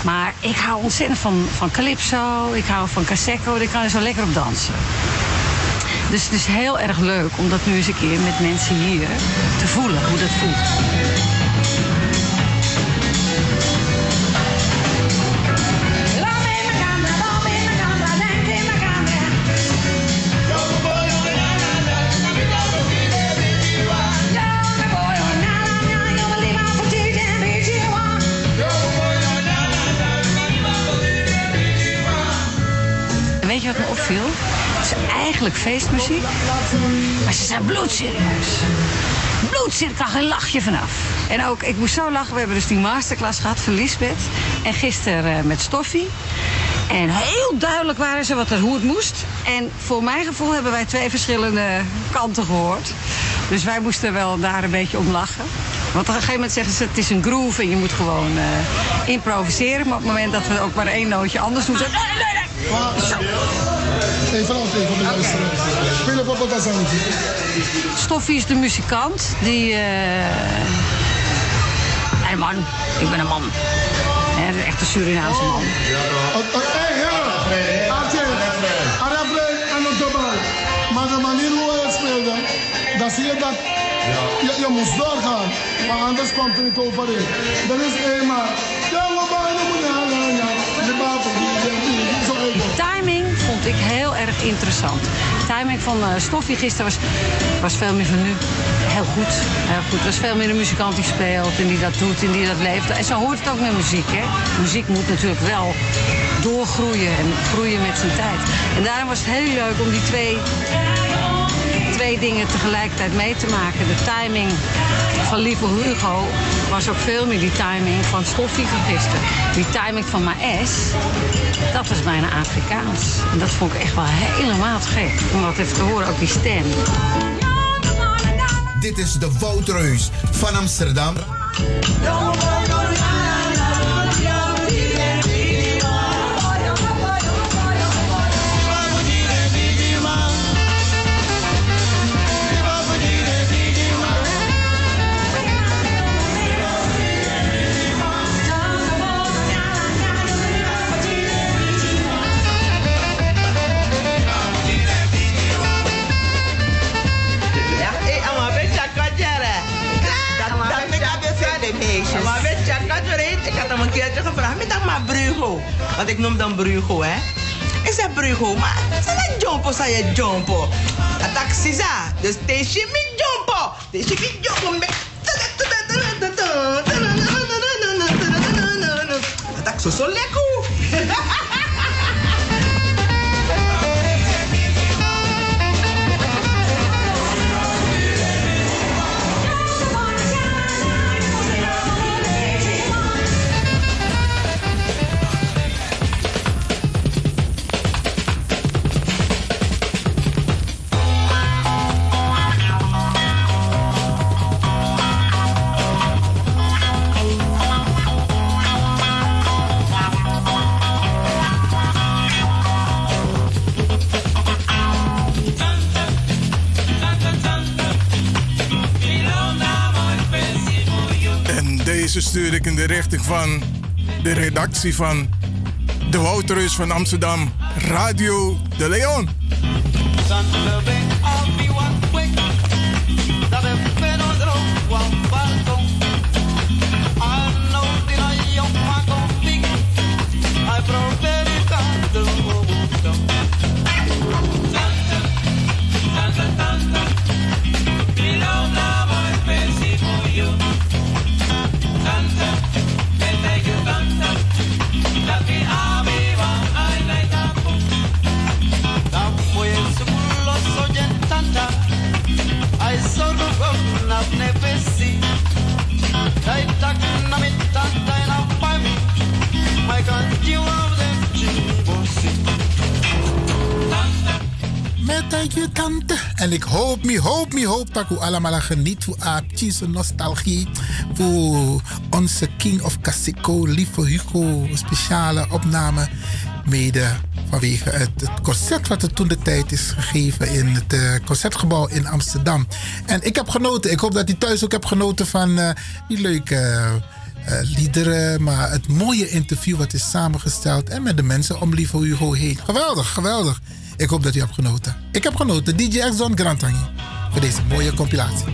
Maar ik hou ontzettend van, van calypso, ik hou van Kaseko, daar kan je zo lekker op dansen. Dus het is heel erg leuk om dat nu eens een keer met mensen hier te voelen, hoe dat voelt. Eigenlijk feestmuziek. Maar ze zijn bloedserieus. Bloedserieus, kan geen lachje vanaf. En ook, ik moest zo lachen, we hebben dus die masterclass gehad van Lisbeth. En gisteren eh, met Stoffie. En heel duidelijk waren ze wat er, hoe het moest. En voor mijn gevoel hebben wij twee verschillende kanten gehoord. Dus wij moesten wel daar een beetje om lachen. Want op een gegeven moment zeggen ze, het is een groove en je moet gewoon eh, improviseren. Maar op het moment dat we ook maar één nootje anders doen, zeggen nee, nee, nee. Zo. Even aan even luisteren. Spelen op wat Stoffie is de muzikant. Die... eh Hey man, ik ben een man. Dat echt een Surinaamse man. Hé, ja. Atje, Arabrein en het dubbel. Maar de manier hoe hij speelde, dan zie je dat je, je moest doorgaan. Maar anders komt het niet overeen. Dat is eenmaal. Ja. Ja, de timing ik heel erg interessant. De timing van eh Stoffie gisteren was, was veel meer van nu. Heel goed, heel goed. Er was veel meer een muzikant die speelt en die dat doet en die dat leeft. En zo hoort het ook met muziek, hè. Muziek moet natuurlijk wel doorgroeien en groeien met zijn tijd. En daarom was het heel leuk om die twee, twee dingen tegelijkertijd mee te maken. De timing van Lieve Hugo was ook veel meer die timing van Stoffie van gisteren. Die timing van Maes, dat was bijna Afrikaans. En dat vond ik echt wel helemaal te gek. Om dat even te horen, ook die stem. Dit is de Woutreus van Amsterdam. Keertje gevraagd, met dat maar Brugo. Want ik noem dan Brugo, hè. Ik zeg Brugo, maar zijn jumpo, zei je jumpo. Dat taxi za, dus deze mi jumpo. Deze mi jumpo me. Dat zo zo lekker. In de richting van de redactie van de Wouterus van Amsterdam, Radio de Leon. Hoop, dat u allemaal geniet artieste nostalgie. Voor onze King of Casico, lieve Hugo, speciale opname. Mede vanwege het, concert wat er toen de tijd is gegeven in het eh, concertgebouw in Amsterdam. En ik heb genoten. Ik hoop dat u thuis ook hebt genoten van eh, die leuke eh, liederen. Maar het mooie interview wat is samengesteld. En met de mensen om lieve Hugo heen. Geweldig, geweldig. Ik hoop dat u hebt genoten. Ik heb genoten. DJ Exxon Grantangi. Voor deze mooie compilatie.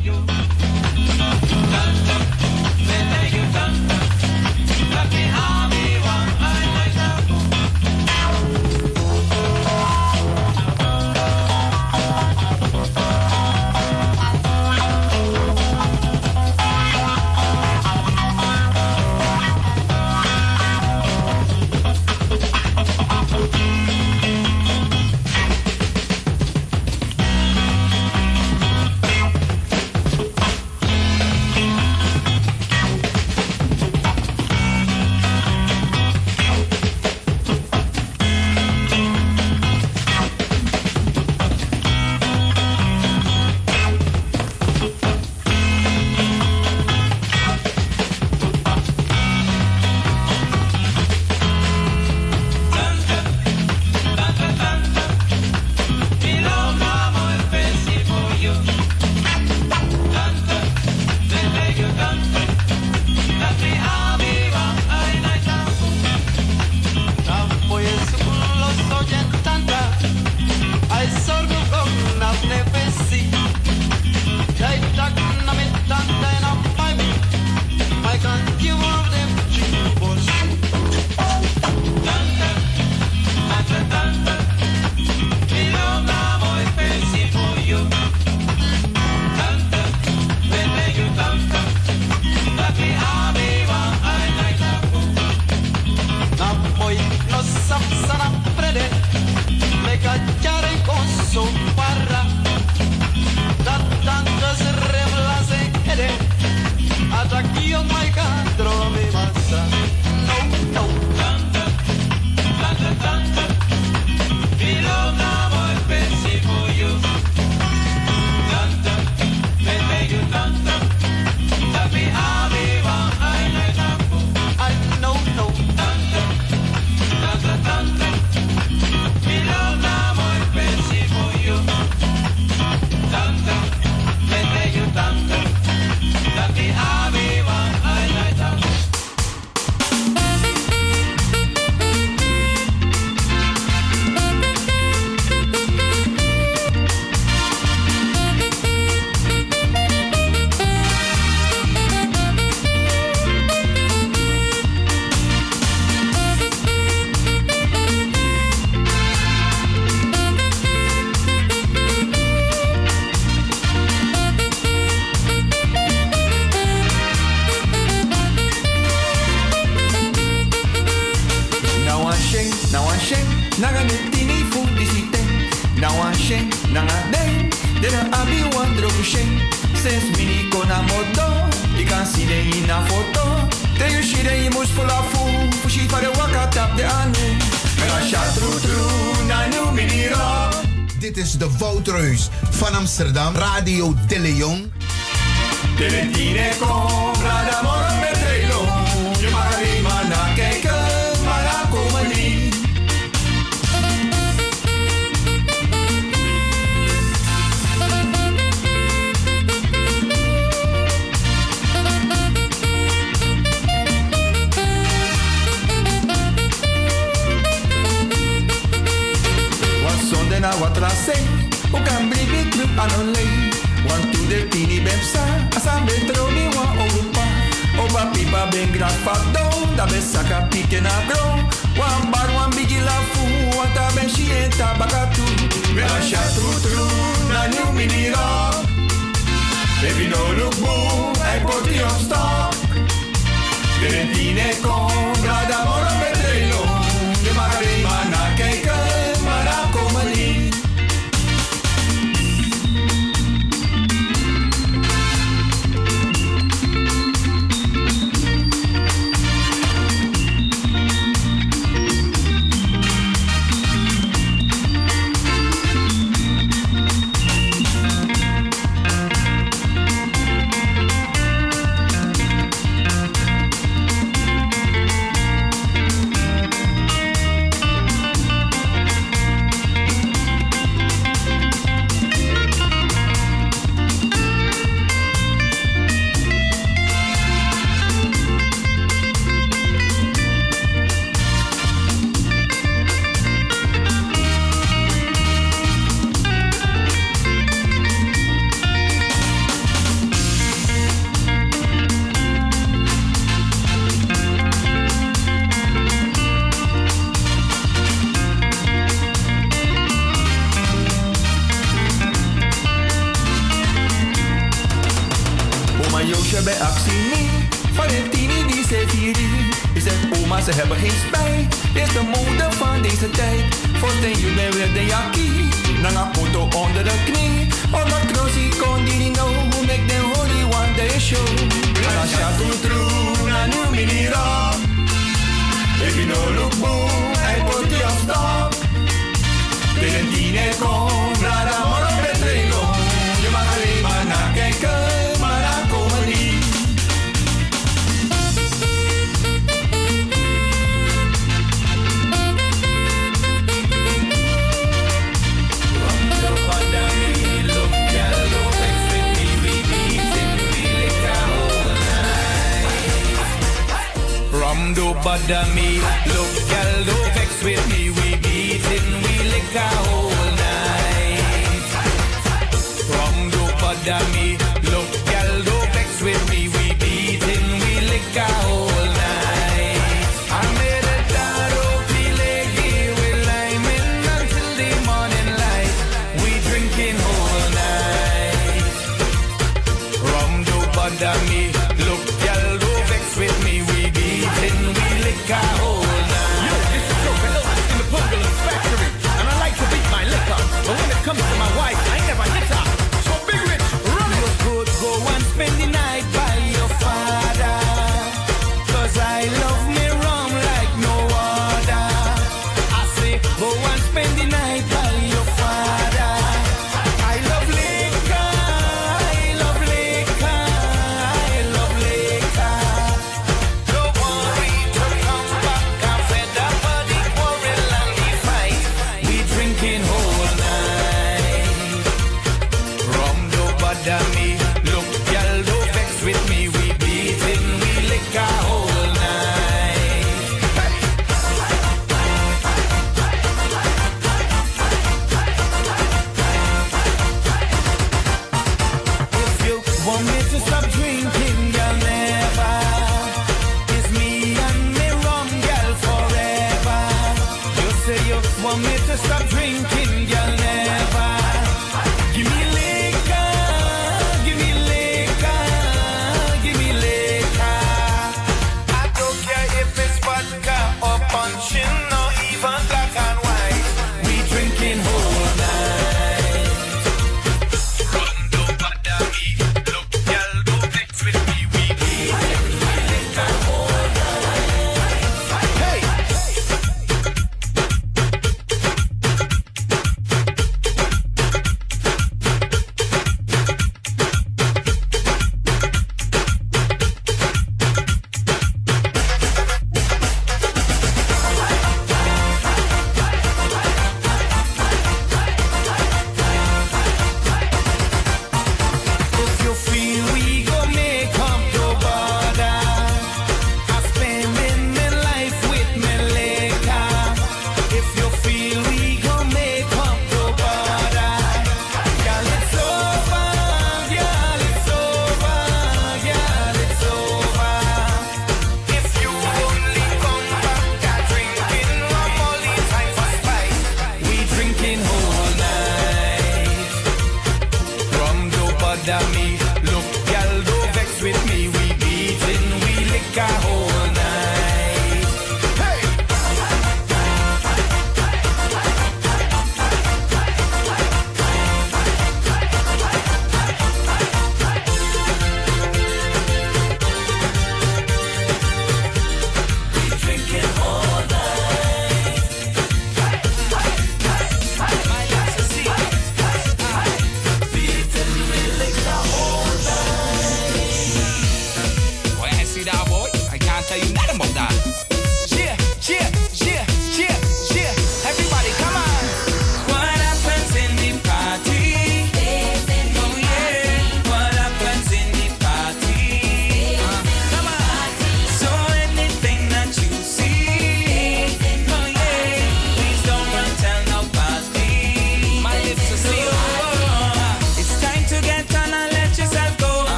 Amsterdam, Radio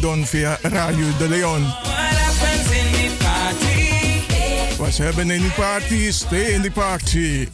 Don via Radio De Leon. Ze hebben in die party, stay in die party.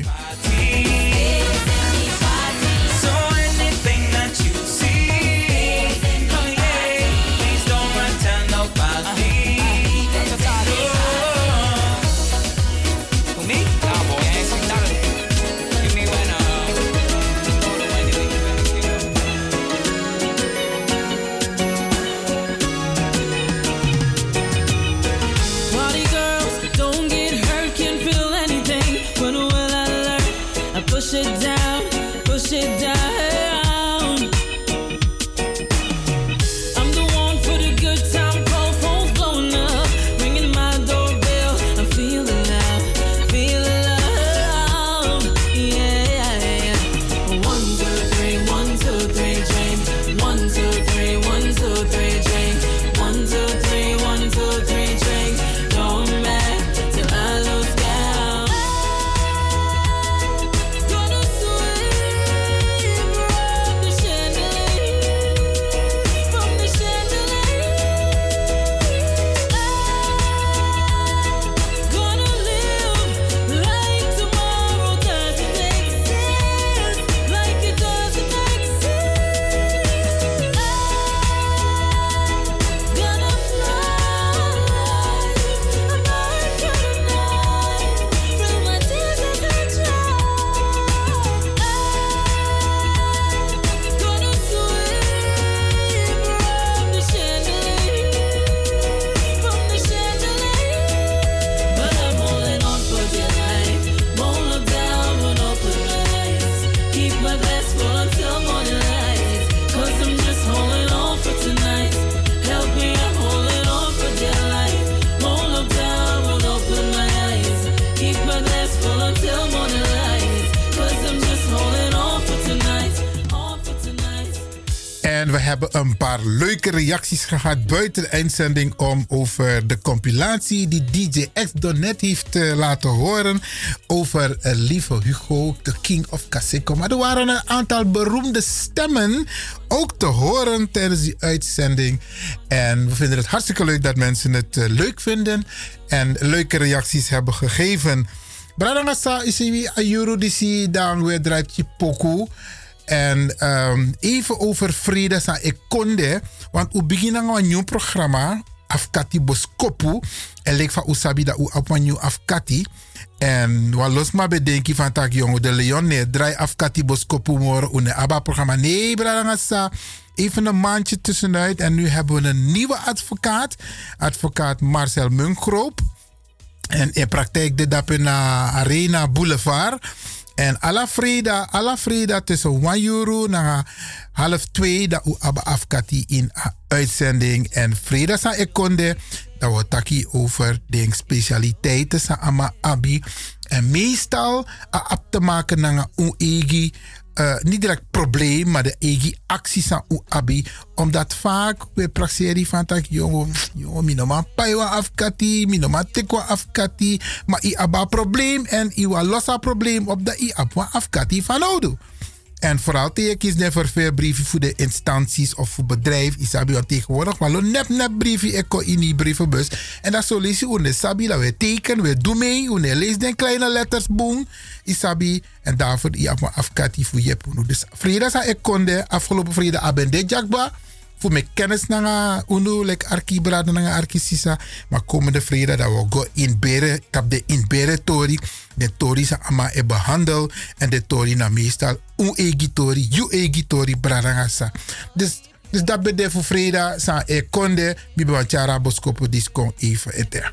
Reacties gehad buiten de eindzending om over de compilatie die DJ X Donet heeft eh, laten horen over eh, lieve Hugo, de King of Kaseko. Maar er waren een aantal beroemde stemmen ook te horen tijdens die uitzending. En we vinden het hartstikke leuk dat mensen het eh, leuk vinden en leuke reacties hebben gegeven. Bradangasa is wie Ayuru disi dan weer draait. En ehm, even over vrede sa ekonde. Want we beginnen een nieuw programma. Afkati Boskopu. En leek van Usabi dat u op een nieuw afkati. En wat los maar bedenken van tak jongen de Leon. Nee, draai afkati Boskopu morgen. Une ABBA programma. Nee, bradangasa. Even een maandje tussenuit. En nu hebben we een nieuwe advocaat. Advocaat Marcel Munkroop. En in praktijk dat in Arena Boulevard. En alla vreda, alla vreda tussen 1 euro naar half 2 dat u abba afkati in uitzending. En vreda sa ekonde, dat we taki over de specialiteiten sa ama abi. En meestal a te maken naar een egi eh, niet direct probleem, maar de eigen acties aan u abi. Omdat vaak we praxeri van tak jongen, jongen, mi no ma paiwa afkati, mi no ma tekwa afkati, maar i aba probleem en i wa losa probleem op de i abwa afkati van. En vooral tegen net voor veel brieven voor de instanties of voor bedrijf. Isabi want tegenwoordig maar nep nep brieven echo in die brievenbus. En dat zo lees Isabi dat we tekenen, we doen mee. Hoe lees den kleine letters boom. Isabi en daarvoor je maar afkati voor je. Dus sa ik konde afgelopen vrede abende jakba. Voor mijn kennis naar uno like arki brada naar arki sisa. Maar komende vrede dat we go in bere kap de in bere tori. De tori sa ama e behandel en de tori na meestal un egi tori, you egi tori sa. Dus dus dat betekent voor vrede sa e konde bi banchara boskopo diskon even eter.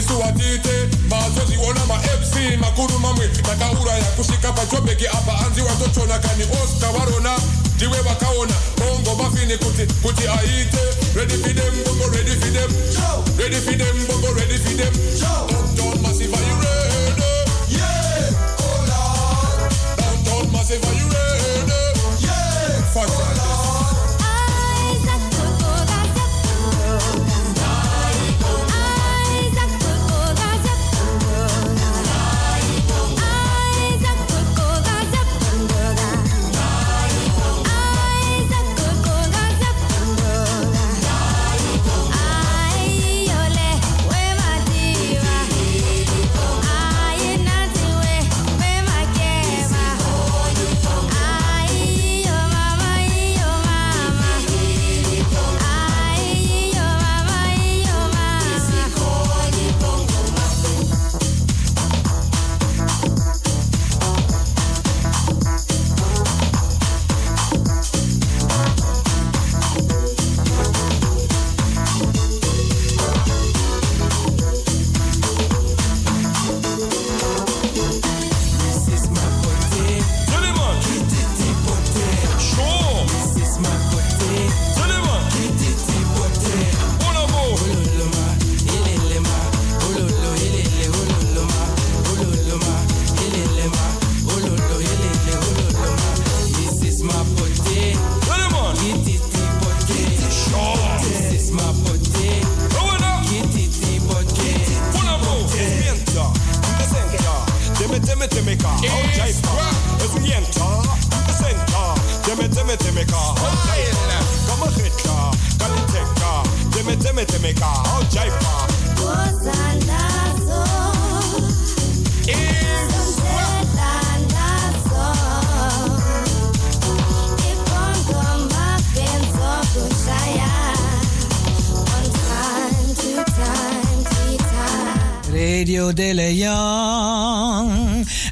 Mazoziona, isuwatite, mazoziona ma MC makuru mamwe takaura ya kushika pachobeki apa anzi watochona kani Oscar warona ndiwe wakaona. Bongo mafini kuti kuti aite. Ready for them bongo ready for them. Ready for them bongo ready for them. Downtown massive are you ready? Yeah oh lord. Downtown massive are you